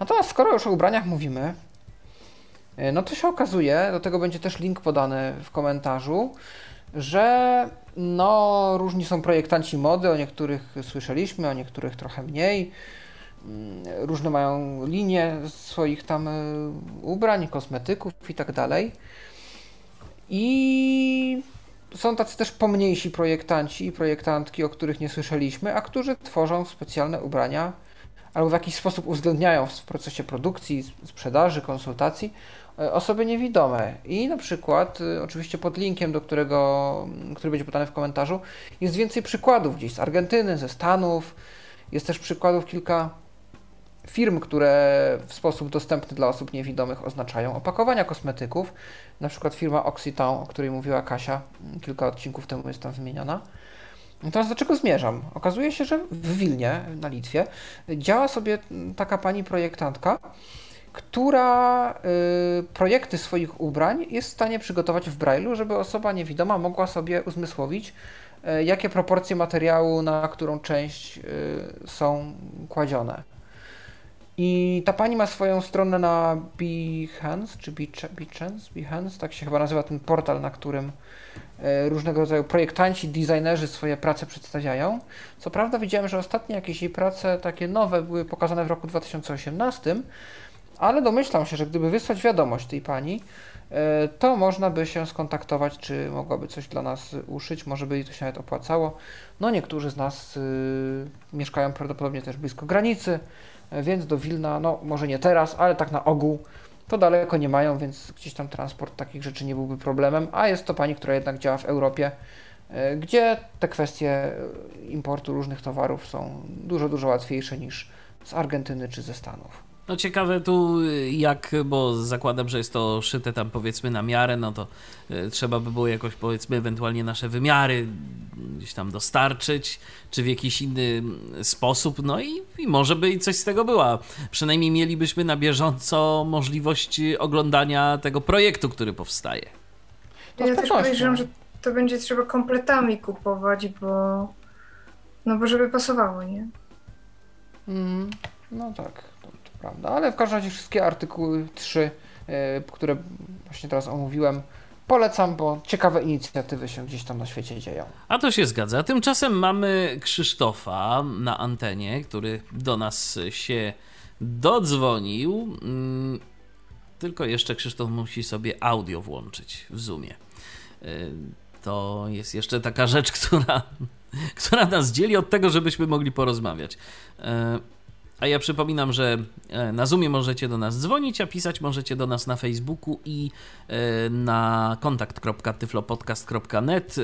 Natomiast skoro już o ubraniach mówimy, no to się okazuje, do tego będzie też link podany w komentarzu, że no różni są projektanci mody, o niektórych słyszeliśmy, o niektórych trochę mniej. Mm, różne mają linie swoich tam y, ubrań, kosmetyków i tak dalej. I są tacy też pomniejsi projektanci i projektantki, o których nie słyszeliśmy, a którzy tworzą specjalne ubrania albo w jakiś sposób uwzględniają w procesie produkcji, sprzedaży, konsultacji e, osoby niewidome. I na przykład, e, oczywiście pod linkiem, do którego, który będzie podany w komentarzu, jest więcej przykładów gdzieś z Argentyny, ze Stanów. Jest też przykładów kilka firm, które w sposób dostępny dla osób niewidomych oznaczają opakowania kosmetyków. Na przykład firma Occitan, o której mówiła Kasia, kilka odcinków temu jest tam wymieniona. Teraz do czego zmierzam? Okazuje się, że w Wilnie, na Litwie, działa sobie taka pani projektantka, która y, projekty swoich ubrań jest w stanie przygotować w Braille'u, żeby osoba niewidoma mogła sobie uzmysłowić, y, jakie proporcje materiału na którą część y, są kładzione. I ta pani ma swoją stronę na Behance, czy Behance, Behance, tak się chyba nazywa ten portal, na którym e, różnego rodzaju projektanci, designerzy swoje prace przedstawiają. Co prawda widziałem, że ostatnie jakieś jej prace takie nowe były pokazane w roku 2018, ale domyślam się, że gdyby wysłać wiadomość tej pani, e, to można by się skontaktować, czy mogłaby coś dla nas uszyć, może by jej to się nawet opłacało. No niektórzy z nas y, mieszkają prawdopodobnie też blisko granicy, więc do Wilna, no może nie teraz, ale tak na ogół to daleko nie mają, więc gdzieś tam transport takich rzeczy nie byłby problemem, a jest to pani, która jednak działa w Europie, e, gdzie te kwestie importu różnych towarów są dużo, dużo łatwiejsze niż z Argentyny czy ze Stanów. No ciekawe tu jak, bo zakładam, że jest to szyte tam powiedzmy na miarę, no to e, trzeba by było jakoś powiedzmy ewentualnie nasze wymiary gdzieś tam dostarczyć, czy w jakiś inny sposób, no i, i może by coś z tego była. Przynajmniej mielibyśmy na bieżąco możliwość oglądania tego projektu, który powstaje. Ja też podejrzewam, że to będzie trzeba kompletami kupować, bo no bo żeby pasowało, nie? Mm, no tak prawda? Ale w każdym razie wszystkie artykuły 3, e, które właśnie teraz omówiłem, polecam, bo ciekawe inicjatywy się gdzieś tam na świecie dzieją. A to się zgadza. Tymczasem mamy Krzysztofa na antenie, który do nas się dodzwonił. Mm, tylko jeszcze Krzysztof musi sobie audio włączyć w Zoomie. E, to jest jeszcze taka rzecz, która, która nas dzieli od tego, żebyśmy mogli porozmawiać. A ja przypominam, że e, na Zoomie możecie do nas dzwonić, a pisać możecie do nas na Facebooku i e, na kontakt.tyflopodcast.net.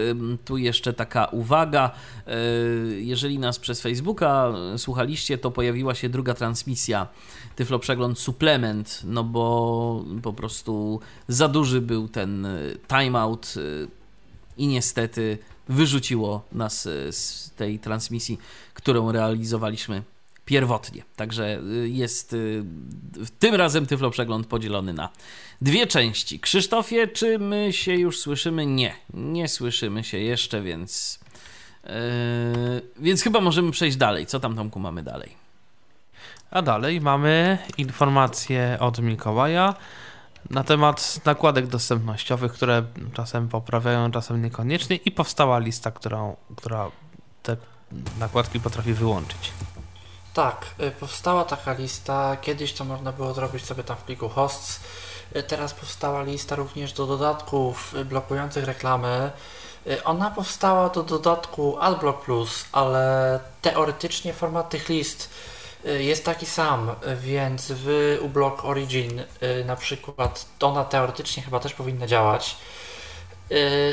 Tu jeszcze taka uwaga. E, jeżeli nas przez Facebooka słuchaliście, to pojawiła się druga transmisja Tyflo Przegląd Suplement, no bo po prostu za duży był ten timeout i niestety wyrzuciło nas z tej transmisji, którą realizowaliśmy pierwotnie. Także y, jest y, tym razem Tyflo Przegląd podzielony na dwie części. Krzysztofie, czy my się już słyszymy? Nie, nie słyszymy się jeszcze, więc yy, więc chyba możemy przejść dalej. Co tam Tomku mamy dalej? A dalej mamy informacje od Mikołaja na temat nakładek dostępnościowych, które czasem poprawiają, czasem niekoniecznie i powstała lista, którą, która te nakładki potrafi wyłączyć. Tak, y, powstała taka lista, kiedyś to można było zrobić sobie tam w pliku hosts, y, teraz powstała lista również do dodatków y, blokujących reklamy. Ona powstała do dodatku AdBlock Plus, ale teoretycznie format tych list jest taki sam, więc w uBlock Origin na przykład ona teoretycznie chyba też powinna działać.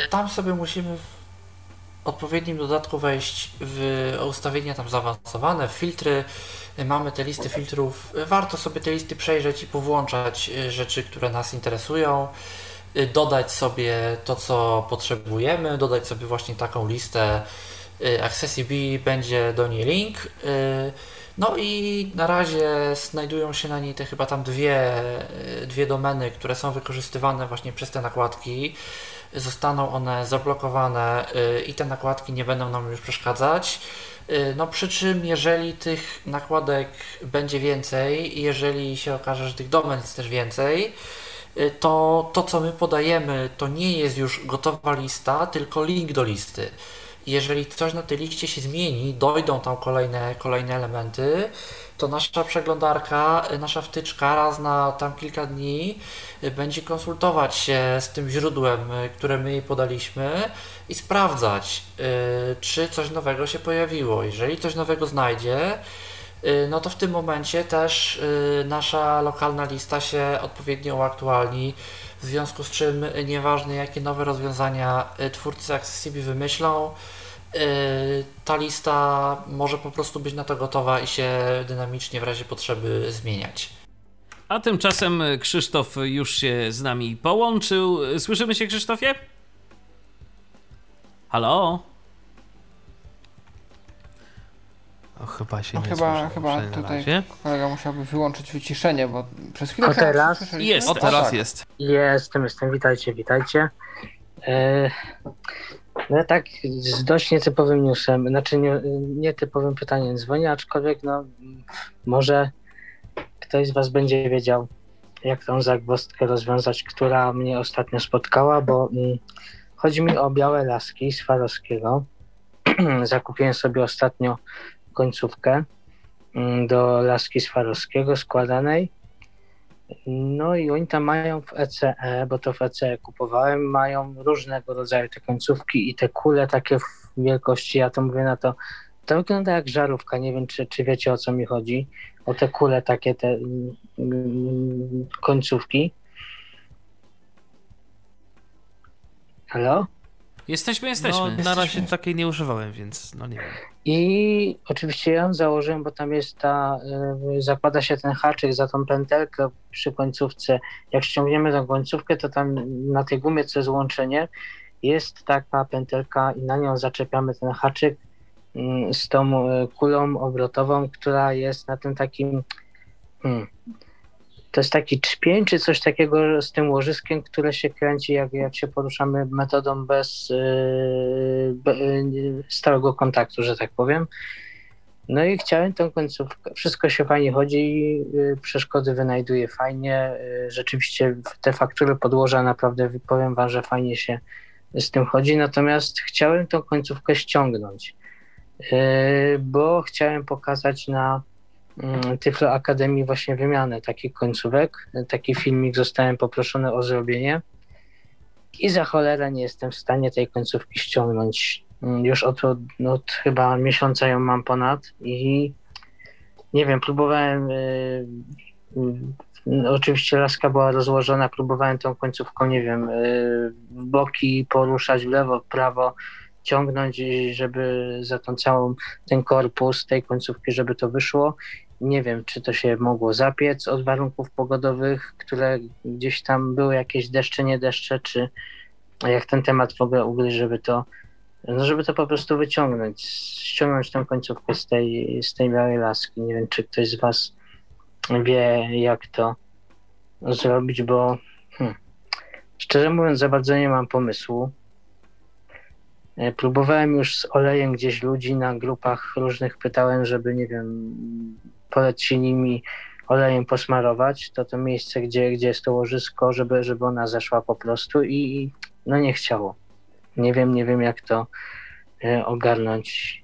Tam sobie musimy odpowiednim dodatku wejść w ustawienia tam zaawansowane, filtry. Mamy te listy filtrów. Warto sobie te listy przejrzeć i powłączać y, rzeczy, które nas interesują. Y, dodać sobie to, co potrzebujemy, dodać sobie właśnie taką listę. Y, Accessibility będzie do niej link. No i na razie znajdują się na niej te chyba tam dwie, dwie domeny, które są wykorzystywane właśnie przez te nakładki zostaną one zablokowane y, i te nakładki nie będą nam już przeszkadzać. Y, no przy czym jeżeli tych nakładek będzie więcej, jeżeli się okaże, że tych domen jest też więcej, y, to to co my podajemy to nie jest już gotowa lista, tylko link do listy. Jeżeli coś na tej liście się zmieni, dojdą tam kolejne, kolejne elementy, to nasza przeglądarka, nasza wtyczka raz na tam kilka dni y, będzie konsultować się z tym źródłem, y, które my jej podaliśmy i sprawdzać, y, czy coś nowego się pojawiło. Jeżeli coś nowego znajdzie, no to w tym momencie też nasza lokalna lista się odpowiednio uaktualni, w związku z czym nieważne jakie nowe rozwiązania twórcy Accessibility wymyślą, ta lista może po prostu być na to gotowa i się dynamicznie w razie potrzeby zmieniać. A tymczasem Krzysztof już się z nami połączył. Słyszymy się, Krzysztofie? Halo? Chyba się no, nie chyba, chyba tutaj kolega musiałby wyłączyć wyciszenie, bo przez chwilę... O teraz? Jest, o teraz tak. jest. Jestem, jestem, witajcie, witajcie. E, no tak, z dość nietypowym newsem, znaczy nie, nietypowym pytaniem dzwonię, aczkolwiek no może ktoś z Was będzie wiedział, jak tą zagwozdkę rozwiązać, która mnie ostatnio spotkała, bo mm, chodzi mi o białe laski z Farowskiego. Zakupiłem sobie ostatnio końcówkę mm, do laski z Farowskiego składanej. No i oni tam mają w ECE, bo to w ECE kupowałem, mają różnego rodzaju te końcówki i te kule takie w wielkości, ja to mówię na to, to wygląda jak żarówka, nie wiem czy, czy wiecie o co mi chodzi, o te kule takie, te mm, końcówki. Halo? Jesteśmy, jesteśmy. No, na razie takiej nie używałem, więc no nie wiem. I oczywiście ja ją założyłem, bo tam jest ta, y, zakłada się ten haczyk za tą pętelkę przy końcówce. Jak ściągniemy tą końcówkę, to tam na tej gumie, co jest łączenie, jest taka pętelka i na nią zaczepiamy ten haczyk mm, z tą y, kulą obrotową, która jest na tym takim hmm, to jest taki trzpień, czy coś takiego z tym łożyskiem, które się kręci, jak, jak się poruszamy metodą bez be, yy, stałego kontaktu, że tak powiem. No i chciałem tą końcówkę. Wszystko się fajnie chodzi, yy, przeszkody wynajduje fajnie. Rzeczywiście te faktury podłoża naprawdę, powiem wam, że fajnie się z tym chodzi. Natomiast chciałem tą końcówkę ściągnąć, bo chciałem pokazać na Tyflo Akademii właśnie wymianę takich końcówek. Taki filmik zostałem poproszony o zrobienie i za cholerę nie jestem w stanie tej końcówki ściągnąć. Mm, już od, od, chyba miesiąca ją mam ponad i nie wiem, próbowałem y, y, oczywiście laska była rozłożona, próbowałem tą końcówką, nie wiem, y, boki poruszać, w lewo, w prawo, ciągnąć, żeby za tą całą ten korpus tej końcówki, żeby to wyszło nie wiem, czy to się mogło zapiec od warunków pogodowych, które gdzieś tam były jakieś deszcze, nie deszcze, czy jak ten temat w ogóle ugryźć, żeby to, no żeby to po prostu wyciągnąć, ściągnąć tę końcówkę z tej, z tej białej laski. Nie wiem, czy ktoś z Was wie, jak to zrobić, bo hmm, szczerze mówiąc, za bardzo nie mam pomysłu. E, próbowałem już z olejem gdzieś ludzi na grupach różnych, pytałem, żeby, nie wiem, poleci nimi olejem posmarować, to to miejsce, gdzie, gdzie jest to łożysko, żeby, żeby ona zeszła po prostu i no nie chciało. Nie wiem, nie wiem jak to e, ogarnąć.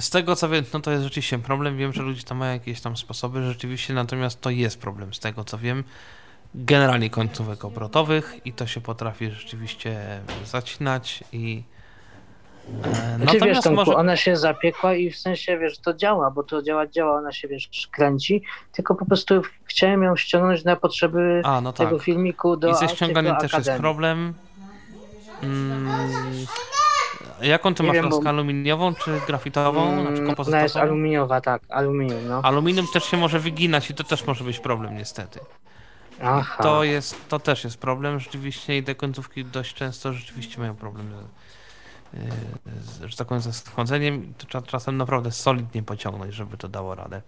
Z tego co wiem, no to jest rzeczywiście problem. Wiem, że ludzie tam mają jakieś tam sposoby rzeczywiście, natomiast to jest problem z tego co wiem. Generalnie końcówek obrotowych i to się potrafi rzeczywiście zacinać i E, znaczy, wiesz, Tomku, może... ona się zapiekła i w sensie, wiesz, to działa, bo to działa, działa, ona się, wiesz, kręci, tylko po prostu chciałem ją ściągnąć na potrzeby A, no tak. tego filmiku do I ze ściąganiem też jest problem. Mm, jaką ty nie masz wiem, bo... aluminiową czy grafitową? Mm, znaczy kompozytową? Ona jest aluminiowa, tak, aluminium, no. Aluminium też się może wyginać i to też może być problem niestety. Aha. To jest, to też jest problem rzeczywiście i te końcówki dość często rzeczywiście mają problem że tak powiem, ze schłodzeniem, to czasem naprawdę solidnie pociągnąć, żeby to dało radę.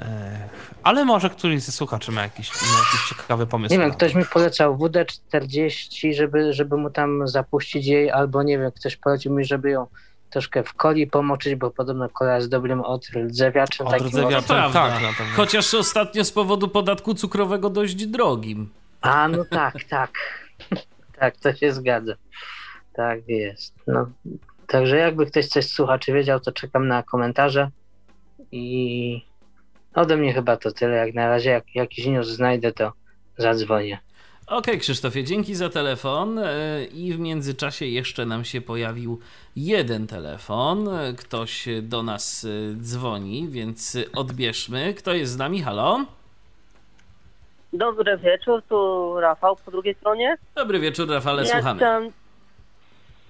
E, ale może któryś ze słuchaczy ma jakiś, ma jakiś ciekawy pomysł. Nie wiem, ktoś mi polecał WD-40, żeby, żeby mu tam zapuścić jej, albo nie wiem, ktoś polecił mi, żeby ją troszkę w coli pomoczyć, bo podobno kola jest dobrym odrdzewiaczem. Odrdzewiaczem, tak. tak Chociaż ostatnio z powodu podatku cukrowego dość drogim. A, no tak, tak. tak, to się zgadza. Tak jest. No, także jakby ktoś coś słuchaczy wiedział, to czekam na komentarze i ode mnie chyba to tyle. Jak na razie, jak jakiś news znajdę, to zadzwonię. Okej, okay, Krzysztofie, dzięki za telefon. E, I w międzyczasie jeszcze nam się pojawił jeden telefon. Ktoś do nas e, dzwoni, więc odbierzmy. Kto jest z nami? Halo? Dobry wieczór, tu Rafał po drugiej stronie. Dobry wieczór, Rafale, ja słuchamy. Chciałem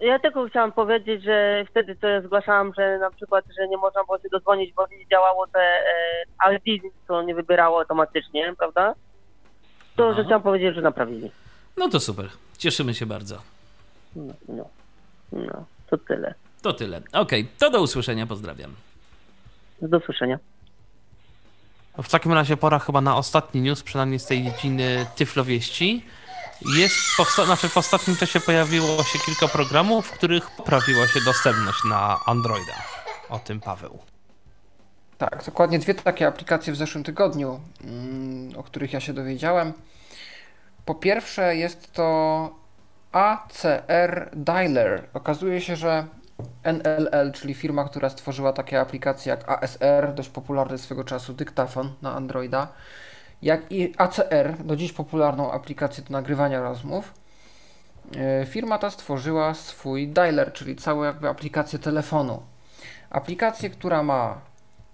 ja tylko chciałam powiedzieć, że wtedy to ja zgłaszałam, że na przykład, że nie można było się dodzwonić, bo nie działało te e, ID, to nie wybierało automatycznie, prawda? To, Aha. że chciałam powiedzieć, że naprawili. No to super. Cieszymy się bardzo. No, no, no to tyle. To tyle. Okej, okay. to do usłyszenia. Pozdrawiam. Do usłyszenia. W takim razie pora chyba na ostatni news, przynajmniej z tej dziedziny Tyflowieści. Jest, powsta- znaczy w ostatnim czasie pojawiło się kilka programów, w których poprawiła się dostępność na Androida. O tym Paweł. Tak, dokładnie dwie takie aplikacje w zeszłym tygodniu, mm, o których ja się dowiedziałem. Po pierwsze jest to ACR Dialer. Okazuje się, że NLL, czyli firma, która stworzyła takie aplikacje jak ASR, dość popularny swego czasu dyktafon na Androida, jak i ACR, do dziś popularną aplikację do nagrywania rozmów. E, firma ta stworzyła swój dialer, czyli całą jakby aplikację telefonu. Aplikację, która ma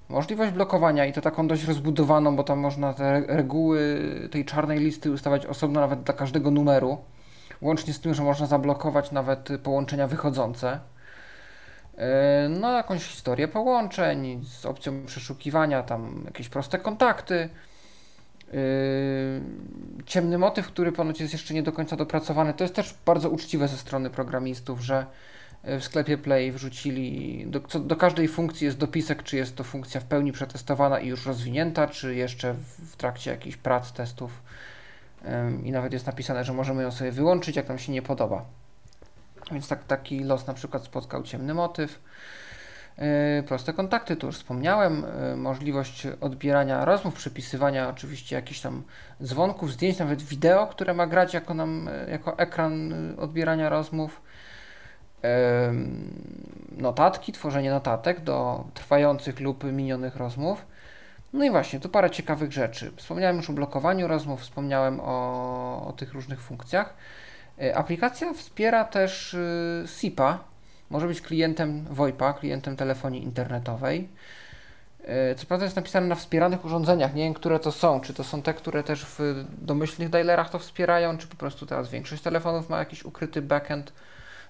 możliwość blokowania i to taką dość rozbudowaną, bo tam można te reguły tej czarnej listy ustawiać osobno nawet dla każdego numeru. Łącznie z tym, że można zablokować nawet połączenia wychodzące. E, no, jakąś historię połączeń z opcją przeszukiwania, tam jakieś proste kontakty. E, ciemny motyw, który ponoć jest jeszcze nie do końca dopracowany. To jest też bardzo uczciwe ze strony programistów, że w sklepie Play wrzucili, do, co, do każdej funkcji jest dopisek, czy jest to funkcja w pełni przetestowana i już rozwinięta, czy jeszcze w, w trakcie jakichś prac, testów. I nawet jest napisane, że możemy ją sobie wyłączyć, jak nam się nie podoba. Więc tak, taki los na przykład spotkał ciemny motyw. Yy, proste kontakty, to już wspomniałem, yy, możliwość odbierania rozmów, przypisywania oczywiście jakichś tam dzwonków, zdjęć, nawet wideo, które ma grać jako, nam, yy, jako ekran odbierania rozmów. Notatki, tworzenie notatek do trwających lub minionych rozmów. No i właśnie, tu parę ciekawych rzeczy. Wspomniałem już o blokowaniu rozmów, wspomniałem o, o tych różnych funkcjach. Aplikacja wspiera też y, SIP-a, może być klientem VoIP-a, klientem telefonii internetowej. E, co prawda jest napisane na wspieranych urządzeniach, nie wiem, które to są. Czy to są te, które też w domyślnych dialerach to wspierają, czy po prostu teraz większość telefonów ma jakiś ukryty backend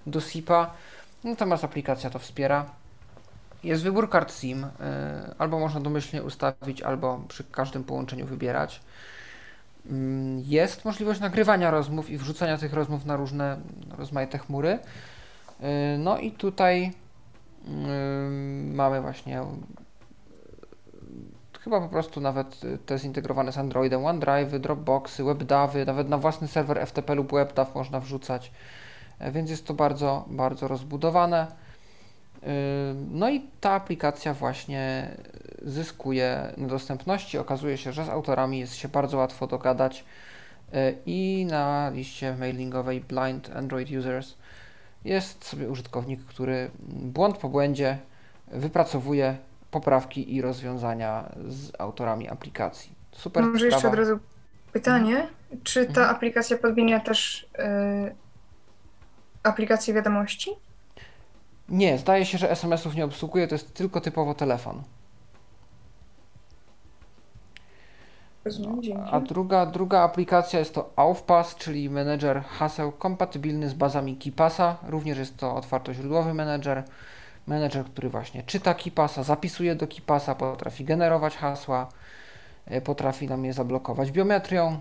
do SIP-a. Natomiast aplikacja to wspiera. Jest wybór kart SIM, y, albo można domyślnie ustawić, albo przy każdym połączeniu wybierać. Mm, jest możliwość nagrywania rozmów i wrzucania tych rozmów na różne rozmaite chmury. Y, no i tutaj y, mamy właśnie chyba po prostu nawet te zintegrowane z Androidem, OneDrive, Dropboxy, WebDAVy, nawet na własny serwer FTP lub WebDAV można wrzucać, więc jest to bardzo, bardzo rozbudowane. No i ta aplikacja właśnie zyskuje na dostępności. Okazuje się, że z autorami jest się bardzo łatwo dogadać i na liście mailingowej Blind Android Users jest sobie użytkownik, który błąd po błędzie wypracowuje poprawki i rozwiązania z autorami aplikacji. Super Może sprawa. jeszcze od razu pytanie, mhm. czy ta mhm. aplikacja podmienia też yy, aplikację wiadomości? Nie, zdaje się, że SMS-ów nie obsługuje, to jest tylko typowo telefon. A druga, druga aplikacja jest to Aufpass, czyli menedżer haseł kompatybilny z bazami KeePassa. Również jest to otwartoźródłowy menedżer. Menedżer, który właśnie czyta KeePassa, zapisuje do KeePassa, potrafi generować hasła, e, potrafi nam je zablokować biometrią,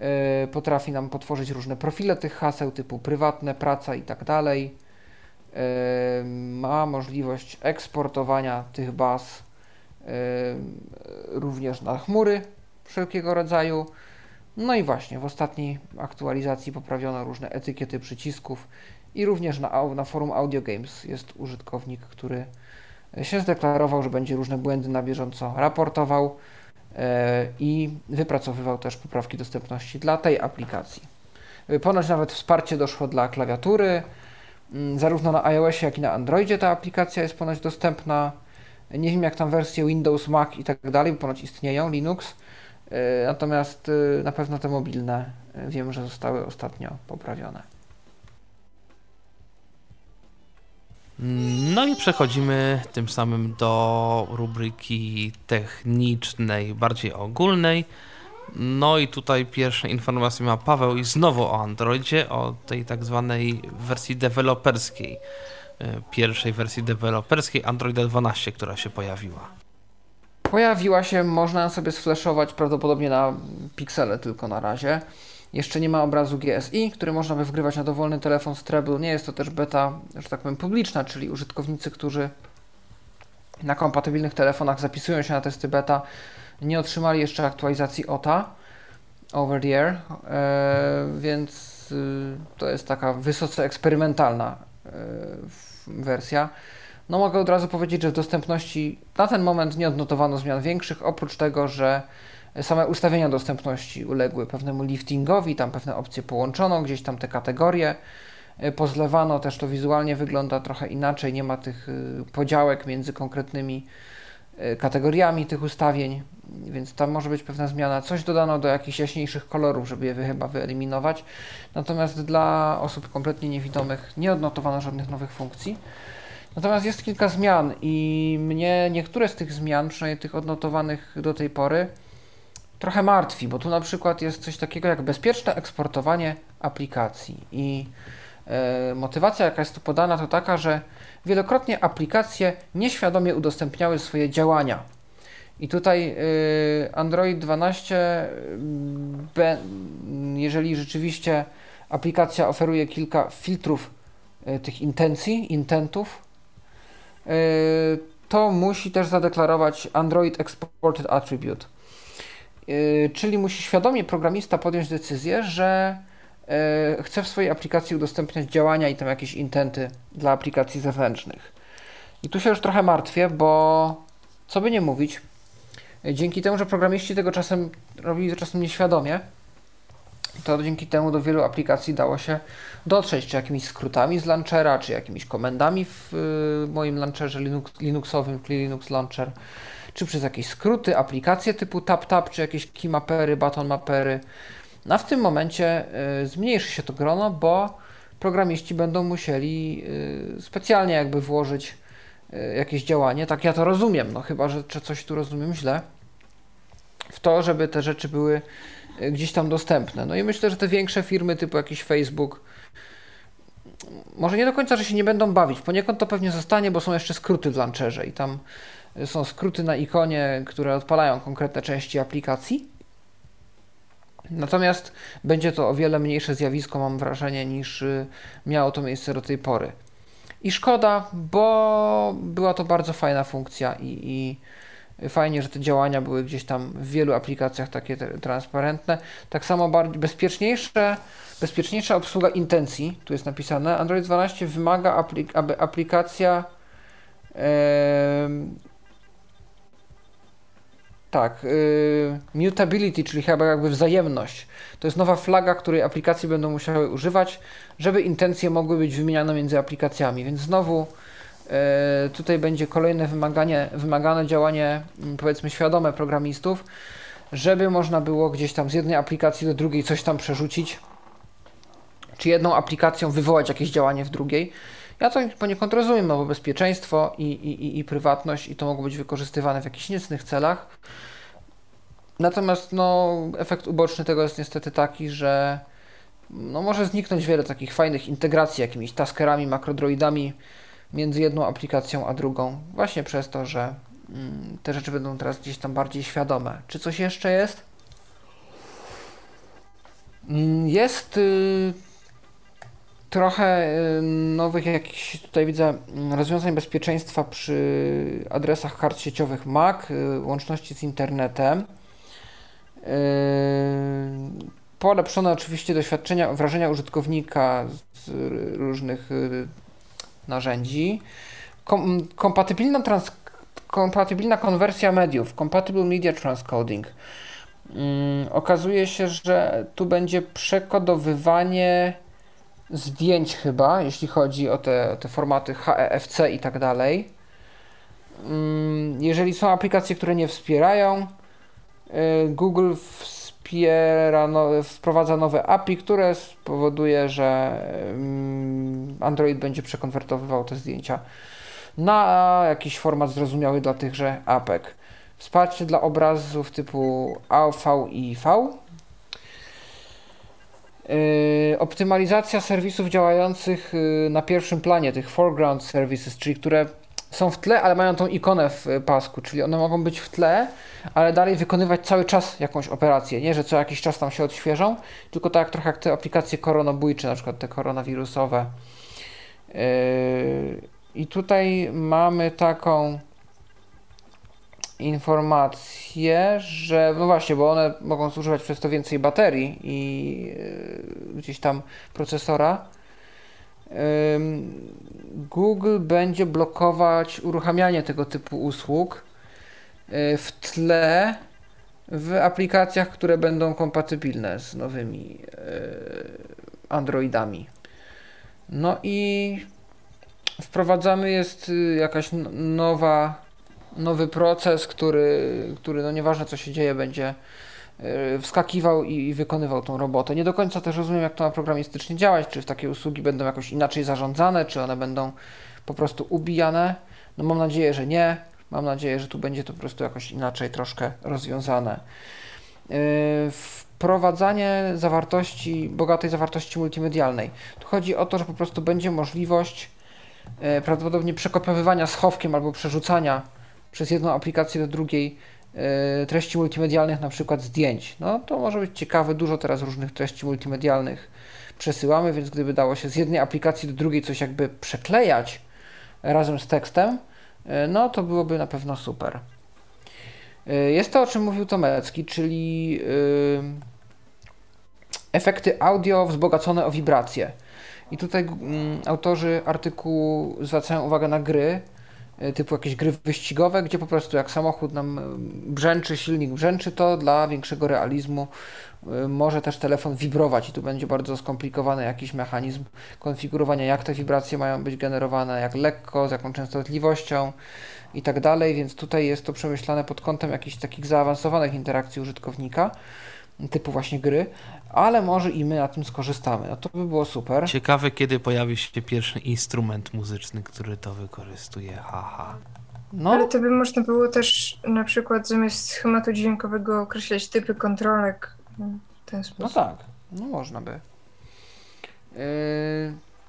e, potrafi nam potworzyć różne profile tych haseł typu prywatne, praca i tak dalej ma możliwość eksportowania tych baz również na chmury wszelkiego rodzaju. No i właśnie w ostatniej aktualizacji poprawiono różne etykiety przycisków i również na, na forum Audio Games jest użytkownik, który się zdeklarował, że będzie różne błędy na bieżąco raportował e, i wypracowywał też poprawki dostępności dla tej aplikacji. Ponoć nawet wsparcie doszło dla klawiatury, Mm, zarówno na iOSie, jak i na Androidzie ta aplikacja jest ponoć dostępna. Nie wiem jak tam wersje Windows, Mac i tak dalej, ponoć istnieją, Linux. E, natomiast e, na pewno te mobilne e, wiem, że zostały ostatnio poprawione. No i przechodzimy tym samym do rubryki technicznej, bardziej ogólnej. No i tutaj pierwsze informacje ma Paweł i znowu o Androidzie, o tej tak zwanej wersji deweloperskiej, pierwszej wersji deweloperskiej Androida 12, która się pojawiła. Pojawiła się, można sobie sflashować prawdopodobnie na piksele tylko na razie. Jeszcze nie ma obrazu GSI, który można by wgrywać na dowolny telefon z Treble. Nie jest to też beta, że tak powiem, publiczna, czyli użytkownicy, którzy na kompatybilnych telefonach zapisują się na testy beta, nie otrzymali jeszcze aktualizacji OTA over the air, e, więc y, to jest taka wysoce eksperymentalna e, wersja. No mogę od razu powiedzieć, że w dostępności na ten moment nie odnotowano zmian większych, oprócz tego, że same ustawienia dostępności uległy pewnemu liftingowi, tam pewne opcje połączono, gdzieś tam te kategorie y, pozlewano, też to wizualnie wygląda trochę inaczej, nie ma tych y, podziałek między konkretnymi kategoriami tych ustawień, więc tam może być pewna zmiana. Coś dodano do jakichś jaśniejszych kolorów, żeby je chyba wyeliminować. Natomiast dla osób kompletnie niewidomych nie odnotowano żadnych nowych funkcji. Natomiast jest kilka zmian i mnie niektóre z tych zmian, przynajmniej tych odnotowanych do tej pory, trochę martwi, bo tu na przykład jest coś takiego jak bezpieczne eksportowanie aplikacji i e, motywacja, jaka jest tu podana, to taka, że wielokrotnie aplikacje nieświadomie udostępniały swoje działania. I tutaj y, Android 12, be, jeżeli rzeczywiście aplikacja oferuje kilka filtrów y, tych intencji, intentów, y, to musi też zadeklarować Android Exported Attribute. Y, czyli musi świadomie programista podjąć decyzję, że y, chce w swojej aplikacji udostępniać działania i tam jakieś intenty dla aplikacji zewnętrznych. I tu się już trochę martwię, bo co by nie mówić, dzięki temu, że programiści tego czasem robili to czasem nieświadomie, to dzięki temu do wielu aplikacji dało się dotrzeć, czy jakimiś skrótami z launchera, czy jakimiś komendami w y, moim launcherze Linux, Linuxowym, Linux Launcher, czy przez jakieś skróty, aplikacje typu TapTap, czy jakieś keymapery, button mapery. A w tym momencie y, zmniejszy się to grono, bo programiści będą musieli y, specjalnie jakby włożyć y, jakieś działanie, tak ja to rozumiem, no chyba, że, coś tu rozumiem źle, w to, żeby te rzeczy były gdzieś tam dostępne. No i myślę, że te większe firmy typu jakiś Facebook, może nie do końca, że się nie będą bawić, poniekąd to pewnie zostanie, bo są jeszcze skróty w launcherze i tam są skróty na ikonie, które odpalają konkretne części aplikacji. Natomiast będzie to o wiele mniejsze zjawisko, mam wrażenie, niż y, miało to miejsce do tej pory. I szkoda, bo była to bardzo fajna funkcja i, i fajnie, że te działania były gdzieś tam w wielu aplikacjach takie transparentne. Tak samo bezpieczniejsze, bezpieczniejsza obsługa intencji, tu jest napisane. Android 12 wymaga, aplik aby aplikacja yy, tak, yy, mutability, czyli chyba jakby wzajemność. To jest nowa flaga, której aplikacje będą musiały używać, żeby intencje mogły być wymieniane między aplikacjami. Więc znowu yy, tutaj będzie kolejne wymaganie, wymagane działanie, yy, powiedzmy świadome programistów, żeby można było gdzieś tam z jednej aplikacji do drugiej coś tam przerzucić, czy jedną aplikacją wywołać jakieś działanie w drugiej. Ja to poniekąd rozumiem, bo bezpieczeństwo i, i, i prywatność i to mogą być wykorzystywane w jakichś niecnych celach. Natomiast no, efekt uboczny tego jest niestety taki, że no, może zniknąć wiele takich fajnych integracji jakimiś taskerami, makrodroidami między jedną aplikacją a drugą, właśnie przez to, że mm, te rzeczy będą teraz gdzieś tam bardziej świadome. Czy coś jeszcze jest? Mm, jest y, trochę y, nowych jakichś tutaj widzę mm, rozwiązań bezpieczeństwa przy adresach kart sieciowych MAC, y, łączności z internetem. Y, polepszone oczywiście doświadczenia, wrażenia użytkownika z różnych narzędzi. Kom kompatybilna, trans kompatybilna konwersja mediów, compatible media transcoding. okazuje się, że tu będzie przekodowywanie zdjęć chyba, jeśli chodzi o te, te formaty HEFC i tak dalej. Mm, jeżeli są aplikacje, które nie wspierają, y, Google wspiera, no, wprowadza nowe API, które spowoduje, że mm, Android będzie przekonwertowywał te zdjęcia na jakiś format zrozumiały dla tychże APEK. Wsparcie dla obrazów typu AV i V optymalizacja serwisów działających yy, na pierwszym planie, tych foreground services, czyli które są w tle, ale mają tą ikonę w yy, pasku, czyli one mogą być w tle, ale dalej wykonywać cały czas jakąś operację. Nie, że co jakiś czas tam się odświeżą, tylko tak trochę jak te aplikacje koronabójcze, na przykład te koronawirusowe. I tutaj mamy taką informację, że no właśnie, bo one mogą zużywać przez to więcej baterii i yy, gdzieś tam procesora. Google będzie blokować uruchamianie tego typu usług y, w tle w aplikacjach, które będą kompatybilne z nowymi y, Androidami. No i wprowadzamy jest jakaś nowa, nowy proces, który, który no nieważne co się dzieje, będzie y, wskakiwał i wykonywał tą robotę. Nie do końca też rozumiem, jak to ma programistycznie działać, czy takie usługi będą jakoś inaczej zarządzane, czy one będą po prostu ubijane. No mam nadzieję, że nie. Mam nadzieję, że tu będzie to po prostu jakoś inaczej troszkę rozwiązane. Y, wprowadzanie zawartości, bogatej zawartości multimedialnej. Tu chodzi o to, że po prostu będzie możliwość e, prawdopodobnie przekopiowywania schowkiem albo przerzucania przez jedną aplikację do drugiej e, treści multimedialnych, na przykład zdjęć. No to może być ciekawe, dużo teraz różnych treści multimedialnych przesyłamy, więc gdyby dało się z jednej aplikacji do drugiej coś jakby przeklejać razem z tekstem, e, no to byłoby na pewno super. Jest to, o czym mówił Tomecki, czyli efekty audio wzbogacone o wibracje. I tutaj mm, autorzy artykułu zwracają uwagę na gry, typu jakieś gry wyścigowe, gdzie po prostu jak samochód nam y, brzęczy, silnik brzęczy, to dla większego realizmu y, może też telefon wibrować i tu będzie bardzo skomplikowany jakiś mechanizm konfigurowania, jak te wibracje mają być generowane, jak lekko, z jaką częstotliwością i tak dalej, więc tutaj jest to przemyślane pod kątem jakichś takich zaawansowanych interakcji użytkownika typu właśnie gry, ale może i my na tym skorzystamy. No to by było super. Ciekawe, kiedy pojawi się pierwszy instrument muzyczny, który to wykorzystuje. Haha. No. Ale to by można było też na przykład zamiast schematu dźwiękowego określać typy kontrolek w ten sposób. No tak, no można by. Yy,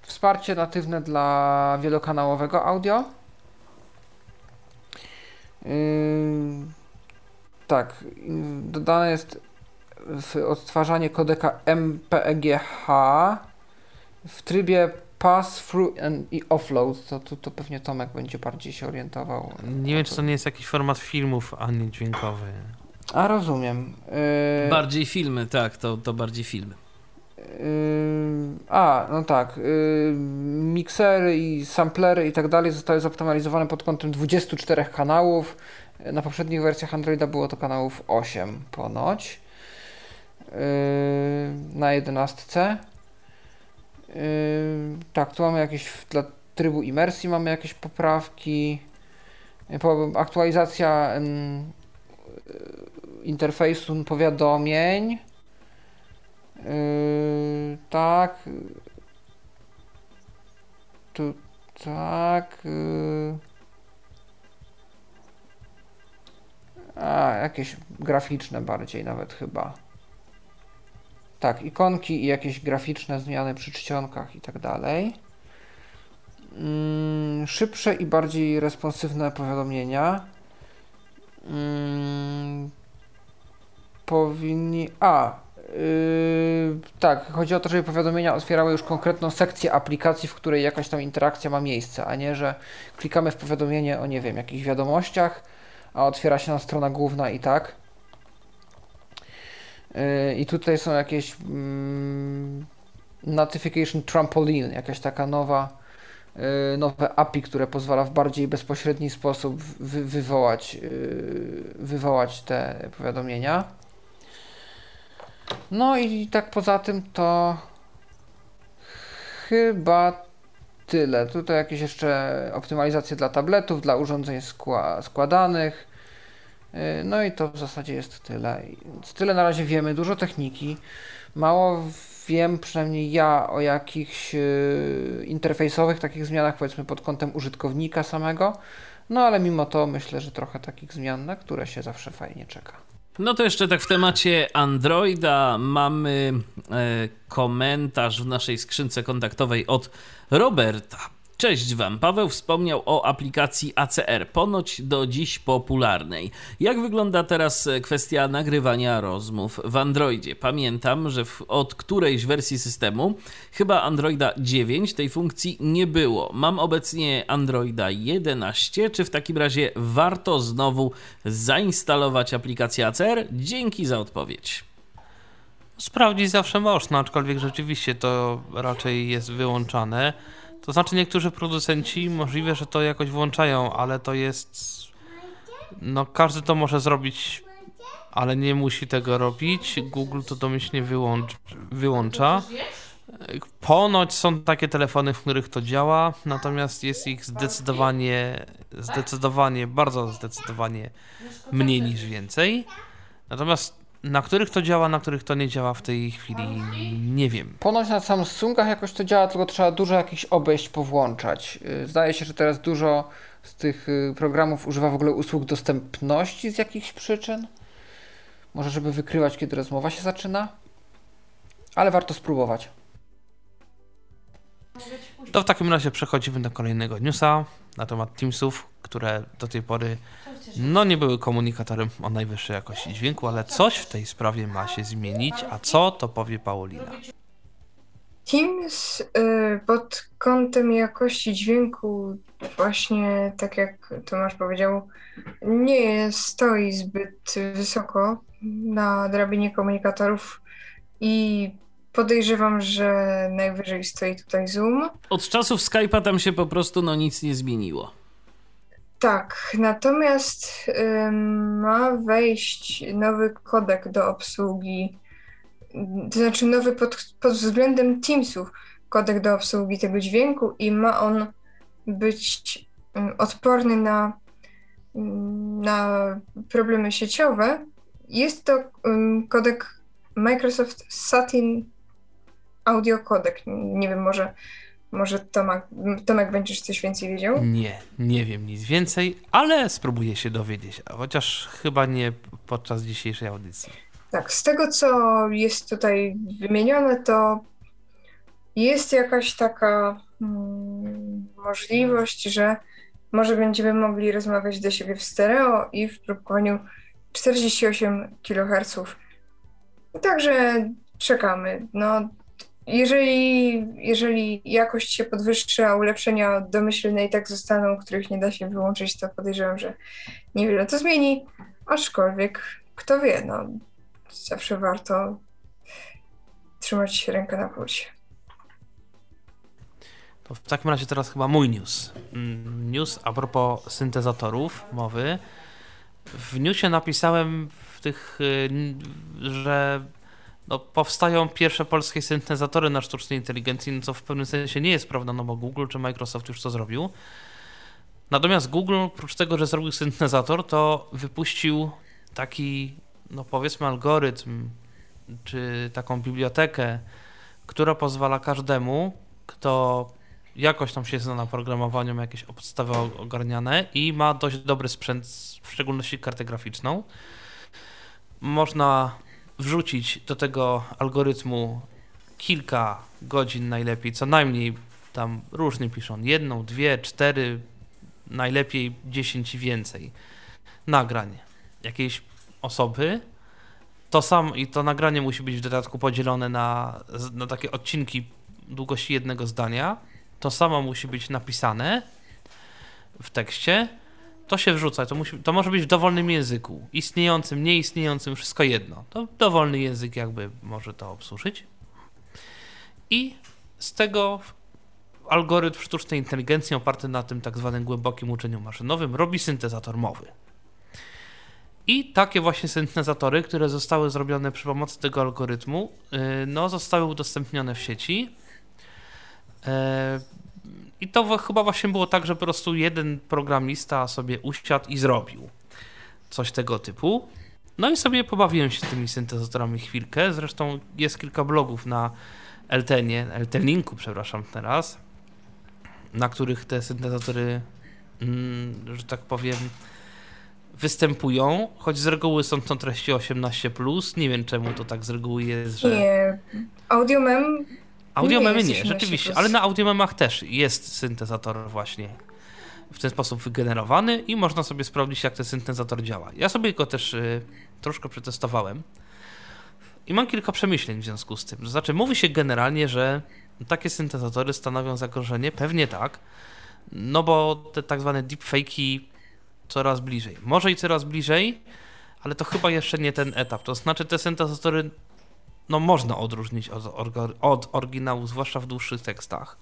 wsparcie natywne dla wielokanałowego audio. Yy, tak, dodane jest odtwarzanie kodeka MPEGH w trybie pass through i offload, to, to, to pewnie Tomek będzie bardziej się orientował. Nie wiem, czy to nie jest jakiś format filmów, a nie dźwiękowy. A rozumiem. Yy... Bardziej filmy, tak, to, to bardziej filmy. Yy... A, no tak. Yy... Miksery i samplery i tak dalej zostały zoptymalizowane pod kątem 24 kanałów. Na poprzednich wersjach Androida było to kanałów 8 ponoć. Yy, na jedenastce. Yy, tak, tu mamy jakieś dla trybu imersji mamy jakieś poprawki. Aktualizacja yy, interfejsu powiadomień. tak. Tu tak. a, jakieś graficzne bardziej nawet chyba. Tak, ikonki i jakieś graficzne zmiany przy czcionkach i tak dalej. Mm, szybsze i bardziej responsywne powiadomienia. Mm, powinni. A, yy, tak, chodzi o to, żeby powiadomienia otwierały już konkretną sekcję aplikacji, w której jakaś tam interakcja ma miejsce, a nie, że klikamy w powiadomienie o, nie wiem, jakichś wiadomościach, a otwiera się na strona główna i tak. Yy, I tutaj są jakieś mm, Notification Trampoline, jakaś taka nowa, yy, nowe API, które pozwala w bardziej bezpośredni sposób wy, wywołać, yy, wywołać te powiadomienia. No i tak poza tym to chyba tyle. Tutaj jakieś jeszcze optymalizacje dla tabletów, dla urządzeń składanych. Y, no i to w zasadzie jest tyle. Tyle na razie wiemy, dużo techniki. Mało wiem, przynajmniej ja, o jakichś y, interfejsowych takich zmianach, powiedzmy pod kątem użytkownika samego. No ale mimo to myślę, że trochę takich zmian, na które się zawsze fajnie czeka. No to jeszcze tak w temacie Androida mamy e, komentarz w naszej skrzynce kontaktowej od Roberta. Cześć Wam. Paweł wspomniał o aplikacji ACR, ponoć do dziś popularnej. Jak wygląda teraz kwestia nagrywania rozmów w Androidzie? Pamiętam, że w, od którejś wersji systemu, chyba Androida 9, tej funkcji nie było. Mam obecnie Androida 11. Czy w takim razie warto znowu zainstalować aplikację ACR? Dzięki za odpowiedź. Sprawdzić zawsze można, aczkolwiek rzeczywiście to raczej jest wyłączane. To znaczy niektórzy producenci możliwe, że to jakoś włączają, ale to jest... No każdy to może zrobić, ale nie musi tego robić. Google to domyślnie wyłącz, wyłącza. Ponoć są takie telefony, w których to działa, natomiast jest ich zdecydowanie, zdecydowanie, bardzo zdecydowanie mniej niż więcej. Natomiast na których to działa, na których to nie działa w tej chwili nie wiem. Ponoć na Samsungach jakoś to działa, tylko trzeba dużo jakichś obejść powłączać. Y, Zdaje się, że teraz dużo z tych y, programów używa w ogóle usług dostępności z jakichś przyczyn. Może żeby wykrywać, kiedy rozmowa się zaczyna. Ale warto spróbować. To w takim razie przechodzimy do kolejnego newsa na temat Teamsów, które do tej pory no nie były komunikatorem o najwyższej jakości dźwięku, ale coś w tej sprawie ma się zmienić, a co to powie Paulina. Teams y, pod kątem jakości dźwięku, właśnie tak jak Tomasz powiedział, nie stoi zbyt wysoko na drabinie komunikatorów i podejrzewam, że najwyżej stoi tutaj Zoom. Od czasów Skype'a tam się po prostu no nic nie zmieniło. Tak, natomiast ym, ma wejść nowy kodek do obsługi, to znaczy nowy pod, pod względem Teamsów kodek do obsługi tego dźwięku i ma on być ym, odporny na, na problemy sieciowe. Jest to kodek Microsoft Satin Audio Codec. Nie wiem, może może Tomek, Tomek będziesz coś więcej wiedział? Nie, nie wiem nic więcej, ale spróbuję się dowiedzieć, chociaż chyba nie podczas dzisiejszej audycji. Tak, z tego co jest tutaj wymienione, to jest jakaś taka hmm, możliwość, że może będziemy mogli rozmawiać do siebie w stereo i w próbowaniu 48 kHz. Także czekamy. No, jeżeli, jeżeli jakość się podwyższy, a ulepszenia domyślne i tak zostaną, których nie da się wyłączyć, to podejrzewam, że niewiele to zmieni. Aczkolwiek, kto wie, no, zawsze warto trzymać rękę na pulsie. To w takim razie teraz chyba mój news. Mm, news a propos syntezatorów mowy. W newsie napisałem w tych, y, że no, powstają pierwsze polskie syntezatory na sztucznej inteligencji, no co w pewnym sensie nie jest prawda, no bo Google czy Microsoft już to zrobił. Natomiast Google, oprócz tego, że zrobił syntezator, to wypuścił taki, no powiedzmy, algorytm, czy taką bibliotekę, która pozwala każdemu, kto jakoś tam się zna na programowaniu, ma jakieś podstawy ogarniane i ma dość dobry sprzęt, w szczególności kartę graficzną. Można wrzucić do tego algorytmu kilka godzin najlepiej, co najmniej tam różnie piszą, jedną, dwie, cztery, najlepiej dziesięć i więcej nagrań jakiejś osoby. To sam i to nagranie musi być w dodatku podzielone na, na takie odcinki długości jednego zdania. To samo musi być napisane w tekście to się wrzuca. To, musi, to może być w dowolnym języku. Istniejącym, nieistniejącym, wszystko jedno. To dowolny język jakby może to obsłużyć. I z tego algorytm sztucznej inteligencji oparty na tym tak zwanym głębokim uczeniu maszynowym robi syntezator mowy. I takie właśnie syntezatory, które zostały zrobione przy pomocy tego algorytmu, y, no, zostały udostępnione w sieci. I to chyba właśnie było tak, że po prostu jeden programista sobie usiadł i zrobił coś tego typu. No i sobie pobawiłem się tymi syntezatorami chwilkę. Zresztą jest kilka blogów na Eltenie, Eltenlinku, przepraszam teraz, na których te syntezatory, mm, że tak powiem, występują, choć z reguły są to treści 18+. Nie wiem czemu to tak z reguły jest, że... Nie, AudioMem Audiomemy nie, nie rzeczywiście, ale na audiomemach też jest syntezator właśnie w ten sposób wygenerowany i można sobie sprawdzić, jak ten syntezator działa. Ja sobie go też y, troszkę przetestowałem i mam kilka przemyśleń w związku z tym. To znaczy, mówi się generalnie, że takie syntezatory stanowią zagrożenie, pewnie tak, no bo te tak zwane deepfake'i coraz bliżej. Może i coraz bliżej, ale to chyba jeszcze nie ten etap. To znaczy, te syntezatory no można odróżnić od, od oryginału, zwłaszcza w dłuższych tekstach.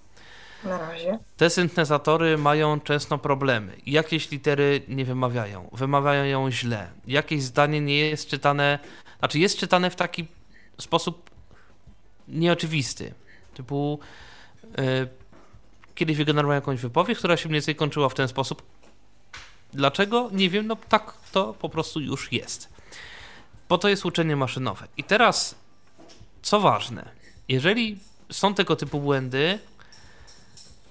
Na razie. Te syntezatory mają często problemy. Jakieś litery nie wymawiają, wymawiają ją źle. Jakieś zdanie nie jest czytane, znaczy jest czytane w taki sposób nieoczywisty. Typu y, kiedyś wygenerowałem jakąś wypowiedź, która się mniej więcej kończyła w ten sposób. Dlaczego? Nie wiem, no tak to po prostu już jest. Po to jest uczenie maszynowe. I teraz, co ważne, jeżeli są tego typu błędy,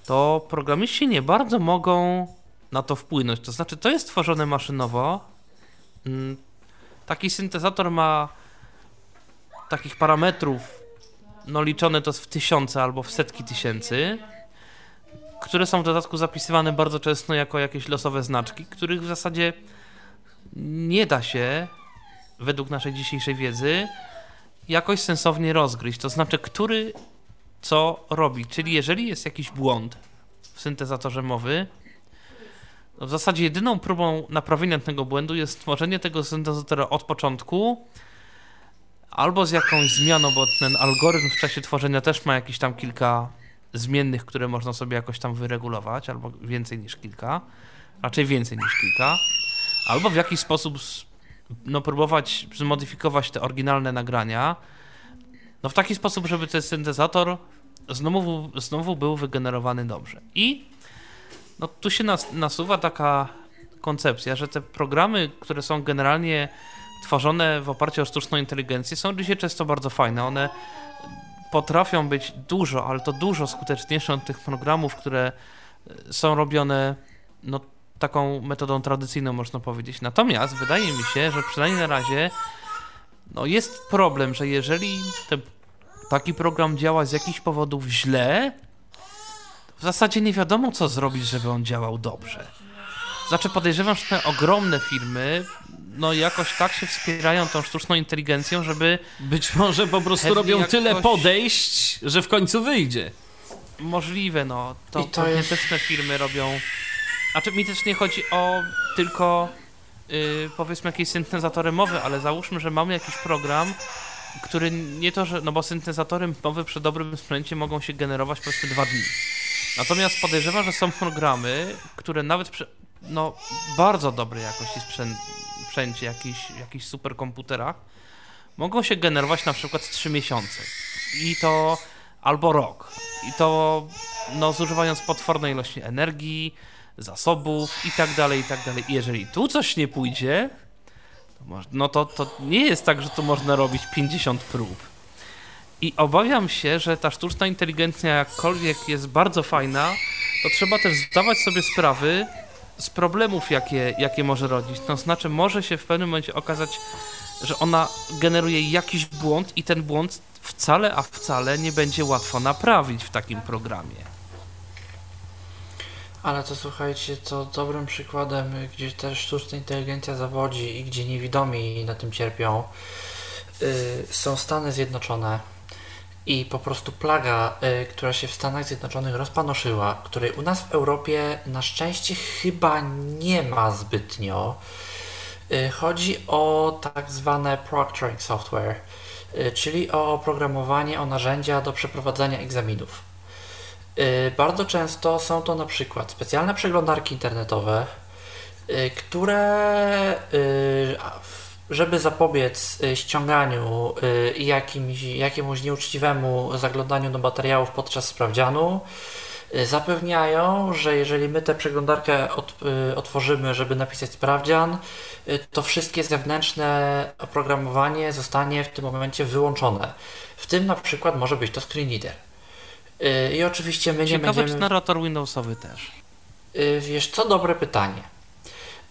to programiści nie bardzo mogą na to wpłynąć. To znaczy, to jest tworzone maszynowo. Mm, Taki syntezator ma takich parametrów, no liczone to w tysiące albo w setki tysięcy, które są w dodatku zapisywane bardzo często jako jakieś losowe znaczki, których w zasadzie nie da się, według naszej dzisiejszej wiedzy, jakoś sensownie rozgryźć. To znaczy, który co robi. Czyli jeżeli jest jakiś błąd w syntezatorze mowy, to w zasadzie jedyną próbą naprawienia tego błędu jest stworzenie tego syntezatora od początku, albo z jakąś zmianą, bo ten algorytm w czasie tworzenia też ma jakieś tam kilka zmiennych, które można sobie jakoś tam wyregulować, albo więcej niż kilka, raczej więcej niż kilka, albo w jakiś sposób no, próbować zmodyfikować te oryginalne nagrania, no w taki sposób, żeby ten syntezator znowu, znowu był wygenerowany dobrze. I no, tu się nas, nasuwa taka koncepcja, że te programy, które są generalnie tworzone w oparciu o sztuczną inteligencję, są dzisiaj często bardzo fajne. One potrafią być dużo, ale to dużo skuteczniejsze od tych programów, które e, są robione no, taką metodą tradycyjną, można powiedzieć. Natomiast wydaje mi się, że przynajmniej na razie no, jest problem, że jeżeli te, taki program działa z jakichś powodów źle, w zasadzie nie wiadomo, co zrobić, żeby on działał dobrze. Znaczy podejrzewam, że te ogromne firmy no jakoś tak się wspierają tą sztuczną inteligencją, żeby Być może po prostu robią tyle jakoś- podejść, że w końcu wyjdzie. możliwe, no. To, I to pewnie jest- też te firmy robią. A czy mi też nie chodzi o tylko yy, powiedzmy jakieś syntezatory mowy, ale załóżmy, że mamy jakiś program, który nie to, że. No bo syntezatory mowy przy dobrym sprzęcie mogą się generować powiedzmy dwa dni. Natomiast podejrzewam, że są programy, które nawet przy no, bardzo dobrej jakości sprzęcie, jakichś, jakichś superkomputerach, mogą się generować na przykład 3 miesiące. I to albo rok. I to no, zużywając potwornej ilości energii, zasobów i tak dalej, i tak dalej. I jeżeli tu coś nie pójdzie, no to, to nie jest tak, że tu można robić 50 prób. I obawiam się, że ta sztuczna inteligencja, jakkolwiek jest bardzo fajna, to trzeba też zdawać sobie sprawy z problemów, jakie, jakie może rodzić. To znaczy, może się w pewnym momencie okazać, że ona generuje jakiś błąd i ten błąd wcale, a wcale nie będzie łatwo naprawić w takim programie. Ale to słuchajcie, to dobrym przykładem, gdzie też sztuczna inteligencja zawodzi i gdzie niewidomi na tym cierpią, y, są Stany Zjednoczone. I po prostu plaga, y, która się w Stanach Zjednoczonych rozpanoszyła, której u nas w Europie na szczęście chyba nie ma zbytnio. Y, Chodzi o tak zwane proctoring software, y, czyli o oprogramowanie, o narzędzia do przeprowadzania egzaminów. Y, Bardzo często są to na przykład specjalne przeglądarki internetowe, y, które, y, żeby zapobiec ściąganiu i jakimś, jakiemuś nieuczciwemu zaglądaniu do materiałów podczas sprawdzianu, zapewniają, że jeżeli my tę przeglądarkę od, otworzymy, żeby napisać sprawdzian, to wszystkie zewnętrzne oprogramowanie zostanie w tym momencie wyłączone. W tym na przykład może być to screen reader. Y, I oczywiście my nie Ciekawe, będziemy... czy narrator Windowsowy też. Y, Wiesz co, dobre pytanie.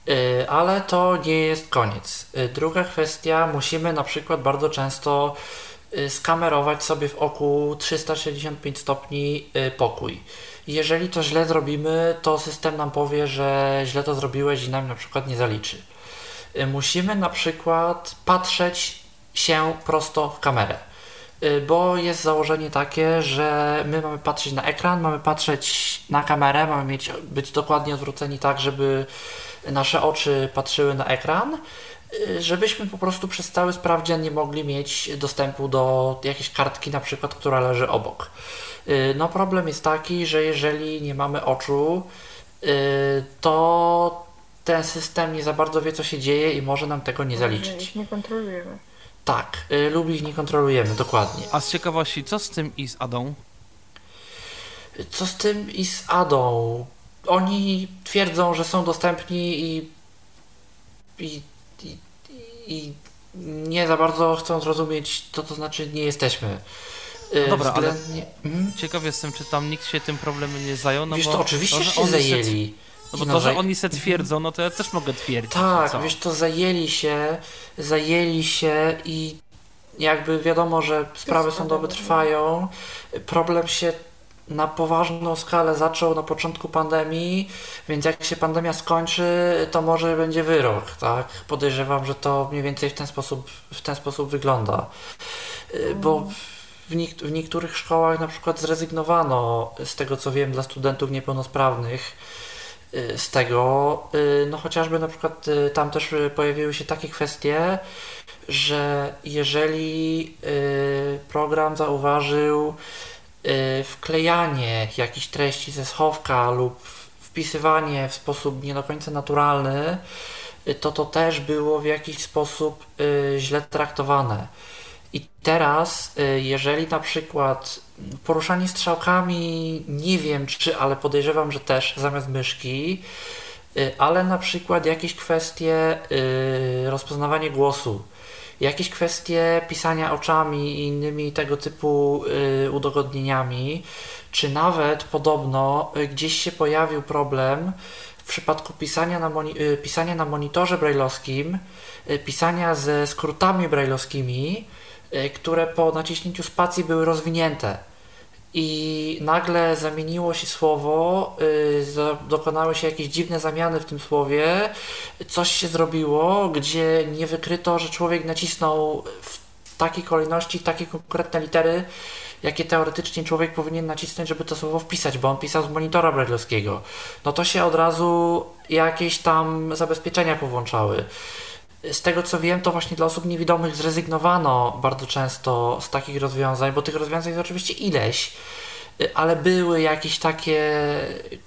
Y, Ale to nie jest koniec. Druga kwestia, musimy na przykład bardzo często skamerować sobie w oku 365 stopni pokój. Jeżeli to źle zrobimy, to system nam powie, że źle to zrobiłeś i nam na przykład nie zaliczy. Musimy na przykład patrzeć się prosto w kamerę. Y, Bo jest założenie takie, że my mamy patrzeć na ekran, mamy patrzeć na kamerę, mamy mieć, być dokładnie odwróceni tak, żeby nasze oczy patrzyły na ekran y, żebyśmy po prostu przez cały sprawdzian nie mogli mieć dostępu do jakiejś kartki na przykład, która leży obok. Y, no problem jest taki, że jeżeli nie mamy oczu, to ten system nie za bardzo wie co się dzieje i może nam tego nie zaliczyć. Nie kontrolujemy. Tak, y, lub ich nie kontrolujemy, dokładnie. A z ciekawości, co z tym i z Adą? Co z tym i z Adą? Oni twierdzą, że są dostępni i, i, i, i nie za bardzo chcą zrozumieć, co to znaczy nie jesteśmy. Y, No dobra, ale względnie- Mhm. ciekaw jestem, czy tam nikt się tym problemem nie zajął, no Wiesz, bo to oczywiście że się zajęli. No bo No, to, że oni se twierdzą, no to ja też mogę twierdzić. Tak, co? wiesz, to zajęli się, zajęli się i jakby wiadomo, że sprawy sądowe trwają. Problem się na poważną skalę zaczął na początku pandemii, więc jak się pandemia skończy, to może będzie wyrok, tak? Podejrzewam, że to mniej więcej w ten sposób, w ten sposób wygląda. Y, Bo w, niek- w niektórych szkołach na przykład zrezygnowano z tego co wiem dla studentów niepełnosprawnych z tego, y, no chociażby na przykład y, tam też y, pojawiły się takie kwestie, że jeżeli y, program zauważył y, wklejanie jakichś treści ze schowka lub wpisywanie w sposób nie do końca naturalny, y, to to też było w jakiś sposób y, źle traktowane. I teraz, y, jeżeli na przykład poruszanie strzałkami, nie wiem czy, ale podejrzewam, że też zamiast myszki, y, ale na przykład jakieś kwestie y, rozpoznawania głosu, jakieś kwestie pisania oczami i innymi tego typu udogodnieniami, czy nawet podobno gdzieś się pojawił problem w przypadku pisania na, pisania na monitorze brailleowskim, pisania ze skrótami brailleowskimi, które po naciśnięciu spacji były rozwinięte. I nagle zamieniło się słowo, y, dokonały się jakieś dziwne zamiany w tym słowie, coś się zrobiło, gdzie nie wykryto, że człowiek nacisnął w takiej kolejności takie konkretne litery, jakie teoretycznie człowiek powinien nacisnąć, żeby to słowo wpisać, bo on pisał z monitora brailleowskiego. No to się od razu jakieś tam zabezpieczenia powłączały. Z tego co wiem, to właśnie dla osób niewidomych zrezygnowano bardzo często z takich rozwiązań, bo tych rozwiązań jest oczywiście ileś, y, ale były jakieś takie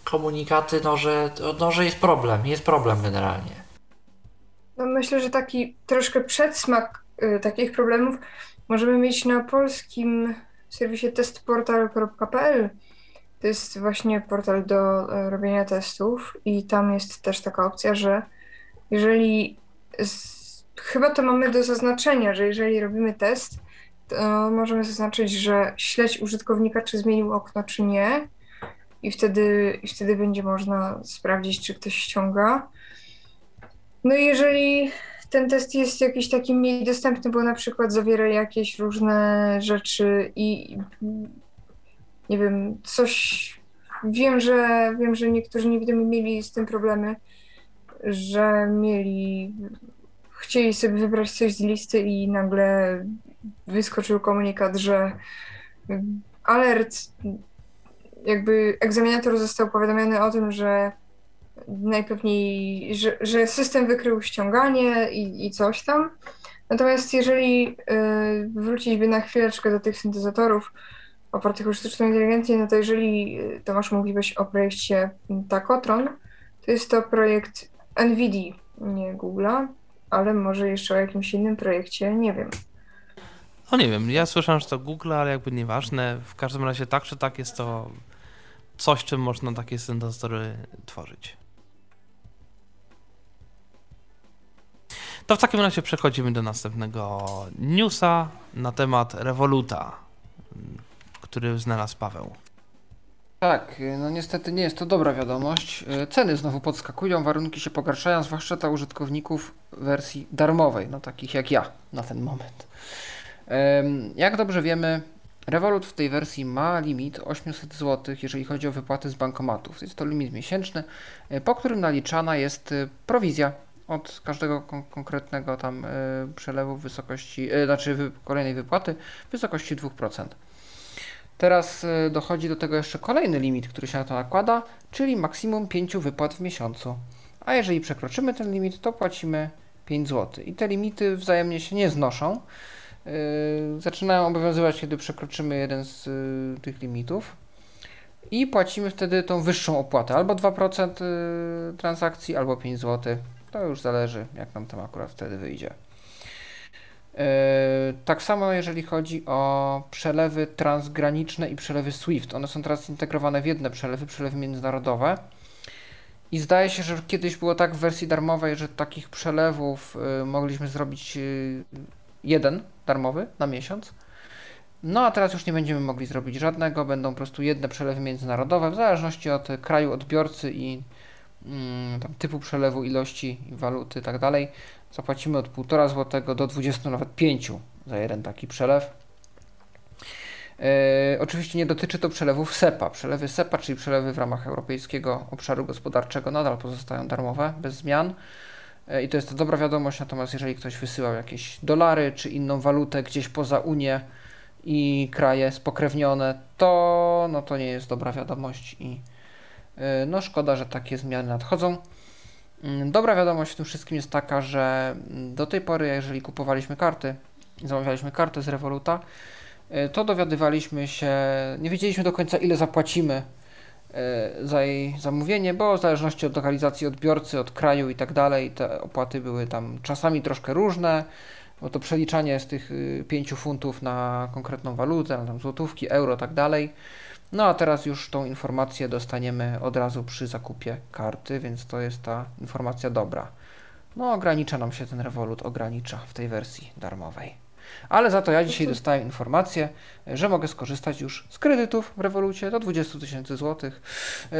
komunikaty, no że, no, że jest problem, jest problem generalnie. No myślę, że taki troszkę przedsmak y, takich problemów możemy mieć na polskim serwisie testportal.pl. To jest właśnie portal do e, robienia testów i tam jest też taka opcja, że jeżeli chyba to mamy do zaznaczenia, że jeżeli robimy test, to możemy zaznaczyć, że śledź użytkownika, czy zmienił okno, czy nie. I wtedy, i wtedy będzie można sprawdzić, czy ktoś ściąga. No i jeżeli ten test jest jakiś taki mniej dostępny, bo na przykład zawiera jakieś różne rzeczy i nie wiem, coś. Wiem, że wiem, że niektórzy niewidomi mieli z tym problemy, że mieli. Chcieli sobie wybrać coś z listy i nagle wyskoczył komunikat, że alert, jakby egzaminator został powiadomiony o tym, że najpewniej, że, że system wykrył ściąganie i, i coś tam. Natomiast jeżeli y, wrócić by na chwileczkę do tych syntezatorów opartych o sztuczną inteligencję, no to jeżeli y, Tomasz mówiłeś o projekcie Takotron, to jest to projekt NVIDII, nie Google'a, ale może jeszcze o jakimś innym projekcie, nie wiem. No nie wiem, ja słyszałem, że to Google, ale jakby nieważne. W każdym razie tak czy tak jest to coś, czym można takie syntezatory tworzyć. To w takim razie przechodzimy do następnego newsa na temat Revoluta, który znalazł Paweł. Tak, no niestety nie jest to dobra wiadomość. E, Ceny znowu podskakują, warunki się pogarszają, zwłaszcza dla użytkowników wersji darmowej, no takich jak ja na ten moment. Jak dobrze wiemy, Revolut w tej wersji ma limit 800 zł, jeżeli chodzi o wypłaty z bankomatów. Jest to limit miesięczny, e, po którym naliczana jest prowizja od każdego kon- konkretnego tam przelewu w wysokości, znaczy kolejnej wypłaty w wysokości 2%. Teraz y, dochodzi do tego jeszcze kolejny limit, który się na to nakłada, czyli maksimum 5 wypłat w miesiącu. A jeżeli przekroczymy ten limit, to płacimy 5 zł. I te limity wzajemnie się nie znoszą. Yy, zaczynają obowiązywać, kiedy przekroczymy jeden z yy, tych limitów. I płacimy wtedy tą wyższą opłatę, albo 2% yy, transakcji, albo 5 zł. To już zależy, jak nam tam akurat wtedy wyjdzie. Tak samo jeżeli chodzi o przelewy transgraniczne i przelewy SWIFT. One są teraz integrowane w jedne przelewy, przelewy międzynarodowe. I zdaje się, że kiedyś było tak w wersji darmowej, że takich przelewów y, mogliśmy zrobić y, jeden darmowy na miesiąc. No a teraz już nie będziemy mogli zrobić żadnego, będą po prostu jedne przelewy międzynarodowe, w zależności od kraju odbiorcy i mm, typu przelewu, ilości waluty i tak dalej. Zapłacimy od 1,5 zł do 20, nawet 5 za jeden taki przelew. E, oczywiście nie dotyczy to przelewów SEPA. Przelewy SEPA, czyli przelewy w ramach Europejskiego Obszaru Gospodarczego, nadal pozostają darmowe, bez zmian. E, I to jest to dobra wiadomość, natomiast jeżeli ktoś wysyłał jakieś dolary czy inną walutę gdzieś poza Unię i kraje spokrewnione, to, no to nie jest dobra wiadomość i e, no szkoda, że takie zmiany nadchodzą. Mm, dobra wiadomość w tym wszystkim jest taka, że do tej pory, jeżeli kupowaliśmy karty, zamawialiśmy kartę z Revoluta, E, to dowiadywaliśmy się, nie wiedzieliśmy do końca ile zapłacimy e, za jej zamówienie, bo w zależności od lokalizacji odbiorcy, od kraju i tak dalej, te opłaty były tam czasami troszkę różne, bo to przeliczanie z tych 5 y, funtów na konkretną walutę, na tam złotówki, euro, tak dalej. No a teraz już tą informację dostaniemy od razu przy zakupie karty, więc to jest ta informacja dobra. No ogranicza nam się ten Revolut, ogranicza w tej wersji darmowej. Ale za to ja dzisiaj dostałem informację, że mogę skorzystać już z kredytów w rewolucie do 20 tysięcy złotych,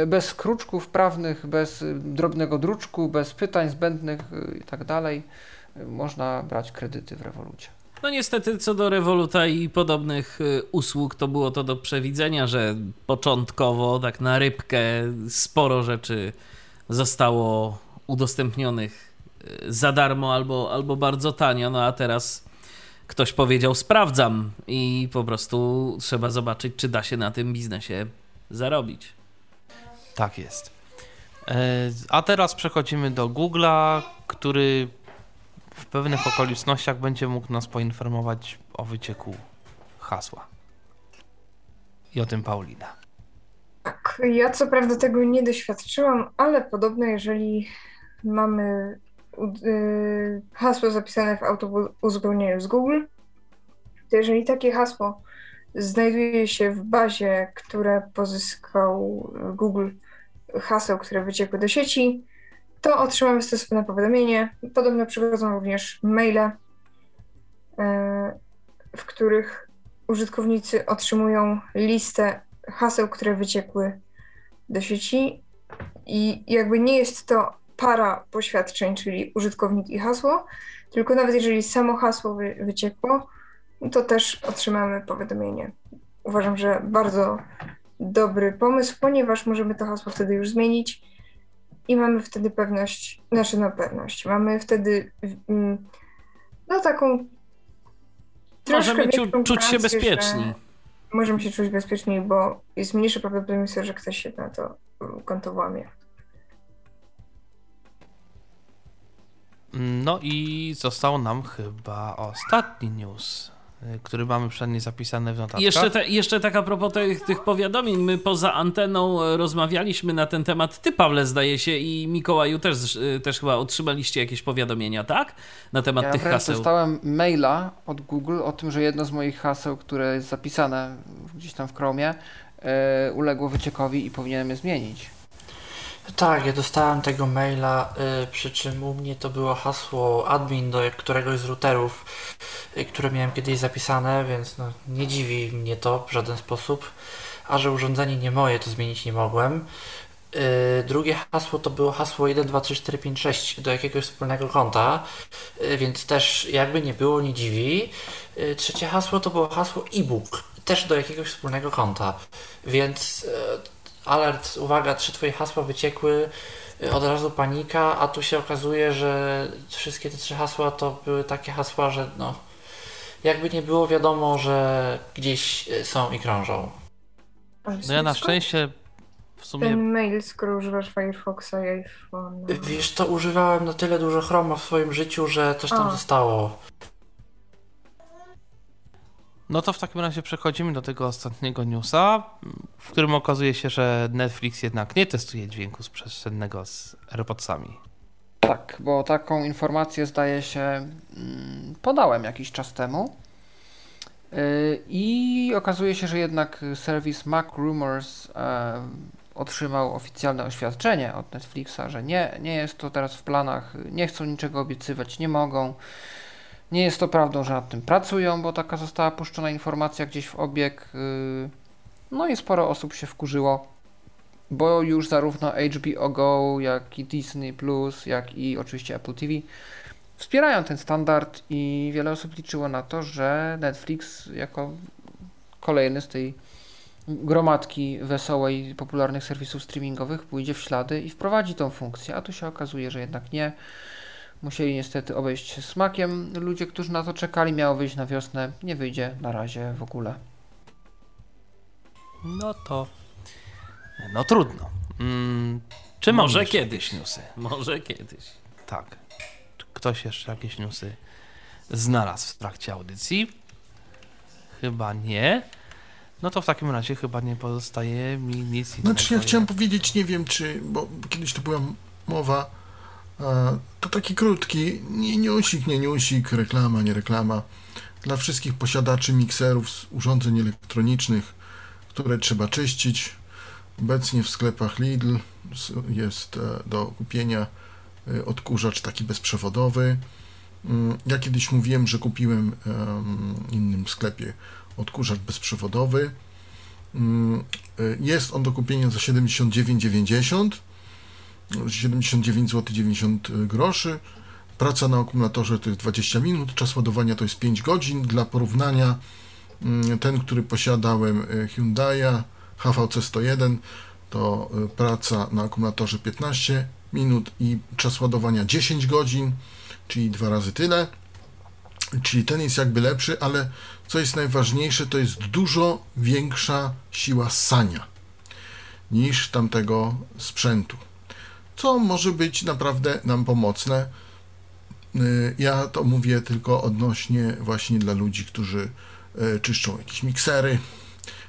bez kruczków prawnych, bez y, drobnego druczku, bez pytań zbędnych y, i tak dalej. Można brać kredyty w rewolucie. No niestety co do Revoluta i podobnych y, usług to było to do przewidzenia, że początkowo tak na rybkę sporo rzeczy zostało udostępnionych za darmo albo, albo bardzo tanio, no a teraz ktoś powiedział sprawdzam i po prostu trzeba zobaczyć, czy da się na tym biznesie zarobić. Tak jest. E, a teraz przechodzimy do Google'a, który w pewnych okolicznościach będzie mógł nas poinformować o wycieku hasła. I o tym Paulina. Tak, ja co prawda tego nie doświadczyłam, ale podobno jeżeli mamy Y, hasło zapisane w autouzupełnieniu z Google, to jeżeli takie hasło znajduje się w bazie, które pozyskał Google haseł, które wyciekły do sieci, to otrzymamy stosowne powiadomienie. Podobno przychodzą również maile, y, w których użytkownicy otrzymują listę haseł, które wyciekły do sieci. I jakby nie jest to para poświadczeń, czyli użytkownik i hasło, tylko nawet jeżeli samo hasło wy, wyciekło, to też otrzymamy powiadomienie. Uważam, że bardzo dobry pomysł, ponieważ możemy to hasło wtedy już zmienić i mamy wtedy pewność, znaczy no pewność, mamy wtedy mm, no taką Możemy czuć się bezpieczni. Możemy się czuć bezpieczniej, bo jest mniejsze prawdopodobieństwo, że ktoś się na to konto włamie. No i został nam chyba ostatni news, który mamy przynajmniej zapisany w notatkach. Jeszcze, te, jeszcze tak a propos tych, tych powiadomień, my poza anteną e, rozmawialiśmy na ten temat. Ty, Pawle, zdaje się, i Mikołaju też, e, też chyba otrzymaliście jakieś powiadomienia, tak? Na temat ja tych haseł. dostałem maila od Google o tym, że jedno z moich haseł, które jest zapisane gdzieś tam w Chromie, yy, uległo wyciekowi i powinienem je zmienić. Tak, ja dostałem tego maila, y, przy czym u mnie to było hasło admin do któregoś z routerów, y, które miałem kiedyś zapisane, więc no, nie dziwi mnie to w żaden sposób. A że urządzenie nie moje, to zmienić nie mogłem. Y, drugie hasło to było hasło 123456 do jakiegoś wspólnego konta, więc też jakby nie było, nie dziwi. Trzecie hasło to było hasło e-book, też do jakiegoś wspólnego konta, więc alert, uwaga, trzy twoje hasła wyciekły, y, od razu panika, a tu się okazuje, że wszystkie te trzy hasła to były takie hasła, że no, jakby nie było wiadomo, że gdzieś y, są i krążą. No ja na szczęście w w sumie... ten mail, skoro używasz Firefoxa i iPhone. Wiesz, to używałem na tyle dużo Chroma w swoim życiu, że coś tam A. zostało. No to w takim razie przechodzimy do tego ostatniego newsa, w którym okazuje się, że Netflix jednak nie testuje dźwięku przestrzennego z AirPodsami. Tak, bo taką informację zdaje się mm, podałem jakiś czas temu. Yy, I okazuje się, że jednak serwis Mac Rumors e, otrzymał oficjalne oświadczenie od Netflixa, że nie, nie jest to teraz w planach, nie chcą niczego obiecywać, nie mogą. Nie jest to prawdą, że nad tym pracują, bo taka została puszczona informacja gdzieś w obieg. Yy, no i sporo osób się wkurzyło, bo już zarówno HBO Go, jak i Disney Plus, jak i oczywiście Apple TV wspierają ten standard i wiele osób liczyło na to, że Netflix jako kolejny z tej gromadki wesołej, popularnych serwisów streamingowych pójdzie w ślady i wprowadzi tą funkcję, a tu się okazuje, że jednak nie. Musieli niestety obejść smakiem. Ludzie, którzy na to czekali, miało wyjść na wiosnę. Nie wyjdzie na razie w ogóle. No to... No trudno. Mm, czy mamy Może kiedyś. newsy? Może kiedyś. Tak. Czy ktoś jeszcze jakieś newsy znalazł w trakcie audycji? Chyba nie. No to w takim razie chyba nie pozostaje mi nic innego. Znaczy ja chciałem powiedzieć, nie wiem czy, bo kiedyś to była mowa, to taki krótki, nie newsik, nie reklama, nie reklama, dla wszystkich posiadaczy mikserów, urządzeń elektronicznych, które trzeba czyścić. Obecnie w sklepach Lidl jest e, do kupienia e, odkurzacz taki bezprzewodowy. Mm, Ja kiedyś mówiłem, że kupiłem em, w innym sklepie odkurzacz bezprzewodowy. Mm, y, Jest on do kupienia za 79,90 79 zł 90 groszy. Praca na akumulatorze to jest 20 minut, czas ładowania to jest 5 godzin. Dla porównania mm, ten, który posiadałem y, Hyundai'a HVC 101 to y, praca na akumulatorze 15 minut i czas ładowania 10 godzin, czyli dwa razy tyle. Czyli ten jest jakby lepszy, ale co jest najważniejsze, to jest dużo większa siła ssania niż tamtego sprzętu. Co może być naprawdę nam pomocne. Y, Ja to mówię tylko odnośnie właśnie dla ludzi, którzy y, czyszczą jakieś miksery,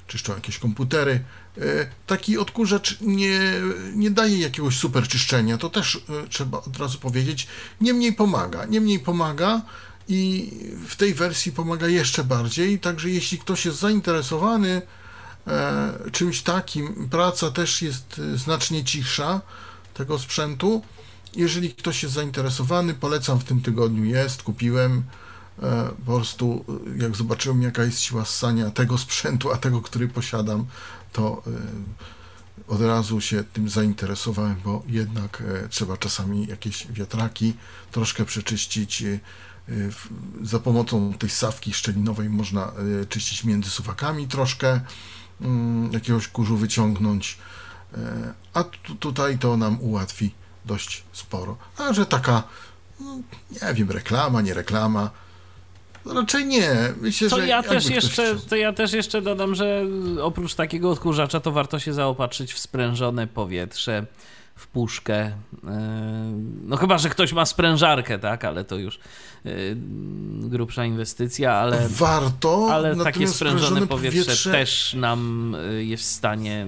czyszczą jakieś komputery. Y, Taki odkurzacz nie, nie daje jakiegoś super czyszczenia, to też trzeba od razu powiedzieć. Niemniej pomaga, niemniej pomaga i w tej wersji pomaga jeszcze bardziej. Także jeśli ktoś jest zainteresowany e, czymś takim, praca też jest znacznie cichsza tego sprzętu. Jeżeli ktoś jest zainteresowany, polecam w tym tygodniu jest, kupiłem. E, po prostu e, jak zobaczyłem jaka jest siła ssania tego sprzętu, a tego, który posiadam, to e, od razu się tym zainteresowałem, bo jednak trzeba czasami jakieś wiatraki troszkę przeczyścić. Za pomocą tej sawki szczelinowej można czyścić między suwakami troszkę, mm, jakiegoś kurzu wyciągnąć, a tu, tutaj to nam ułatwi dość sporo. A że taka, no, nie wiem, reklama, nie reklama, raczej nie. Myślę, To ja, też jeszcze, to ja też jeszcze dodam, że oprócz takiego odkurzacza to warto się zaopatrzyć w sprężone powietrze, w puszkę. Yy, No chyba, że ktoś ma sprężarkę, tak, ale to już yy, grubsza inwestycja, ale... Warto, Ale takie sprężone powietrze, też nam y, jest w stanie.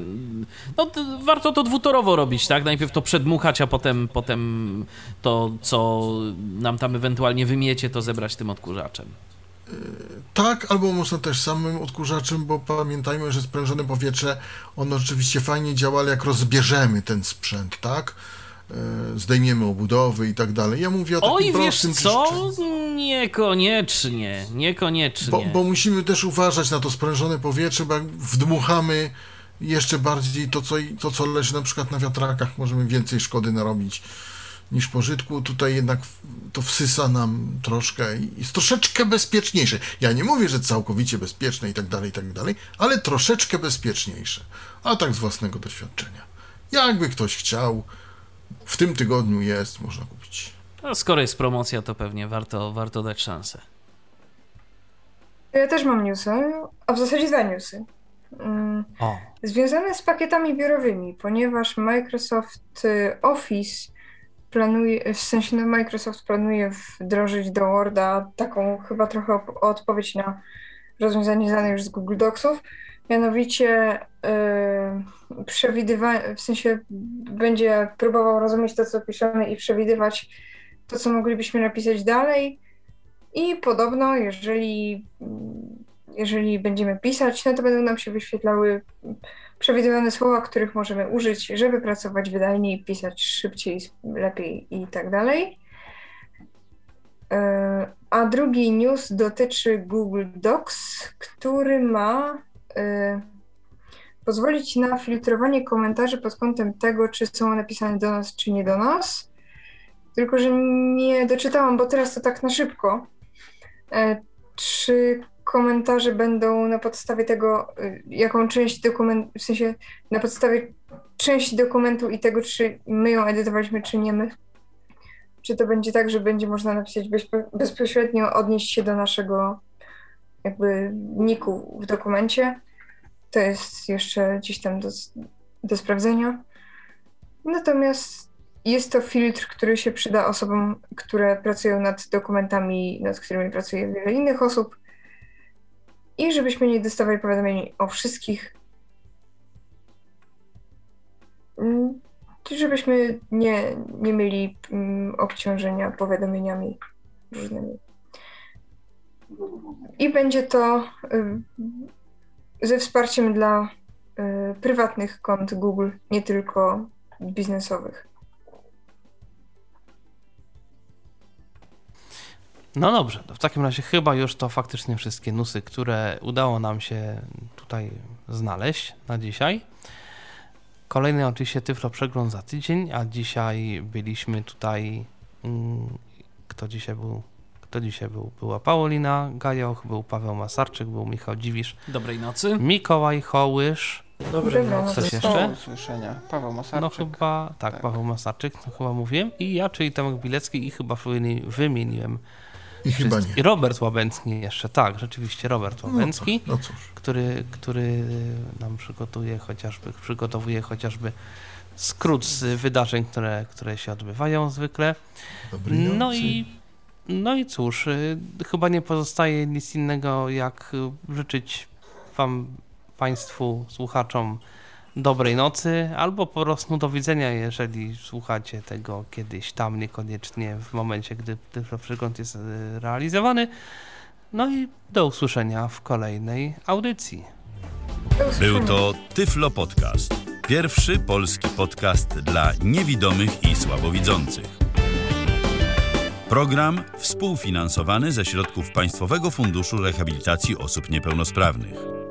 No, to, warto to dwutorowo robić, tak? Najpierw to przedmuchać, a potem, potem to, co nam tam ewentualnie wymiecie, to zebrać tym odkurzaczem. Tak, albo można też samym odkurzaczem, bo pamiętajmy, że sprężone powietrze, ono rzeczywiście fajnie działa, ale jak rozbierzemy ten sprzęt, tak? E, Zdejmiemy obudowy i tak dalej. Ja mówię o takim Oj, wiesz prostym co? czyszczeniu. Niekoniecznie, niekoniecznie. Bo, bo musimy też uważać na to sprężone powietrze, bo jak wdmuchamy jeszcze bardziej to co, to, co leży na przykład na wiatrakach, możemy więcej szkody narobić niż pożytku. Tutaj jednak to wsysa nam troszkę i jest troszeczkę bezpieczniejsze. Ja nie mówię, że całkowicie bezpieczne i tak dalej, i tak dalej, ale troszeczkę bezpieczniejsze. A tak z własnego doświadczenia. Jakby ktoś chciał, w tym tygodniu jest, można kupić. No, skoro jest promocja, to pewnie warto, warto dać szansę. Ja też mam newsy, a w zasadzie dwa newsy. Mm, O, Związane z pakietami biurowymi, ponieważ Microsoft y, Office planuje, w sensie no Microsoft planuje wdrożyć do Worda taką chyba trochę op- odpowiedź na rozwiązanie znane już z Google Docsów, mianowicie y, przewidywanie, w sensie będzie próbował rozumieć to, co piszemy i przewidywać to, co moglibyśmy napisać dalej. I podobno, jeżeli jeżeli będziemy pisać, no to będą nam się wyświetlały przewidywane słowa, których możemy użyć, żeby pracować wydajniej, pisać szybciej, lepiej i tak dalej. E, A drugi news dotyczy Google Docs, który ma e, pozwolić na filtrowanie komentarzy pod kątem tego, czy są one pisane do nas, czy nie do nas. Tylko, że nie doczytałam, bo teraz to tak na szybko. E, Czy komentarze będą na podstawie tego, y, jaką część dokumentu, w sensie na podstawie części dokumentu i tego, czy my ją edytowaliśmy, czy nie my. Czy to będzie tak, że będzie można napisać bezpo, bezpośrednio, odnieść się do naszego jakby niku w dokumencie. To jest jeszcze gdzieś tam do, do sprawdzenia. Natomiast jest to filtr, który się przyda osobom, które pracują nad dokumentami, nad którymi pracuje wiele innych osób i żebyśmy nie dostawali powiadomień o wszystkich. Mm, Żebyśmy nie, nie mieli mm, obciążenia powiadomieniami różnymi. I będzie to ze wsparciem dla y, prywatnych kont Google, nie tylko biznesowych. No dobrze. To w takim razie chyba już to faktycznie wszystkie newsy, które udało nam się tutaj znaleźć na dzisiaj. Kolejny oczywiście Tyflo Przegląd za tydzień, a dzisiaj byliśmy tutaj... Mm, kto dzisiaj był? Kto dzisiaj był? Była Paulina Gajoch, był Paweł Masarczyk, był Michał Dziwisz, Dobrej nocy. Mikołaj Hołysz, Dobry Dobra, noc. Coś Do jeszcze? usłyszenia. Paweł Masarczyk. No chyba, tak, Tak. Paweł Masarczyk, no chyba mówiłem. I ja, czyli Tomek Bilecki i chyba wymieni- wymieniłem I chyba nie. I Robert Łabęcki jeszcze, tak, rzeczywiście Robert No Łabęcki, cóż, no cóż. który, który nam przygotuje chociażby, przygotowuje chociażby skrót z wydarzeń, które, które się odbywają zwykle. Dobrej No i, no i cóż, y, chyba nie pozostaje nic innego, jak życzyć Wam, Państwu, słuchaczom dobrej nocy, albo po prostu do widzenia, jeżeli słuchacie tego kiedyś tam, niekoniecznie w momencie, gdy Tyflo Przegląd jest y, realizowany. No i do usłyszenia w kolejnej audycji. Był to Tyflo Podcast. Pierwszy polski podcast dla niewidomych i słabowidzących. Program współfinansowany ze środków Państwowego Funduszu Rehabilitacji Osób Niepełnosprawnych.